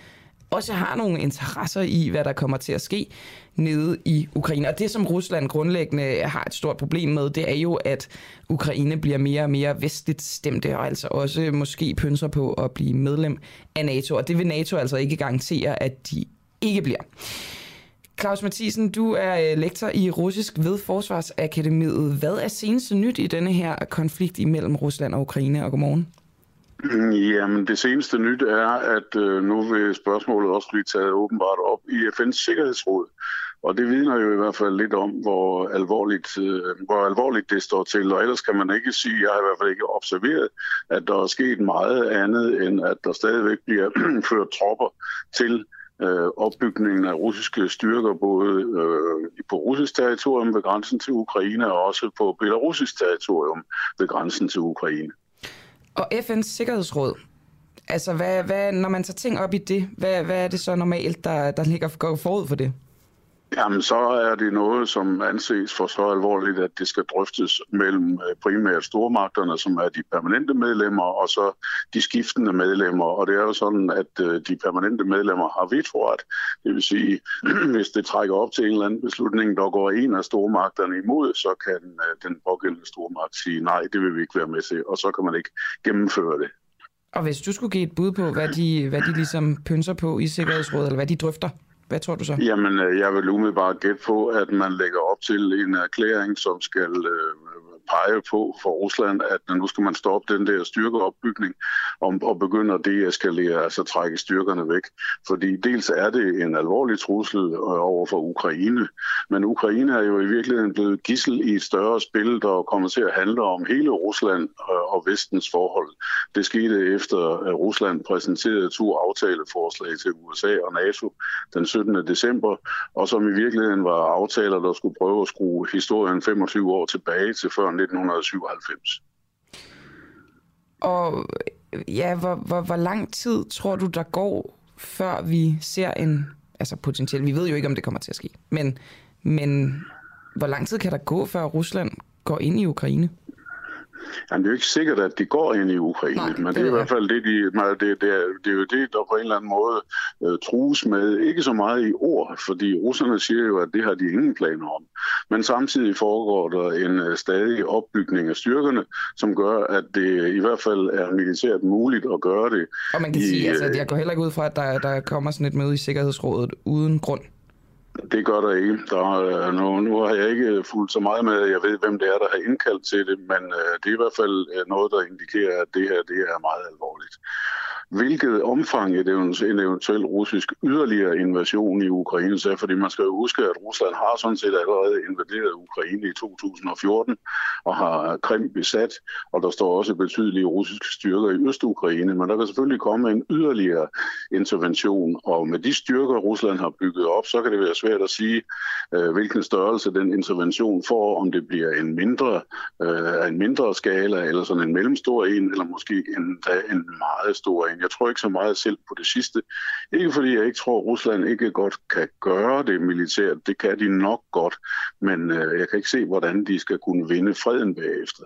[SPEAKER 2] også har nogle interesser i, hvad der kommer til at ske nede i Ukraine. Og det, som Rusland grundlæggende har et stort problem med, det er jo, at Ukraine bliver mere og mere vestligt stemte, og altså også måske pynser på at blive medlem af NATO. Og det vil NATO altså ikke garantere, at de ikke bliver. Claus Mathisen, du er øh, lektor i russisk ved Forsvarsakademiet. Hvad er seneste nyt i denne her konflikt imellem Rusland og Ukraine? Og godmorgen. [clears throat]
[SPEAKER 17] Jamen, det seneste nyt er, at øh, nu vil spørgsmålet også blive taget åbenbart op i FN's Sikkerhedsråd. Og det vidner jo i hvert fald lidt om, hvor alvorligt, øh, hvor alvorligt det står til. Og ellers kan man ikke sige, jeg har i hvert fald ikke observeret, at der er sket meget andet, end at der stadigvæk bliver [clears throat] ført tropper til øh, opbygningen af russiske styrker, både øh, på russisk territorium ved grænsen til Ukraine, og også på belarusisk territorium ved grænsen til Ukraine.
[SPEAKER 2] Og FN's Sikkerhedsråd, altså hvad, hvad, når man tager ting op i det, hvad, hvad er det så normalt, der, der ligger går forud for det?
[SPEAKER 17] Jamen, så er det noget, som anses for så alvorligt, at det skal drøftes mellem øh, primært stormagterne, som er de permanente medlemmer, og så de skiftende medlemmer. Og det er jo sådan, at øh, de permanente medlemmer har vetoret. Det vil sige, [clears throat] hvis det trækker op til en eller anden beslutning, der går en af stormagterne imod, så kan øh, den pågældende stormagt sige, nej, det vil vi ikke være med til, og så kan man ikke gennemføre det.
[SPEAKER 2] Og hvis du skulle give et bud på, hvad de, hvad de ligesom pynser på i Sikkerhedsrådet, eller hvad de drøfter, hvad tror du så?
[SPEAKER 17] Jamen, øh, jeg vil umiddelbart gætte på, at man lægger op til en erklæring, som skal øh, pege på for Rusland, at nu skal man stoppe den der styrkeopbygning og, og begynde at deeskalere, altså trække styrkerne væk. Fordi dels er det en alvorlig trussel øh, over for Ukraine, men Ukraine er jo i virkeligheden blevet gissel i et større spil, der kommer til at handle om hele Rusland øh, og vestens forhold. Det skete efter, at Rusland præsenterede to aftaleforslag til USA og NATO den 17. december, og som i virkeligheden var aftaler, der skulle prøve at skrue historien 25 år tilbage til før 1997.
[SPEAKER 2] Og ja, hvor, hvor, hvor lang tid tror du, der går, før vi ser en, altså potentielt, vi ved jo ikke, om det kommer til at ske, men, men hvor lang tid kan der gå, før Rusland går ind i Ukraine?
[SPEAKER 17] Jamen, det er jo ikke sikkert, at de går ind i Ukraine, Nej, men det, det er i hvert fald det, de, det, det, er, det er jo det, der på en eller anden måde uh, trues med. Ikke så meget i ord, fordi russerne siger jo, at det har de ingen planer om. Men samtidig foregår der en uh, stadig opbygning af styrkerne, som gør, at det i hvert fald er militært muligt at gøre det.
[SPEAKER 2] Og man kan i, sige, altså, jeg går heller ikke ud fra, at der, der kommer sådan et møde i Sikkerhedsrådet uden grund.
[SPEAKER 17] Det gør der ikke. Der øh, nu, nu har jeg ikke fulgt så meget med, jeg ved, hvem det er, der har indkaldt til det, men øh, det er i hvert fald øh, noget, der indikerer, at det her det er meget alvorligt. Hvilket omfang et en eventuel russisk yderligere invasion i Ukraine er, fordi man skal jo huske, at Rusland har sådan set allerede invaderet Ukraine i 2014 og har Krim besat, og der står også betydelige russiske styrker i Øst-Ukraine, men der kan selvfølgelig komme en yderligere intervention, og med de styrker, Rusland har bygget op, så kan det være svært at sige, øh, hvilken størrelse den intervention får, om det bliver en mindre, øh, en mindre skala, eller sådan en mellemstor en, eller måske en, en meget stor en. Jeg tror ikke så meget selv på det sidste. Ikke fordi jeg ikke tror, at Rusland ikke godt kan gøre det militært. Det kan de nok godt, men øh, jeg kan ikke se, hvordan de skal kunne vinde freden bagefter.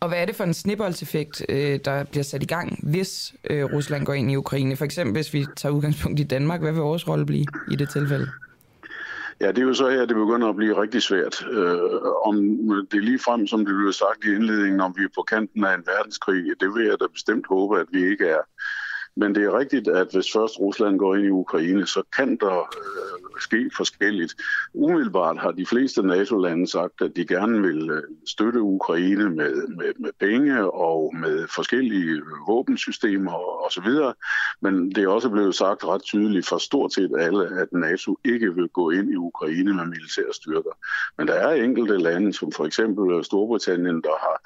[SPEAKER 2] Og hvad er det for en snibboldseffekt, øh, der bliver sat i gang, hvis øh, Rusland går ind i Ukraine? For eksempel, hvis vi tager udgangspunkt i Danmark, hvad vil vores rolle blive i det tilfælde?
[SPEAKER 17] Ja, det er jo så her, det begynder at blive rigtig svært. Øh, om det er lige frem, som det blev sagt i indledningen, om vi er på kanten af en verdenskrig, det vil jeg da bestemt håbe, at vi ikke er. Men det er rigtigt, at hvis først Rusland går ind i Ukraine, så kan der øh, ske forskelligt. Umiddelbart har de fleste NATO-lande sagt, at de gerne vil øh, støtte Ukraine med, med, med penge og med forskellige øh, våbensystemer osv. Men det er også blevet sagt ret tydeligt fra stort set alle, at NATO ikke vil gå ind i Ukraine med militære styrker. Men der er enkelte lande, som for eksempel øh, Storbritannien, der har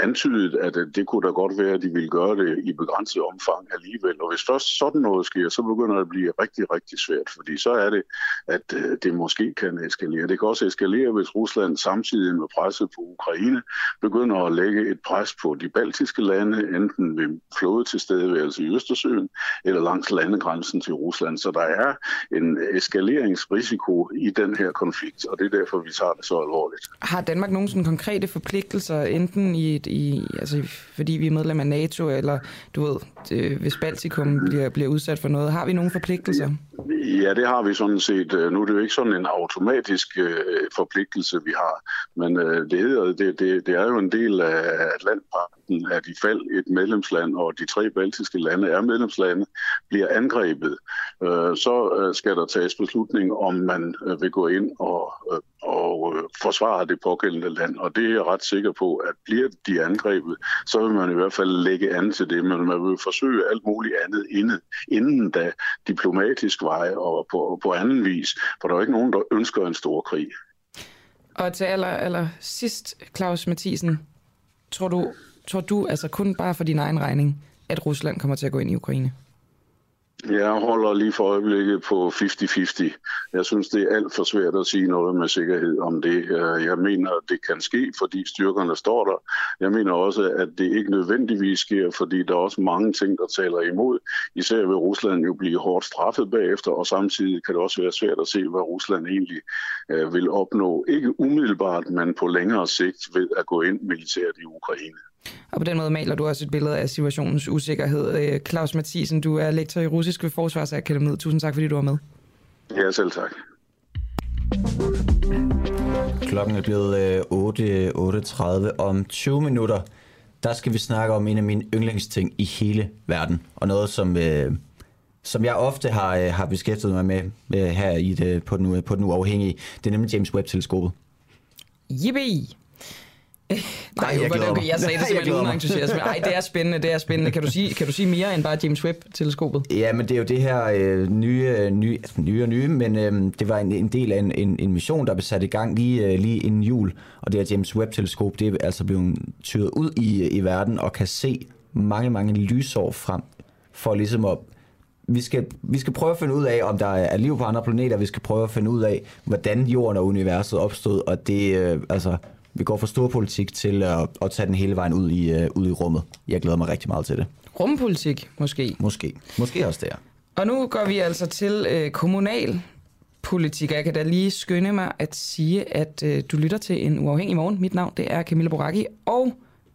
[SPEAKER 17] antydet, at det kunne da godt være, at de ville gøre det i begrænset omfang alligevel. Og hvis først sådan noget sker, så begynder det at blive rigtig, rigtig svært, fordi så er det, at øh, det måske kan eskalere. Det kan også eskalere, hvis Rusland samtidig med presset på Ukraine begynder at lægge et pres på de baltiske lande, enten ved flådetilstedeværelse i Østersøen eller langs landegrænsen til Rusland. Så der er en eskaleringsrisiko i den her konflikt, og det er derfor, vi tager det så alvorligt.
[SPEAKER 2] Har Danmark nogen sådan konkrete forpligtelser, enten i, i altså, fordi vi er medlem af NATO, eller du ved, det, hvis Baltikum bliver, bliver udsat for noget, har vi nogle forpligtelser?
[SPEAKER 17] Ja, det har vi sådan set. Øh, nu er det jo ikke sådan en automatisk øh, forpligtelse, vi har, men øh, det, hedder, det, det, det er jo en del af Atlantpakten, af de fald et medlemsland, og de tre baltiske lande er medlemslande, bliver angrebet, øh, så øh, skal der tages beslutning, om man øh, vil gå ind og, øh, og forsvare det pågældende land. Og det er jeg ret sikker på, at bliver de angrebet, så vil man i hvert fald lægge an til det, men man vil forsøge alt muligt andet inden, inden da diplomatisk vej og på, på anden vis, for der er ikke nogen, der ønsker en stor krig.
[SPEAKER 2] Og til aller, aller sidst, Claus Mathisen, tror du, tror du, altså kun bare for din egen regning, at Rusland kommer til at gå ind i Ukraine?
[SPEAKER 17] Jeg holder lige for øjeblikket på 50-50. Jeg synes, det er alt for svært at sige noget med sikkerhed om det. Øh, jeg mener, at det kan ske, fordi styrkerne står der. Jeg mener også, at det ikke nødvendigvis sker, fordi der er også mange ting, der taler imod. Især vil Rusland jo blive hårdt straffet bagefter, og samtidig kan det også være svært at se, hvad Rusland egentlig øh, vil opnå. Ikke umiddelbart, men på længere sigt ved at gå ind militært i Ukraine.
[SPEAKER 2] Og på den måde maler du også et billede af situationens usikkerhed. Claus Mathisen, du er lektor i russisk ved Forsvarsakademiet. Tusind tak, fordi du var med.
[SPEAKER 17] Ja, selv tak.
[SPEAKER 1] Klokken er blevet 8.38 om 20 minutter. Der skal vi snakke om en af mine yndlingsting i hele verden. Og noget, som, øh, som jeg ofte har, øh, har beskæftiget mig med øh, her i det, på, den, på den uafhængige. Det er nemlig James Webb-teleskopet.
[SPEAKER 2] Yippie! Nej, jeg, okay, okay, jeg sagde det [laughs] simpelthen uden entusiasme. Ej, det er spændende, det er spændende. Kan du sige, kan du sige mere end bare James Webb-teleskopet?
[SPEAKER 1] Ja, men det er jo det her øh, nye, nye, altså nye og nye, men øh, det var en, en del af en, en, en mission, der blev sat i gang lige, øh, lige inden jul. Og det her James Webb-teleskop, det er altså blevet tyret ud i, i verden og kan se mange, mange lysår frem for ligesom at vi skal, vi skal prøve at finde ud af, om der er liv på andre planeter. Vi skal prøve at finde ud af, hvordan jorden og universet opstod. Og det, øh, altså, vi går fra storpolitik til at, at tage den hele vejen ud i, uh, ud i rummet. Jeg glæder mig rigtig meget til det.
[SPEAKER 2] Rumpolitik, måske?
[SPEAKER 1] Måske. Måske også der.
[SPEAKER 2] Og nu går vi altså til uh, kommunal politik. Jeg kan da lige skynde mig at sige, at uh, du lytter til en uafhængig morgen. Mit navn det er Camilla Boracchi, og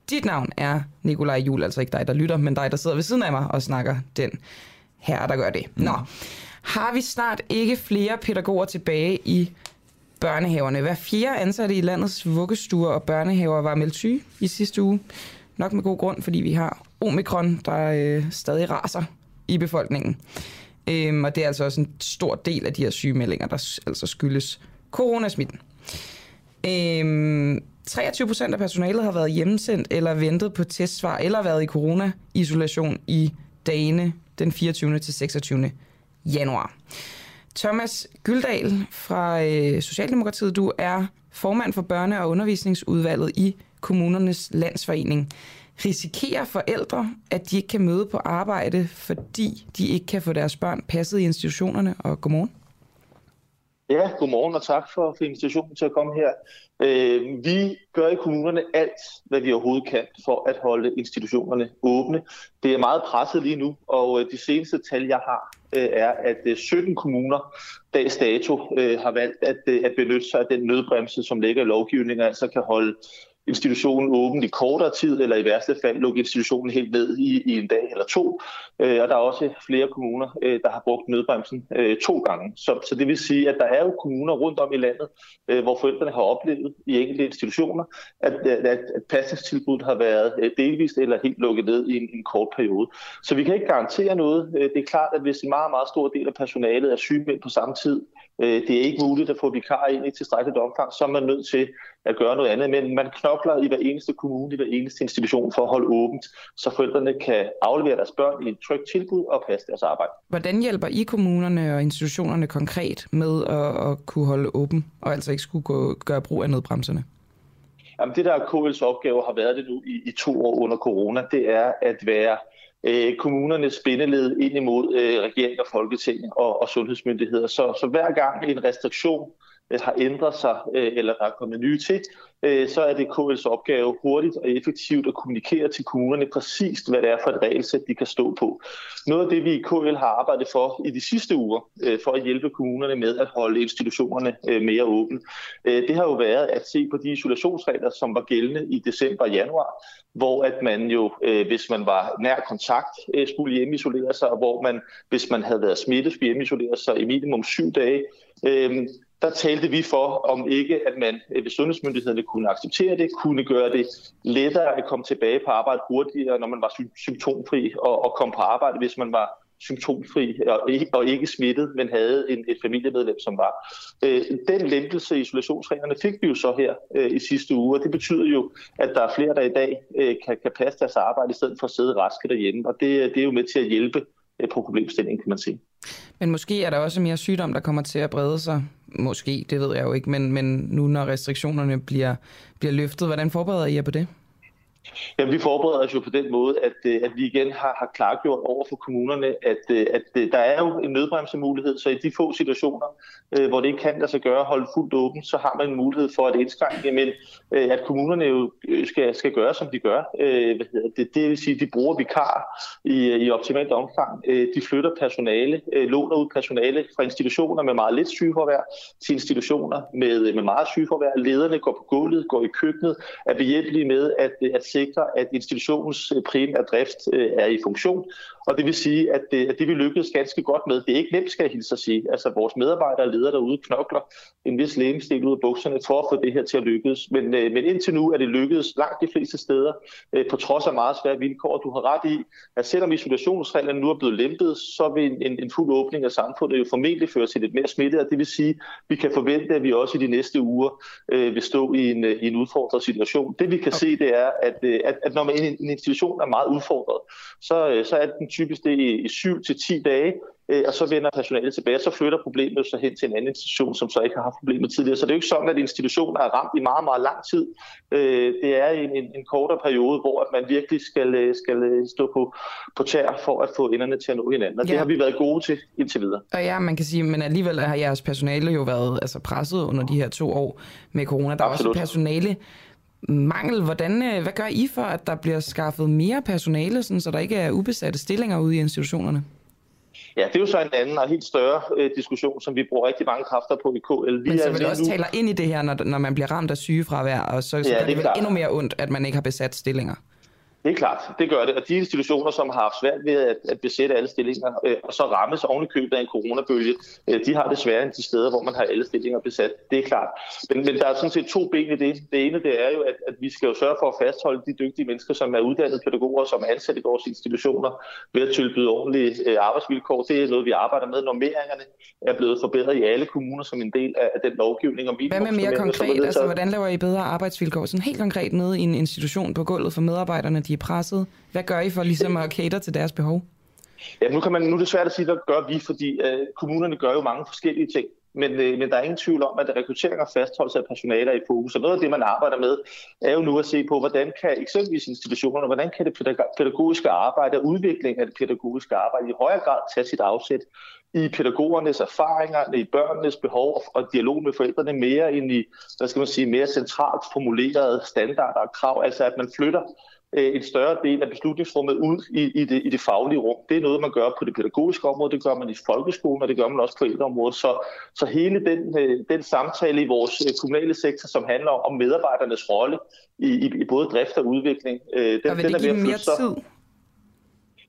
[SPEAKER 2] dit navn er Nikolaj Jul. Altså ikke dig, der lytter, men dig, der sidder ved siden af mig og snakker den her, der gør det. Nå, har vi snart ikke flere pædagoger tilbage i børnehaverne. Hver fjerde ansatte i landets vuggestuer og børnehaver var meldt syge i sidste uge. Nok med god grund, fordi vi har omikron, der øh, stadig raser i befolkningen. Øhm, og det er altså også en stor del af de her sygemeldinger, der altså skyldes coronasmitten. Øhm, 23 procent af personalet har været hjemsendt eller ventet på testsvar eller været i corona-isolation i dagene den 24. til 26. januar. Thomas Gyldal fra øh, Socialdemokratiet, du er formand for børne- og undervisningsudvalget i Kommunernes Landsforening. Risikerer forældre, at de ikke kan møde på arbejde, fordi de ikke kan få deres børn passet i institutionerne? Og godmorgen.
[SPEAKER 8] Ja, godmorgen og tak for, for invitationen til at komme her. Øh, vi gør i kommunerne alt, hvad vi overhovedet kan for at holde institutionerne åbne. Det er meget presset lige nu, og øh, de seneste tal, jeg har, øh, er, at øh, 17 kommuner dags dato øh, har valgt at, øh, at benytte sig af den nødbremse, som ligger i lovgivningen, altså kan holde institutionen åben i kortere tid, eller i værste fald lukke institutionen helt ned i, i en dag eller to. Øh, og der er også flere kommuner, øh, der har brugt nødbremsen øh, to gange. Så, så det vil sige, at der er jo kommuner rundt om i landet, øh, hvor forældrene har oplevet i enkelte institutioner, at, at, at pasningstilbuddet har været delvist eller helt lukket ned i en, en kort periode. Så vi kan ikke garantere noget. Det er klart, at hvis en meget, meget stor del af personalet er sygemeldt på samme tid, det er ikke muligt at få vikarer ind i tilstrækkeligt omfang, så er man nødt til at gøre noget andet. Men man knokler i hver eneste kommune, i hver eneste institution for at holde åbent, så forældrene kan aflevere deres børn i en trygt tilbud og passe deres arbejde.
[SPEAKER 2] Hvordan hjælper I kommunerne og institutionerne konkret med at, at kunne holde åben, og altså ikke skulle gå, gøre brug af nødbremserne?
[SPEAKER 8] Jamen, det der KL's opgave har været det nu i, i to år under corona, det er at være øh, kommunernes spindeled ind imod øh, regering og folketing og, og sundhedsmyndigheder. Så, så hver gang en restriktion øh, Øh, har ændret sig, øh, eller der er kommet nye til, øh, så er det KL's opgave hurtigt og effektivt at kommunikere til kommunerne præcist, hvad det er for et regelsæt, de kan stå på. Noget af det, vi i KL har arbejdet for i de sidste uger, for at hjælpe kommunerne med at holde institutionerne mere åbne, det har jo været at se på de isolationsregler, som var gældende i december og januar, hvor at man jo, hvis man var nær kontakt, skulle hjemmeisolere sig, og hvor man, hvis man havde været smittet, skulle hjemmeisolere sig i minimum syv dage. Øhm, der talte vi for, om ikke, at man øh, ved sundhedsmyndighederne kunne acceptere det, kunne gøre det lettere at komme tilbage på arbejde hurtigere, når man var symptomfri, og, og komme på arbejde, hvis man var symptomfri og ikke, og ikke smittet, men havde en, et familiemedlem, som var. Øh, den lempelse i isolationsreglerne fik vi jo så her øh, i sidste uge, og det betyder jo, at der er flere, der i dag øh, kan, kan passe deres arbejde, i stedet for at sidde raske derhjemme, og det, det er jo med til at hjælpe øh, på problemstillingen, kan man sige.
[SPEAKER 2] Men måske er der også mere sygdom, der kommer til at brede sig. Måske, det ved jeg jo ikke, men, men nu når restriktionerne bliver, bliver løftet, hvordan forbereder I jer på det?
[SPEAKER 8] Jamen, vi forbereder os jo på den måde, at, øh, at vi igen har, har klargjort over for kommunerne, at, øh, at øh, der er jo en nødbremsemulighed, så i de få situationer, hvor det ikke kan lade sig gøre at holde fuldt åben, så har man en mulighed for at indskrænke, men at kommunerne jo skal, skal gøre, som de gør. Hvad hedder det, det vil sige, at de bruger vikar i, i optimalt omfang. De flytter personale, låner ud personale fra institutioner med meget lidt sygeforvær til institutioner med, med meget sygeforvær. Lederne går på gulvet, går i køkkenet, er behjælpelige med at, at sikre, at institutionens øh, primære drift øh, er i funktion. Og det vil sige, at det, at det vi lykkedes ganske godt med, det er ikke nemt, skal jeg hilse at sige. Altså vores medarbejdere og ledere derude knokler en vis lægemstil ud af bukserne for at få det her til at lykkes. Men, øh, men indtil nu er det lykkedes langt de fleste steder, på trods af meget svære vilkår. Du har ret i, at selvom isolationsreglerne nu er blevet lempet, så vil en, en fuld åbning af samfundet jo formentlig føre til lidt mere smitte, og det vil sige, at vi kan forvente, at vi også i de næste uger øh, vil stå i en, i en udfordret situation. Det vi kan okay. se, det er, at at, at når man, en, institution er meget udfordret, så, øh, så er den typisk det i, i 7 til 10 dage, øh, og så vender personalet tilbage, og så flytter problemet så hen til en anden institution, som så ikke har haft problemer tidligere. Så det er jo ikke sådan, at institutionen er ramt i meget, meget lang tid. Det er en, en, en kortere periode, hvor man virkelig skal, skal stå på, på tær for at få enderne til at nå hinanden. Og ja. det har vi været gode til indtil videre.
[SPEAKER 2] Og ja, man kan sige, men alligevel har jeres personale jo været altså, presset under de her to år med corona. Der er Absolut. også personale, mangel. Hvordan, øh, hvad gør I for, at der bliver skaffet mere personale, sådan, så der ikke er ubesatte stillinger ude i institutionerne?
[SPEAKER 8] Ja, det er jo så en anden og helt større øh, diskussion, som vi bruger rigtig mange kræfter på i KL.
[SPEAKER 2] Vi Men så det også nu... tale ind i det her, når, når man bliver ramt af sygefravær, og så, så ja, det, det endnu mere ondt, at man ikke har besat stillinger.
[SPEAKER 8] Det er klart, det gør det. Og de institutioner, som har haft svært ved at, at besætte alle stillinger, øh, og så rammes oven i købet af en coronabølge, øh, de har det sværere end de steder, hvor man har alle stillinger besat. Det er klart. Men, men der er sådan set to ben i det. Det ene det er jo, at, at vi skal jo sørge for at fastholde de dygtige mennesker, som er uddannede pædagoger, som er ansat i vores institutioner, ved at tilbyde ordentlige øh, arbejdsvilkår. Det er noget, vi arbejder med. Normeringerne er blevet forbedret i alle kommuner som en del af den lovgivning.
[SPEAKER 2] Og Hvad med mere konkret? Altså, hvordan laver I bedre arbejdsvilkår? Sådan helt konkret nede i en institution på gulvet for medarbejderne, de er presset. Hvad gør I for ligesom at cater til deres behov?
[SPEAKER 8] Ja, nu, kan man, nu er det svært at sige, hvad gør vi, fordi øh, kommunerne gør jo mange forskellige ting. Men, øh, men der er ingen tvivl om, at rekruttering og fastholdelse af personale er i fokus. Og noget af det, man arbejder med, er jo nu at se på, hvordan kan eksempelvis institutionerne, hvordan kan det pædagogiske arbejde og udvikling af det pædagogiske arbejde i højere grad tage sit afsæt i pædagogernes erfaringer, i børnenes behov og dialog med forældrene mere ind i, hvad skal man sige, mere centralt formulerede standarder og krav, altså at man flytter øh, en større del af beslutningsrummet ud i, i, det, i det faglige rum. Det er noget, man gør på det pædagogiske område, det gør man i folkeskolen, og det gør man også på ældreområdet. Så, så hele den, øh, den samtale i vores øh, kommunale sektor, som handler om medarbejdernes rolle i, i, i både drift og udvikling, den,
[SPEAKER 2] og vil
[SPEAKER 8] den
[SPEAKER 2] det
[SPEAKER 8] er ved
[SPEAKER 2] give mere
[SPEAKER 8] sig.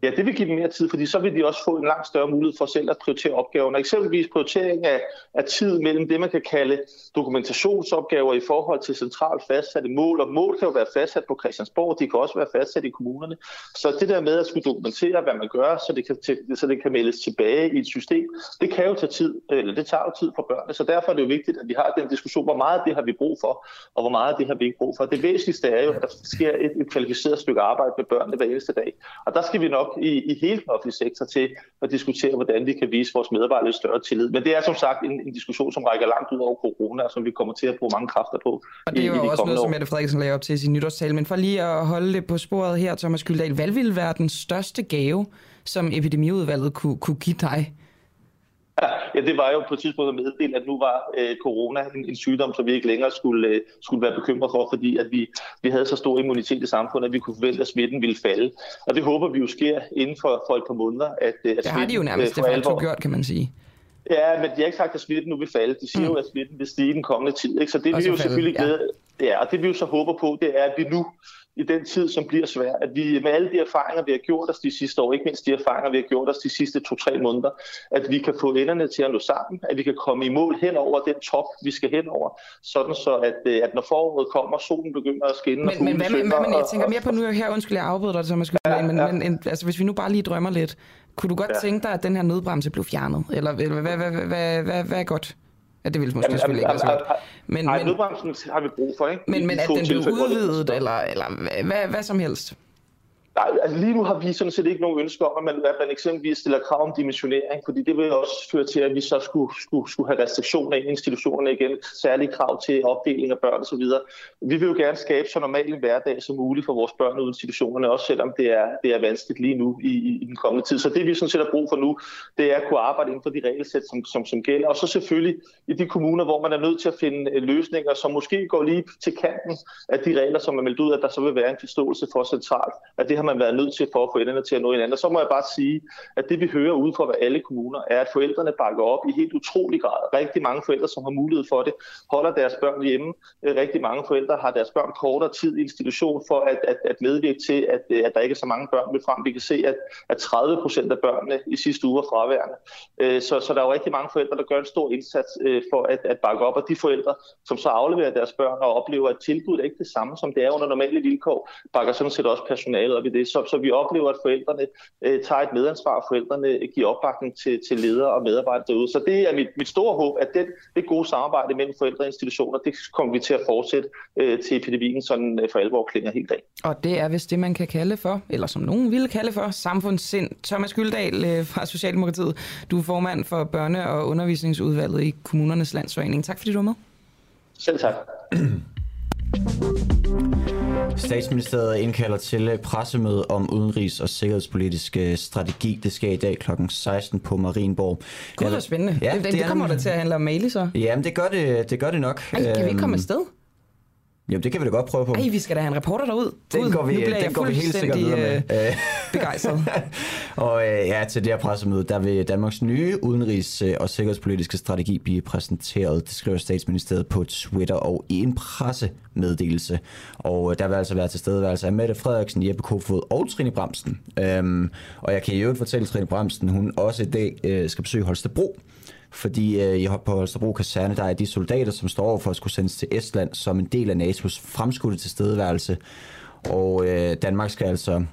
[SPEAKER 8] Ja, det vil give dem mere tid, fordi så vil de også få en langt større mulighed for selv at prioritere opgaverne. Eksempelvis prioritering af, af tid mellem det, man kan kalde dokumentationsopgaver i forhold til centralt fastsatte mål. Og mål kan jo være fastsat på Christiansborg, de kan også være fastsat i kommunerne. Så det der med at skulle dokumentere, hvad man gør, så det kan, så det kan meldes tilbage i et system, det kan jo tage tid, eller det tager jo tid for børnene. Så derfor er det jo vigtigt, at vi har den diskussion, hvor meget af det har vi brug for, og hvor meget af det har vi ikke brug for. Det væsentligste er jo, at der sker et, et kvalificeret stykke arbejde med børnene hver eneste dag. Og der skal vi nok i, i hele den offentlige sektor til at diskutere, hvordan vi kan vise vores medarbejdere lidt større tillid. Men det er som sagt en, en diskussion, som rækker langt ud over corona, og som vi kommer til at bruge mange kræfter på.
[SPEAKER 2] Og det er
[SPEAKER 8] i,
[SPEAKER 2] jo
[SPEAKER 8] i de
[SPEAKER 2] også noget,
[SPEAKER 8] år.
[SPEAKER 2] som Mette Frederiksen lagde op til i sin nytårstale. Men for lige at holde det på sporet her, Thomas Gyldal, hvad ville være den største gave, som epidemiudvalget kunne, kunne give dig?
[SPEAKER 8] Ja, det var jo på et tidspunkt at meddele, at nu var øh, corona en, en sygdom, som vi ikke længere skulle, øh, skulle være bekymret for, fordi at vi, vi havde så stor immunitet i samfundet, at vi kunne forvente, at smitten ville falde. Og det håber vi jo sker inden for, for et par måneder. At, øh, at
[SPEAKER 2] Det har de jo
[SPEAKER 8] smitten,
[SPEAKER 2] nærmest
[SPEAKER 8] øh,
[SPEAKER 2] de
[SPEAKER 8] for
[SPEAKER 2] facto
[SPEAKER 8] alvor-
[SPEAKER 2] gjort, kan man sige.
[SPEAKER 8] Ja, men de har ikke sagt, at smitten nu vil falde. De siger mm. jo, at smitten vil stige i den kommende tid. Ikke? Så det vi jo selvfølgelig
[SPEAKER 2] ja.
[SPEAKER 8] glæde, ja. og det vi jo så håber på, det er, at vi nu i den tid, som bliver svær, at vi med alle de erfaringer, vi har gjort os de sidste år, ikke mindst de erfaringer, vi har gjort os de sidste to-tre måneder, at vi kan få enderne til at nå sammen, at vi kan komme i mål hen over den top, vi skal hen over, sådan så at, øh, at når foråret kommer, solen begynder at skinne. og
[SPEAKER 2] Men, men
[SPEAKER 8] fuglene
[SPEAKER 2] hvad, med, hvad med, jeg
[SPEAKER 8] og-
[SPEAKER 2] tænker mere på nu her, undskyld, jeg afbryder dig, Thomas ja, men,
[SPEAKER 8] ja.
[SPEAKER 2] men en, altså, hvis vi nu bare lige drømmer lidt, kunne du godt
[SPEAKER 8] Ja.
[SPEAKER 2] tænke dig, at den her nødbremse blev fjernet? Eller eller hvad, hvad, hvad, hvad, hvad, hvad er godt? Ja, det ville måske
[SPEAKER 8] Jamen,
[SPEAKER 2] selvfølgelig ikke være
[SPEAKER 8] jamen, jamen,
[SPEAKER 2] Men,
[SPEAKER 8] Nej,
[SPEAKER 2] men,
[SPEAKER 8] nødbremsen har vi brug for, ikke?
[SPEAKER 2] Men, men at den blev udvidet, eller, eller hvad, hvad, hvad som helst?
[SPEAKER 8] Nej, altså lige nu har vi sådan set ikke nogen ønsker om, at man, at man eksempelvis stiller krav om dimensionering, fordi det vil også føre til, at vi så skulle, skulle, skulle have restriktioner i institutionerne igen, særlige krav til opdeling af børn osv. Vi vil jo gerne skabe så normal en hverdag som muligt for vores børn ude i institutionerne, også selvom det er, det er vanskeligt lige nu i, i, i den kommende tid. Så det vi sådan set har brug for nu, det er at kunne arbejde inden for de regelsæt, som, som, som gælder. Og så selvfølgelig i de kommuner, hvor man er nødt til at finde øh, løsninger, som måske går lige til kanten af de regler, som er meldt ud, at der så vil være en forståelse for centralt, at det har man været nødt til for at få enderne til at nå hinanden. Og så må jeg bare sige, at det vi hører ude fra alle kommuner, er, at forældrene bakker op i helt utrolig grad. Rigtig mange forældre, som har mulighed for det, holder deres børn hjemme. Øh, rigtig mange forældre har deres børn kortere tid i institution for at, at, at medvirke til, at, øh, at der ikke er så mange børn med frem. Vi kan se, at, at 30 procent af børnene i sidste uge er fraværende. Øh, så, så der er jo rigtig mange forældre, der gør en stor indsats for at, at bakke op. Og de forældre, som så afleverer deres børn og oplever, at tilbuddet er ikke det samme, som det er under normale vilkår, bakker sådan set også personalet op i det. Så, så vi oplever, at forældrene øh, tager et medansvar, og forældrene giver opbakning til, til ledere og medarbejdere derude. Så det er mit, mit store håb, at det, det gode samarbejde mellem forældre og institutioner, det kommer vi til at fortsætte øh, til epidemien sådan øh, for alvor klinger helt af.
[SPEAKER 2] Og det er vist det, man kan kalde for, eller som nogen ville kalde for, samfundssind. Thomas Gyldal øh, fra Socialdemokratiet, du er formand for Børne- og Undervisningsudvalget i Kommunernes Landsforening. Tak fordi du var med.
[SPEAKER 8] Selv tak. [clears throat]
[SPEAKER 1] Statsministeriet indkalder til pressemøde om udenrigs- og sikkerhedspolitisk øh, strategi. Det skal i dag kl. 16 på Marienborg.
[SPEAKER 2] Gud, hvor spændende.
[SPEAKER 1] Ja,
[SPEAKER 2] det, det, det kommer da til at handle om Mali så.
[SPEAKER 1] Jamen, det gør det, det, gør det nok.
[SPEAKER 2] Ej, kan vi ikke komme
[SPEAKER 1] Øhm,
[SPEAKER 2] afsted?
[SPEAKER 1] Jamen, det kan vi da godt prøve på.
[SPEAKER 2] Ej, vi skal da have en reporter derud.
[SPEAKER 1] Den går vi, den går vi helt sikkert videre med.
[SPEAKER 2] øh, [laughs] begejstret. [laughs]
[SPEAKER 1] og øh, ja, til det her pressemøde, der vil Danmarks nye udenrigs- øh, og sikkerhedspolitiske strategi blive præsenteret. Det skriver statsministeriet på Twitter og i en pressemeddelelse. Og øh, der vil altså være til stedeværelse af Mette Frederiksen, Jeppe Kofod og Trine Bremsen. Øhm, og jeg kan i øvrigt fortælle Trine Bremsen, hun også i dag øh, skal besøge Holstebro. Fordi øh, på Holstebro Kaserne, der er de soldater, som står over for at skulle sendes til Estland som en del af NATO's fremskudte tilstedeværelse. Og øh, Danmark skal altså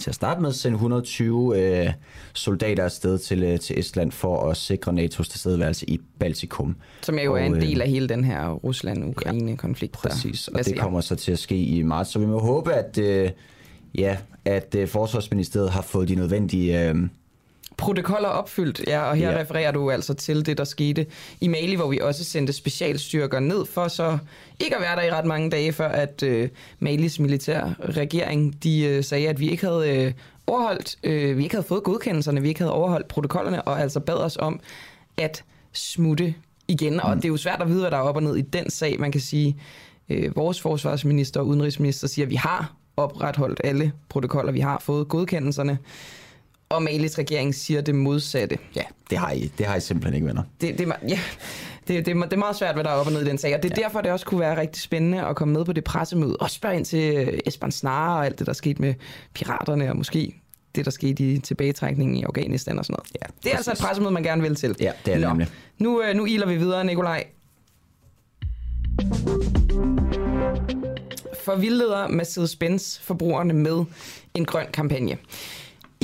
[SPEAKER 1] til at starte med sende 120 øh, soldater afsted til, øh, til Estland for at sikre NATO's tilstedeværelse i Baltikum.
[SPEAKER 2] Som jo er
[SPEAKER 1] Og,
[SPEAKER 2] en
[SPEAKER 1] øh,
[SPEAKER 2] del af hele den her Rusland-Ukraine-konflikt. der
[SPEAKER 1] Præcis, og det kommer så til at ske i marts. Så vi må håbe, at, øh, ja, at øh, Forsvarsministeriet har fået de nødvendige... Øh,
[SPEAKER 2] Protokoller opfyldt, ja, og her
[SPEAKER 1] Ja.
[SPEAKER 2] refererer du altså til det, der skete i Mali, hvor vi også sendte specialstyrker ned for så ikke at være der i ret mange dage, før at øh, Malis militær regering, de øh, sagde, at vi ikke havde øh, overholdt, øh, vi ikke havde fået godkendelserne, vi ikke havde overholdt protokollerne, og altså bad os om at smutte igen. Og det er jo svært at vide, hvad der er op og ned i den sag. Man kan sige, øh, vores forsvarsminister og udenrigsminister siger, at vi har opretholdt alle protokoller, vi har fået godkendelserne. Og Malis regering siger det modsatte.
[SPEAKER 1] Ja, det har I, det har I simpelthen ikke, venner.
[SPEAKER 2] Det, det, ja, det, det, det er meget svært, hvad der er op og ned i den sag. Og det er ja. derfor, det også kunne være rigtig spændende at komme med på det pressemøde. Og spørge ind til Esben Snare og alt det, der skete med piraterne, og måske det, der skete i tilbagetrækningen i Afghanistan og sådan noget. Ja, det er altså et pressemøde, man gerne vil til.
[SPEAKER 1] Ja, det er det nemlig.
[SPEAKER 2] Nu, øh, nu iler vi videre, Nikolaj. For vildleder Mercedes-Benz forbrugerne med en grøn kampagne.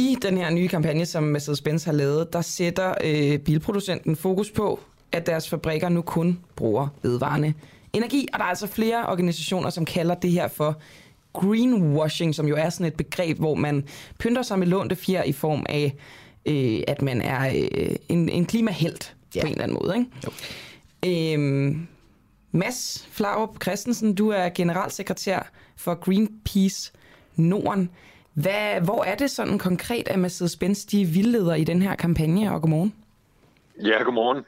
[SPEAKER 2] I den her nye kampagne, som Mercedes-Benz har lavet, der sætter øh, bilproducenten fokus på, at deres fabrikker nu kun bruger vedvarende energi. Og der er altså flere organisationer, som kalder det her for greenwashing, som jo er sådan et begreb, hvor man pynter sig med lånte fjer i form af, øh, at man er øh, en, en klimahelt ja. på en eller anden måde. Ikke? Jo. Øhm, Mads Flaup Christensen, du er generalsekretær for Greenpeace Norden. Hvad, hvor er det sådan konkret, at Mercedes-Benz de vildleder i den her kampagne, og godmorgen?
[SPEAKER 18] Ja, godmorgen.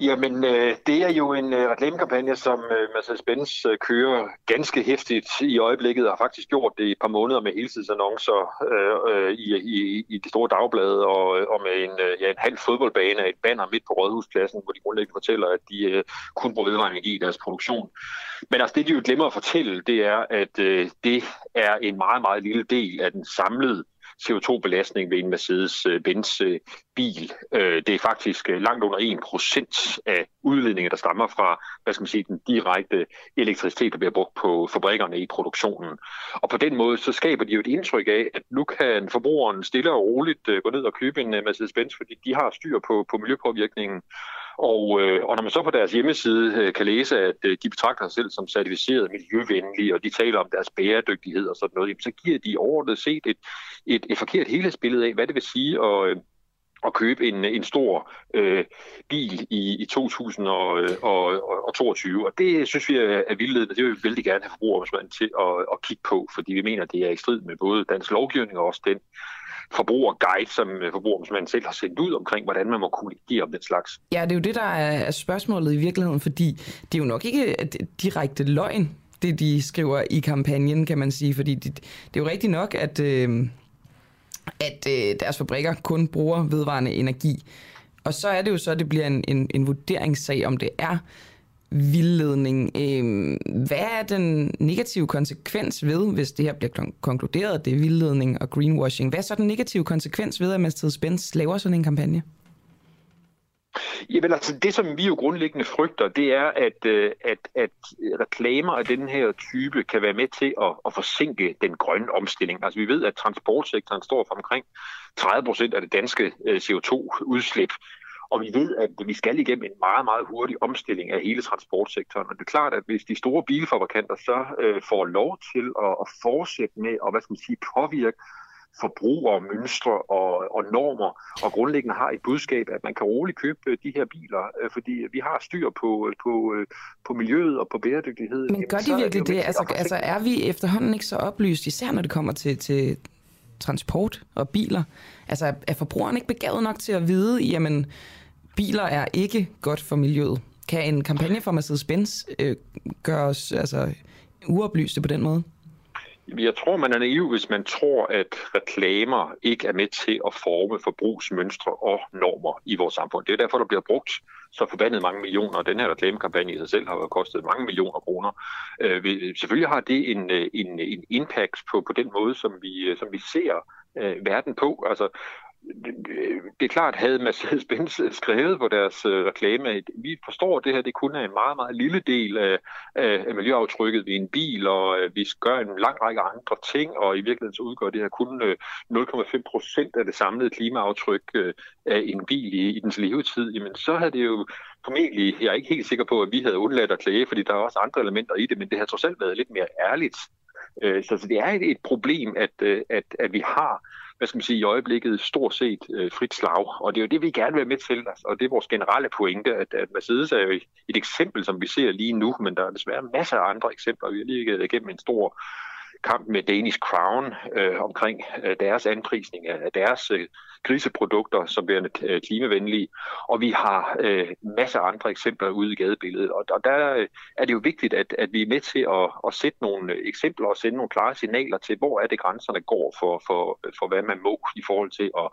[SPEAKER 18] Jamen, øh, det er jo en øh, reklamekampagne, som øh, Mercedes-Benz øh, kører ganske hæftigt i øjeblikket, og har faktisk gjort det i et par måneder med heltidsannoncer øh, øh i, i, i de store dagblade, og, øh, og med en, øh, ja, en halv fodboldbane af et banner midt på Rådhuspladsen, hvor de grundlæggende fortæller, at de øh, kun bruger vedvarende energi i deres produktion. Men altså, det de jo glemmer at fortælle, det er, at øh, det er en meget, meget lille del af den samlede CO2-belastning ved en Mercedes-Benz øh, øh, bil. Øh, det er faktisk langt under 1% af udledningen, der stammer fra hvad skal man sige, den direkte elektricitet, der bliver brugt på fabrikkerne i produktionen. Og på den måde, så skaber de jo et indtryk af, at nu kan forbrugeren stille og roligt gå ned og købe en Mercedes-Benz, fordi de har styr på, på miljøpåvirkningen. Og, øh, og når man så på deres hjemmeside øh, kan læse, at øh, de betragter sig selv som certificeret miljøvenlige, og de taler om deres bæredygtighed og sådan noget, jamen, så giver de overordnet set et, et, et forkert helhedsbillede af, hvad det vil sige at, øh, at købe en, en stor øh, bil i, i 2022. Øh, og det synes vi er, er vildledende. Det vil vi vældig gerne have forbrugerombudsmanden til at, at kigge på, fordi vi mener, det er i strid med både dansk lovgivning og også den forbrugerguide, som øh, forbrugerombudsmanden selv har sendt ud omkring, hvordan man må kommunikere om den slags.
[SPEAKER 2] Ja, det er jo det, der er spørgsmålet i virkeligheden, fordi det er jo nok ikke direkte løgn, det de skriver i kampagnen, kan man sige, fordi det, det er jo rigtigt nok, at, øh, at øh, deres fabrikker kun bruger vedvarende energi. Og så er det jo så, at det bliver en, en, en vurderingssag, om det er vildledning. Øh, hvad er den negative konsekvens ved, hvis det her bliver konkluderet, at det er vildledning og greenwashing? Hvad er så den negative konsekvens ved, at Mercedes-Benz laver sådan en kampagne?
[SPEAKER 18] Jamen altså, det som vi jo grundlæggende frygter, det er, at, øh, at, at reklamer af den her type kan være med til at, at forsinke den grønne omstilling. Altså vi ved, at transportsektoren står for omkring 30 procent af det danske øh, CO2-udslip. Og vi ved, at vi skal igennem en meget, meget hurtig omstilling af hele transportsektoren. Og det er klart, at hvis de store bilfabrikanter så øh, får lov til at, at fortsætte med at hvad skal man sige, påvirke forbrugere, mønstre og, og normer, og grundlæggende har et budskab, at man kan roligt købe øh, de her biler, øh, fordi vi har styr på, på, øh, på miljøet og på bæredygtighed.
[SPEAKER 2] Men gør de virkelig det? det? Altså, altså er vi efterhånden ikke så oplyst, især når det kommer til, til transport og biler? Altså er forbrugeren ikke begavet nok til at vide, jamen biler er ikke godt for miljøet? Kan en kampagne for Mercedes-Benz øh, gøre os altså, uoplyste på den måde?
[SPEAKER 18] Jeg tror, man er naiv, hvis man tror, at reklamer ikke er med til at forme forbrugsmønstre og normer i vores samfund. Det er derfor, der bliver brugt så forbandet mange millioner, den her reklamekampagne i sig selv har jo kostet mange millioner kroner. Øh, selvfølgelig har det en, øh, en, en impact på, på den måde, som vi, øh, som vi ser øh, verden på. Altså, det er klart, havde Mercedes-Benz [laughs] skrevet på deres øh, reklame, vi forstår, at det her det kun er en meget, meget lille del af, af miljøaftrykket ved en bil, og øh, vi gør en lang række andre ting, og i virkeligheden så udgør det her kun øh, 0,5 procent af det samlede klimaaftryk øh, af en bil i, i dens levetid, jamen så havde det jo formentlig, jeg er ikke helt sikker på, at vi havde undladt at klage, fordi der er også andre elementer i det, men det har trods alt været lidt mere ærligt. Øh, så, så det er et, et problem, at, at, at vi har hvad skal man sige, i øjeblikket stort set øh, frit slag. Og det er jo det, vi gerne vil være med til, altså, og det er vores generelle pointe, at, at Mercedes er jo et eksempel, som vi ser lige nu, men der er desværre masser af andre eksempler. Vi har lige gået igennem en stor kamp med Danish Crown øh, omkring øh, deres anprisning af, deres øh, griseprodukter som værende øh, klimavenlige, og vi har øh, masser af andre eksempler ude i gadebilledet. Og, og der øh, er det jo vigtigt, at, at vi er med til at, at sætte nogle øh, eksempler og sende nogle klare signaler til, hvor er det grænserne går for, for, for hvad man må i forhold til at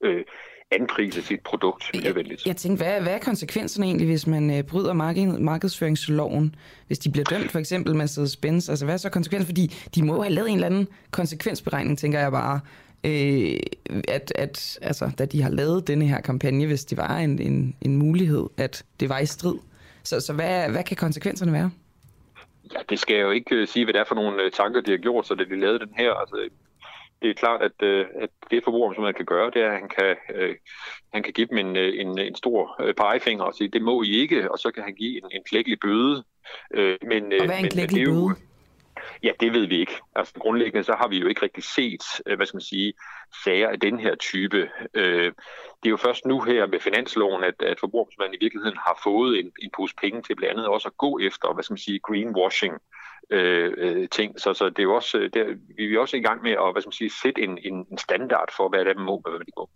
[SPEAKER 18] øh, anprise sit produkt miljøvenligt.
[SPEAKER 2] Jeg, jeg tænkte, hvad, hvad er konsekvenserne egentlig, hvis man øh, bryder marked, markedsføringsloven? Hvis de bliver dømt, for eksempel Mercedes-Benz, altså hvad er så konsekvensen? Fordi de må have lavet en eller anden konsekvensberegning, tænker jeg bare, øh, at, at altså, da de har lavet denne her kampagne, hvis det var en, en, en mulighed, at det var i strid. Så, så hvad, hvad kan konsekvenserne være?
[SPEAKER 18] Ja, det skal jeg jo ikke uh, sige, hvad det er for nogle uh, tanker, de har gjort, så det de lavede den her. Altså, det er klart, at, øh, at det man kan gøre, det er, at han kan, øh, han kan give dem en, øh, en, en stor øh, pegefinger og sige, det må I ikke, og så kan han give en, en klækkelig bøde.
[SPEAKER 2] Øh, men, øh, og hvad er en klækkelig bøde?
[SPEAKER 18] Ja, det ved vi ikke. Altså grundlæggende så har vi jo ikke rigtig set, hvad skal man sige, sager af den her type. Det er jo først nu her med finansloven, at, at forbrugerombudsmanden i virkeligheden har fået en, en pose penge til blandt andet også at gå efter, hvad skal man sige, greenwashing øh, øh, ting. Så, så det er jo også, det er, vi er også i gang med at hvad skal man sige, sætte en, en, en standard for, hvad det må og hvad det må.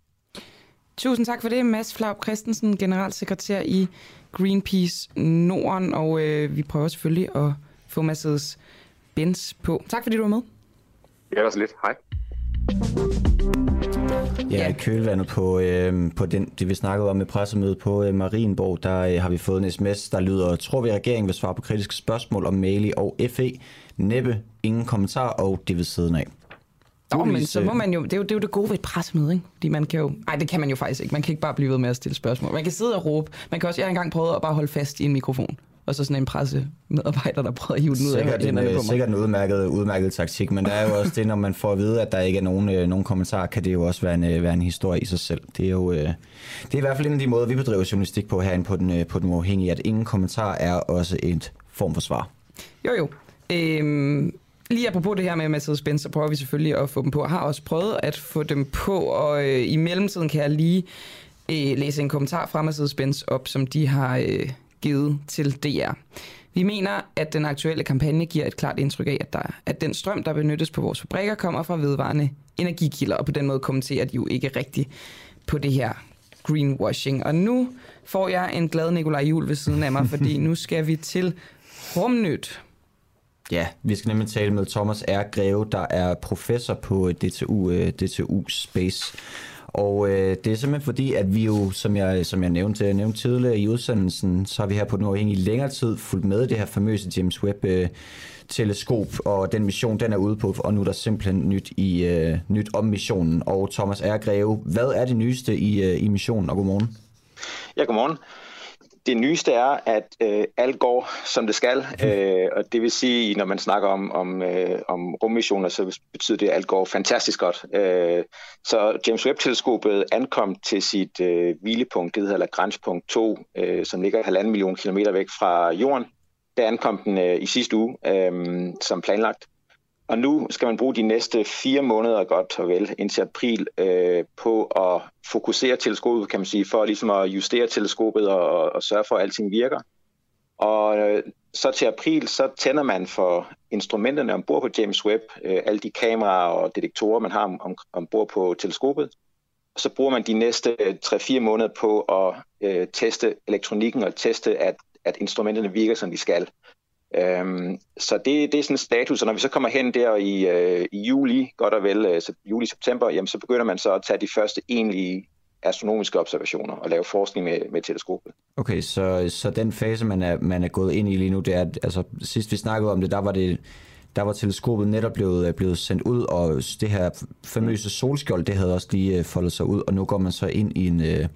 [SPEAKER 2] Tusind tak for det, Mads Flaub Christensen, generalsekretær i Greenpeace Norden, og øh, vi prøver selvfølgelig at få Mads' Benz på. Tak fordi du var med.
[SPEAKER 18] Ja, det var så lidt. Hej.
[SPEAKER 1] Ja, i kølvandet på, øh, på den, det, vi snakkede om med pressemødet på øh, Marienborg, der øh, har vi fået en sms, der lyder, tror vi, at regeringen vil svare på kritiske spørgsmål om Mali og FE. Næppe, ingen kommentar, og det vil siden af.
[SPEAKER 2] Nå, men så må man jo, det er jo, det er jo det gode ved et pressemøde, ikke? Fordi man kan jo, nej, det kan man jo faktisk ikke. Man kan ikke bare blive ved med at stille spørgsmål. Man kan sidde og råbe. Man kan også, jeg har engang prøvet at bare holde fast i en mikrofon og så sådan en presse medarbejder, der prøver at hive den ud af
[SPEAKER 1] hænderne på mig. Sikkert en udmærket, udmærket taktik, men der er jo også det, når man får at vide, at der ikke er nogen, øh, nogen kommentarer, kan det jo også være en, øh, være en historie i sig selv. Det er jo øh, det er i hvert fald en af de måder, vi bedriver journalistik på herinde på den, øh, på den uafhængige, at ingen kommentar er også et form for svar.
[SPEAKER 2] Jo jo. Øhm, Lige apropos det her med Mercedes-Benz, så prøver vi selvfølgelig at få dem på. Jeg har også prøvet at få dem på, og øh, i mellemtiden kan jeg lige øh, læse en kommentar fra Mercedes-Benz op, som de har øh, givet til DR. Vi mener, at den aktuelle kampagne giver et klart indtryk af, at, der, at den strøm, der benyttes på vores fabrikker, kommer fra vedvarende energikilder, og på den måde kommenterer de jo ikke rigtigt på det her greenwashing. Og nu får jeg en glad Nikolaj Jul ved siden af mig, [laughs] fordi nu skal vi til Rumnyt.
[SPEAKER 1] Ja, vi skal nemlig tale med Thomas R. Greve, der er professor på DTU, øh, DTU Space. Og øh, det er simpelthen fordi, at vi jo, som jeg, som jeg nævnte, jeg nævnte tidligere i udsendelsen, så har vi her på den i længere tid fulgt med det her famøse James Webb øh, teleskop, og den mission, den er ude på, og nu er der simpelthen nyt, i, øh, nyt om missionen. Og Thomas R. Greve, hvad er det nyeste i, øh, i missionen, og godmorgen?
[SPEAKER 19] Ja, godmorgen det nyeste er, at øh, alt går, som det skal. [laughs] Øh, og det vil sige, når man snakker om, om, øh, om rummissioner, så betyder det, at alt går fantastisk godt. Øh, så James Webb-teleskopet ankom til sit øh, hvilepunkt, det hedder Lagrange-punkt 2, øh, som ligger halvanden million kilometer væk fra jorden. Der ankom den øh, i sidste uge, øh, som planlagt. Og nu skal man bruge de næste fire måneder godt og vel indtil april øh, på at fokusere teleskopet, kan man sige, for ligesom at justere teleskopet og, og sørge for, at alting virker. Og øh, så til april, så tænder man for instrumenterne ombord på James Webb, øh, alle de kameraer og detektorer, man har om, om, ombord på teleskopet. Og så bruger man de næste øh, 3-4 måneder på at øh, teste elektronikken og teste, at, at instrumenterne virker, som de skal. Øhm, så det, det er sådan en status, og når vi så kommer hen der i, øh, i juli, godt og vel, øh, juli-september, jamen så begynder man så at tage de første egentlige astronomiske observationer og lave forskning med, med teleskopet.
[SPEAKER 1] Okay, så, så den fase, man er, man er gået ind i lige nu, det er, altså sidst vi snakkede om det, der var det der var teleskopet netop blevet, øh, blevet sendt ud, og det her famøse solskjold, det havde også lige øh, foldet sig ud, og nu går man så ind i en, øh,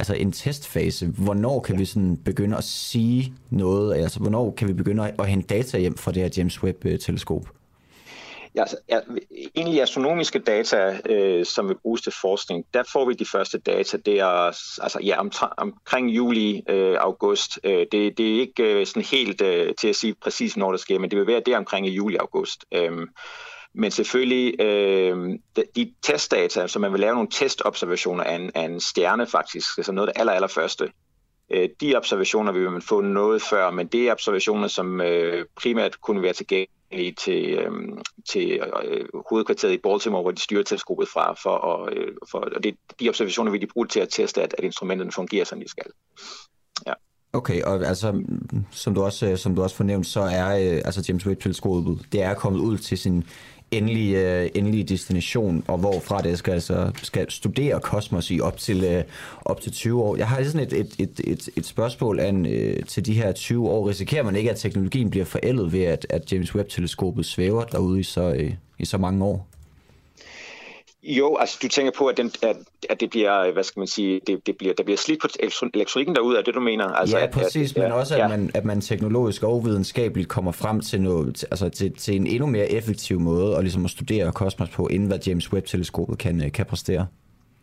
[SPEAKER 1] altså en testfase. Hvornår kan vi sådan begynde at sige noget? Altså, hvornår kan vi begynde at, hente data hjem fra det her James Webb-teleskop?
[SPEAKER 19] Ja, altså, ja, egentlig astronomiske data, øh, som vil bruges til forskning, der får vi de første data, det er altså, ja, om, omkring juli, øh, august. Øh, det, det er ikke øh, sådan helt øh, til at sige præcis, når det sker, men det vil være der omkring i juli, august. Øh, men selvfølgelig øh, de testdata, så man vil lave nogle testobservationer af en, af en stjerne faktisk, som noget af det aller, aller første, Øh, de observationer vil man få noget før, men det er observationer, som øh, primært kunne være tilgængelige til, øh, til øh, hovedkvarteret i Baltimore, hvor de styrer testgruppet fra, for, og, øh, for og det, de observationer vil de bruge til at teste, at, at instrumenterne fungerer, som de skal. Ja.
[SPEAKER 1] Okay, og altså, som du også, øh, som du også fornævnt, så er øh, altså James Webb-teleskopet, det er kommet ud til sin endelige, uh, øh, endelige destination, og hvorfra det skal, altså, skal studere kosmos i op til, øh, op til 20 år. Jeg har sådan et, et, et, et, et spørgsmål an, øh, til de her 20 år. Risikerer man ikke, at teknologien bliver forældet ved, at, at James Webb-teleskopet svæver derude i så, i så mange år?
[SPEAKER 19] Jo, altså du tænker på, at, den, at, at det bliver, hvad skal man sige, det, det bliver, der bliver slidt på elektronikken derude, er det du mener?
[SPEAKER 1] Altså, ja, præcis, at, at, men også at, ja. man, at man teknologisk og videnskabeligt kommer frem til, noget, altså til, til en endnu mere effektiv måde at, ligesom at studere kosmos på, inden hvad James Webb-teleskopet kan, kan præstere.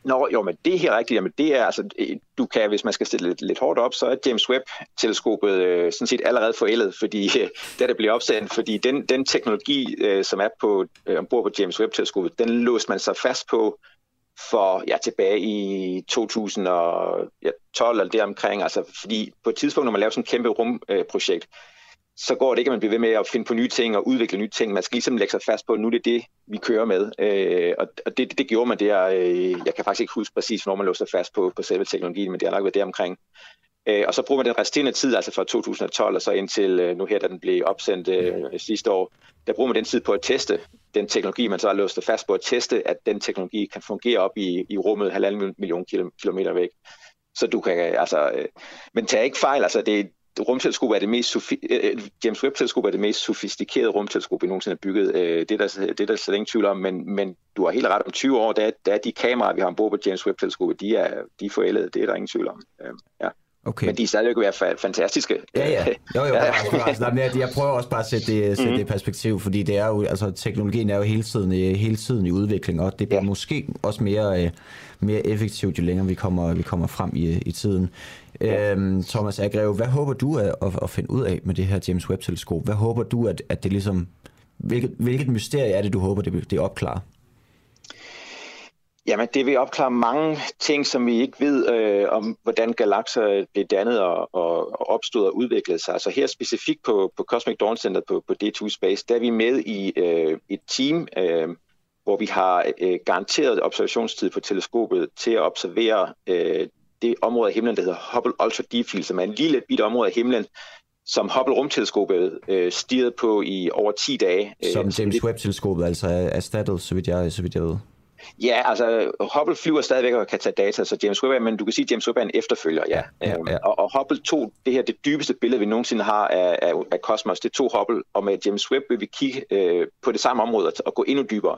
[SPEAKER 19] Nå, jo, men det er helt rigtigt. Jamen, det er, altså, øh, du kan, hvis man skal stille lidt, lidt hårdt op, så er James Webb-teleskopet øh, sådan set allerede forældet, fordi øh, da det blev opsendt, fordi den, den teknologi, øh, som er på, øh, ombord på James Webb-teleskopet, den låste man sig fast på for ja, tilbage i 2012 eller deromkring, altså fordi på et tidspunkt, når man laver sådan et kæmpe rumprojekt, øh, så går det ikke, at man bliver ved med at finde på nye ting og udvikle nye ting. Man skal ligesom lægge sig fast på, at nu er det det, vi kører med. Øh, og det, det gjorde man der, øh, jeg kan faktisk ikke huske præcis, hvornår man lå sig fast på, på selve teknologien, men det har nok været der omkring. Øh, og så bruger man den resterende tid, altså fra 2012 og så indtil øh, nu her, da den blev opsendt øh, sidste år, der bruger man den tid på at teste den teknologi, man så har låst sig fast på at teste, at den teknologi kan fungere op i, i rummet halvanden million kilometer væk. Så du kan, altså, øh, men tag ikke fejl, altså det, rumteleskop er det mest uh, James Webb teleskop er det mest sofistikerede rumteleskop, vi nogensinde har bygget. Uh, det, er der, det er der slet ingen tvivl om, men, men du har helt ret om 20 år, der, der er de kameraer, vi har ombord på James Webb teleskopet, de er, de er forældede, det er der ingen tvivl om. Uh, ja. Okay. Men de er stadigvæk være fantastiske.
[SPEAKER 1] Ja, ja. Jo, jo, [laughs] altså, der er jeg prøver også bare at sætte det, sætte mm. det i perspektiv, fordi det er jo, altså, teknologien er jo hele tiden, hele tiden i udvikling, og det bliver ja. måske også mere, mere effektivt, jo længere vi kommer, vi kommer frem i, i tiden. Ja. Øhm, Thomas Agreve, hvad håber du at, at, at finde ud af med det her James Webb-teleskop? Hvad håber du, at, at det ligesom... Hvilket, hvilket mysterie er det, du håber, det, det opklarer?
[SPEAKER 19] Jamen, det vil opklare mange ting, som vi ikke ved øh, om, hvordan galakser blev dannet og, og, og opstod og udviklede sig. Altså her specifikt på, på Cosmic Dawn Center på, på D2 Space, der er vi med i øh, et team, øh, hvor vi har øh, garanteret observationstid på teleskopet til at observere øh, det område af himlen, der hedder Hubble Ultra Deep Field, som er en lille bit område af himlen, som Hubble rumteleskopet øh, stirrede på i over 10 dage.
[SPEAKER 1] Øh, som James Webb-teleskopet altså er erstattet, så vidt jeg, så vidt jeg ved.
[SPEAKER 19] Ja, altså Hubble flyver stadigvæk og kan tage data, så James Webb men du kan sige, at James Webb er en efterfølger, ja. ja, ja, ja. Og, og Hubble tog det her, det dybeste billede, vi nogensinde har af, af, af kosmos, det tog Hubble, og med James Webb vil vi kigge øh, på det samme område og gå endnu dybere.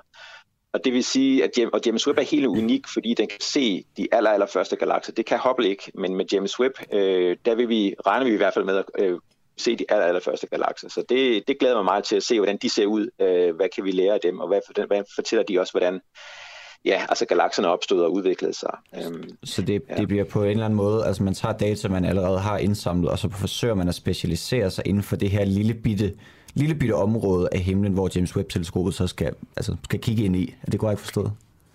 [SPEAKER 19] Og det vil sige, at James, og James Webb er helt unik, fordi den kan se de aller, aller første galakser. Det kan Hubble ikke, men med James Webb, øh, der vil vi, regner vi i hvert fald med at øh, se de aller, aller første galakser. Så det, det glæder mig meget til at se, hvordan de ser ud. Øh, hvad kan vi lære af dem, og hvad, hvad fortæller de også, hvordan ja, altså galakserne opstod og udviklede sig.
[SPEAKER 1] Øhm, så det, ja. det bliver på en eller anden måde, altså man tager data, man allerede har indsamlet, og så forsøger man at specialisere sig inden for det her lille bitte lille bitte område af himlen, hvor James Webb-teleskopet så skal, altså, skal kigge ind i. Er det korrekt forstået?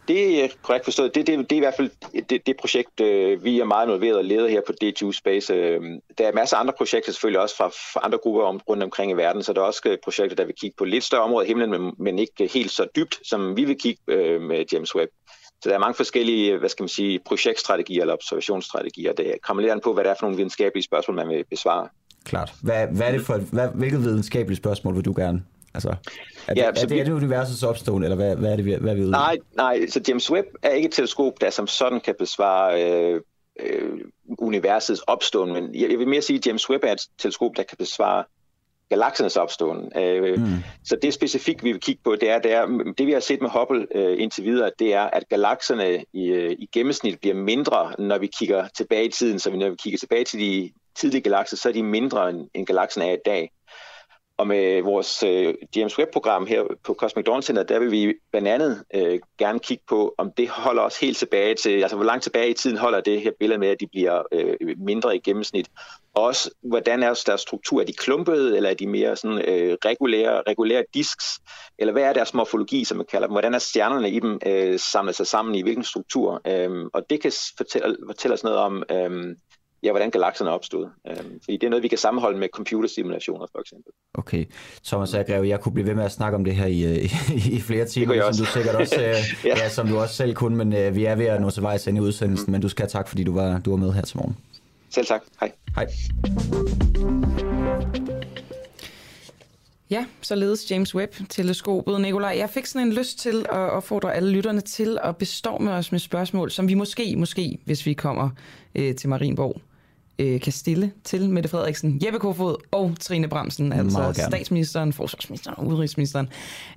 [SPEAKER 19] Det er korrekt forstået. Det, det, det er i hvert fald det, det projekt, øh, vi er meget involveret og leder her på D2 Space. Øh, der er masser af andre projekter selvfølgelig også fra, fra andre grupper om, rundt omkring i verden, så der er også øh, projekter, der vil kigge på lidt større områder af himlen, men, men ikke helt så dybt, som vi vil kigge øh, med James Webb. Så der er mange forskellige, hvad skal man sige, projektstrategier eller observationsstrategier. Det kommer lidt an på, hvad det er for nogle videnskabelige spørgsmål, man vil besvare.
[SPEAKER 1] Klart. Hvad, hvad er det for, hvad, hvilket videnskabeligt spørgsmål vil du gerne? Altså, er, ja, det, er, det, er det universets opstående, eller hvad, hvad er det, hvad vi
[SPEAKER 19] Nej, nej, så James Webb er ikke et teleskop, der som sådan kan besvare øh, øh, universets opståen, men jeg, jeg vil mere sige, at James Webb er et teleskop, der kan besvare galaksernes opståen. Øh, mm. Så det specifikt, vi vil kigge på, det er, det, er, det vi har set med Hubble øh, indtil videre, det er, at galakserne i, øh, i gennemsnit bliver mindre, når vi kigger tilbage i tiden. Så når vi kigger tilbage til de tidlige galakser, så er de mindre end, end galaksen er i dag. Og med vores øh, James Webb-program her på Cosmic Dawn Center, der vil vi blandt andet øh, gerne kigge på, om det holder os helt tilbage til, altså hvor langt tilbage i tiden holder det her billede med, at de bliver øh, mindre i gennemsnit. Og også, hvordan er deres struktur? Er de klumpede, eller er de mere sådan, øh, regulære, regulære disks? Eller hvad er deres morfologi, som man kalder dem? Hvordan er stjernerne i dem øh, samlet sig sammen i hvilken struktur? Øh, og det kan fortælle, fortælle os noget om, øh, ja, hvordan galakserne opstod. Øh, fordi det er noget, vi kan sammenholde med computersimulationer, for eksempel.
[SPEAKER 1] Okay. Thomas Agreve, jeg kunne blive ved med at snakke om det her i, i, i flere timer, som du sikkert også, [laughs] øh, ja. ja. som du også selv kunne, men øh, vi er ved at nå til vejs ind i udsendelsen, mm. men du skal have tak, fordi du var, du var med her til morgen.
[SPEAKER 19] Selv tak. Hej.
[SPEAKER 1] Hej.
[SPEAKER 2] Ja, således James Webb-teleskopet. Nikolaj, jeg fik sådan en lyst til at opfordre alle lytterne til at bestorme os med spørgsmål, som vi måske, måske, hvis vi kommer øh, til Marienborg, øh, kan stille til Mette Frederiksen, Jeppe Kofod og Trine Bremsen, altså statsministeren, forsvarsministeren og udenrigsministeren.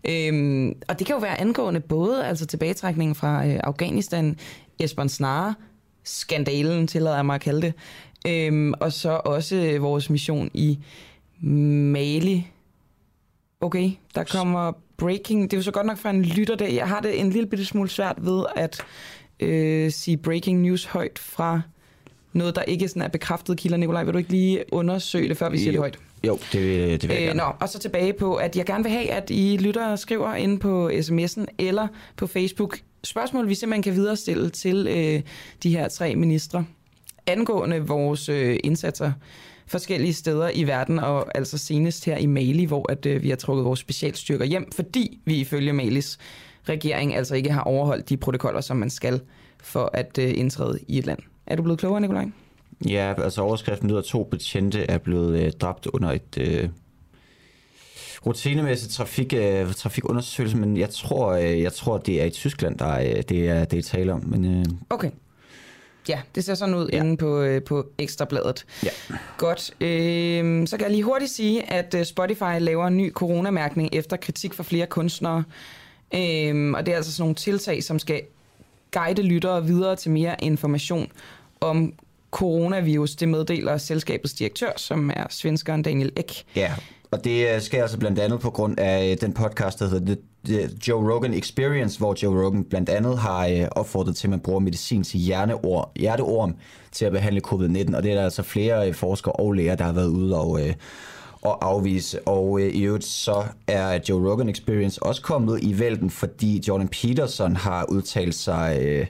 [SPEAKER 2] Øhm, og det kan jo være angående både altså tilbagetrækningen fra øh, Afghanistan, Esbern Snare, skandalen, tillader jeg mig at kalde det, øhm, og så også vores mission i Mali, Okay, der kommer breaking. Det er jo så godt nok fra en lytter der. Jeg har det en lille bitte smule svært ved at øh, sige breaking news højt fra noget, der ikke sådan er bekræftet kilder. Nikolaj, vil du ikke lige undersøge det, før vi siger det højt?
[SPEAKER 1] Jo, det det vil jeg øh, gerne.
[SPEAKER 2] Nå, og så tilbage på, at jeg gerne vil have, at I lytter skriver ind på sms'en eller på Facebook spørgsmål, vi simpelthen kan viderestille til øh, de her tre ministre angående vores øh, indsatser forskellige steder i verden, og altså senest her i Mali, hvor at, øh, vi har trukket vores specialstyrker hjem, fordi vi ifølge Malis regering altså ikke har overholdt de protokoller, som man skal for at øh, indtræde i et land. Er du blevet klogere, Nikolaj?
[SPEAKER 1] Ja, altså overskriften lyder, at to betjente er blevet øh, dræbt under et øh, rutinemæssigt trafik, øh, trafikundersøgelse, men jeg tror, øh, jeg tror, det er i Tyskland, der øh, det er det er tale om. Men, øh,
[SPEAKER 2] okay. Ja, det ser sådan ud ja. inde på, øh, på Ekstrabladet.
[SPEAKER 1] Ja.
[SPEAKER 2] Godt. Øh, så kan jeg lige hurtigt sige, at øh, Spotify laver en ny coronamærkning efter kritik fra flere kunstnere. Øh, og det er altså sådan nogle tiltag, som skal guide lyttere videre til mere information om coronavirus. Det meddeler selskabets direktør, som er svenskeren Daniel Ek.
[SPEAKER 1] Ja, og det øh, sker altså blandt andet på grund af øh, den podcast, der hedder The Joe Rogan Experience, hvor Joe Rogan blandt andet har øh, opfordret til, at man bruger medicin til hjerteorm til at behandle covid-19. Og det er der altså flere forskere og læger, der har været ude og, og afvise. Og i øvrigt så er Joe Rogan Experience også kommet i vælten, fordi Jordan Peterson har udtalt sig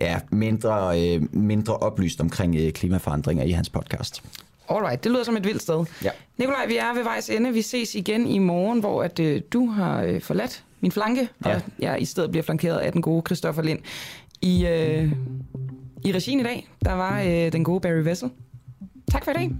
[SPEAKER 1] ja, mindre, mindre oplyst omkring klimaforandringer i hans podcast.
[SPEAKER 2] Alright, det lyder som et vildt sted.
[SPEAKER 1] Ja.
[SPEAKER 2] Nikolaj, vi er ved vejs ende. Vi ses igen i morgen, hvor at, øh, du har øh, forladt min flanke, ja. og jeg i stedet bliver flankeret af den gode Christoffer Lind. I, øh, i regien i dag, der var øh, den gode Barry Vessel. Tak for i dag.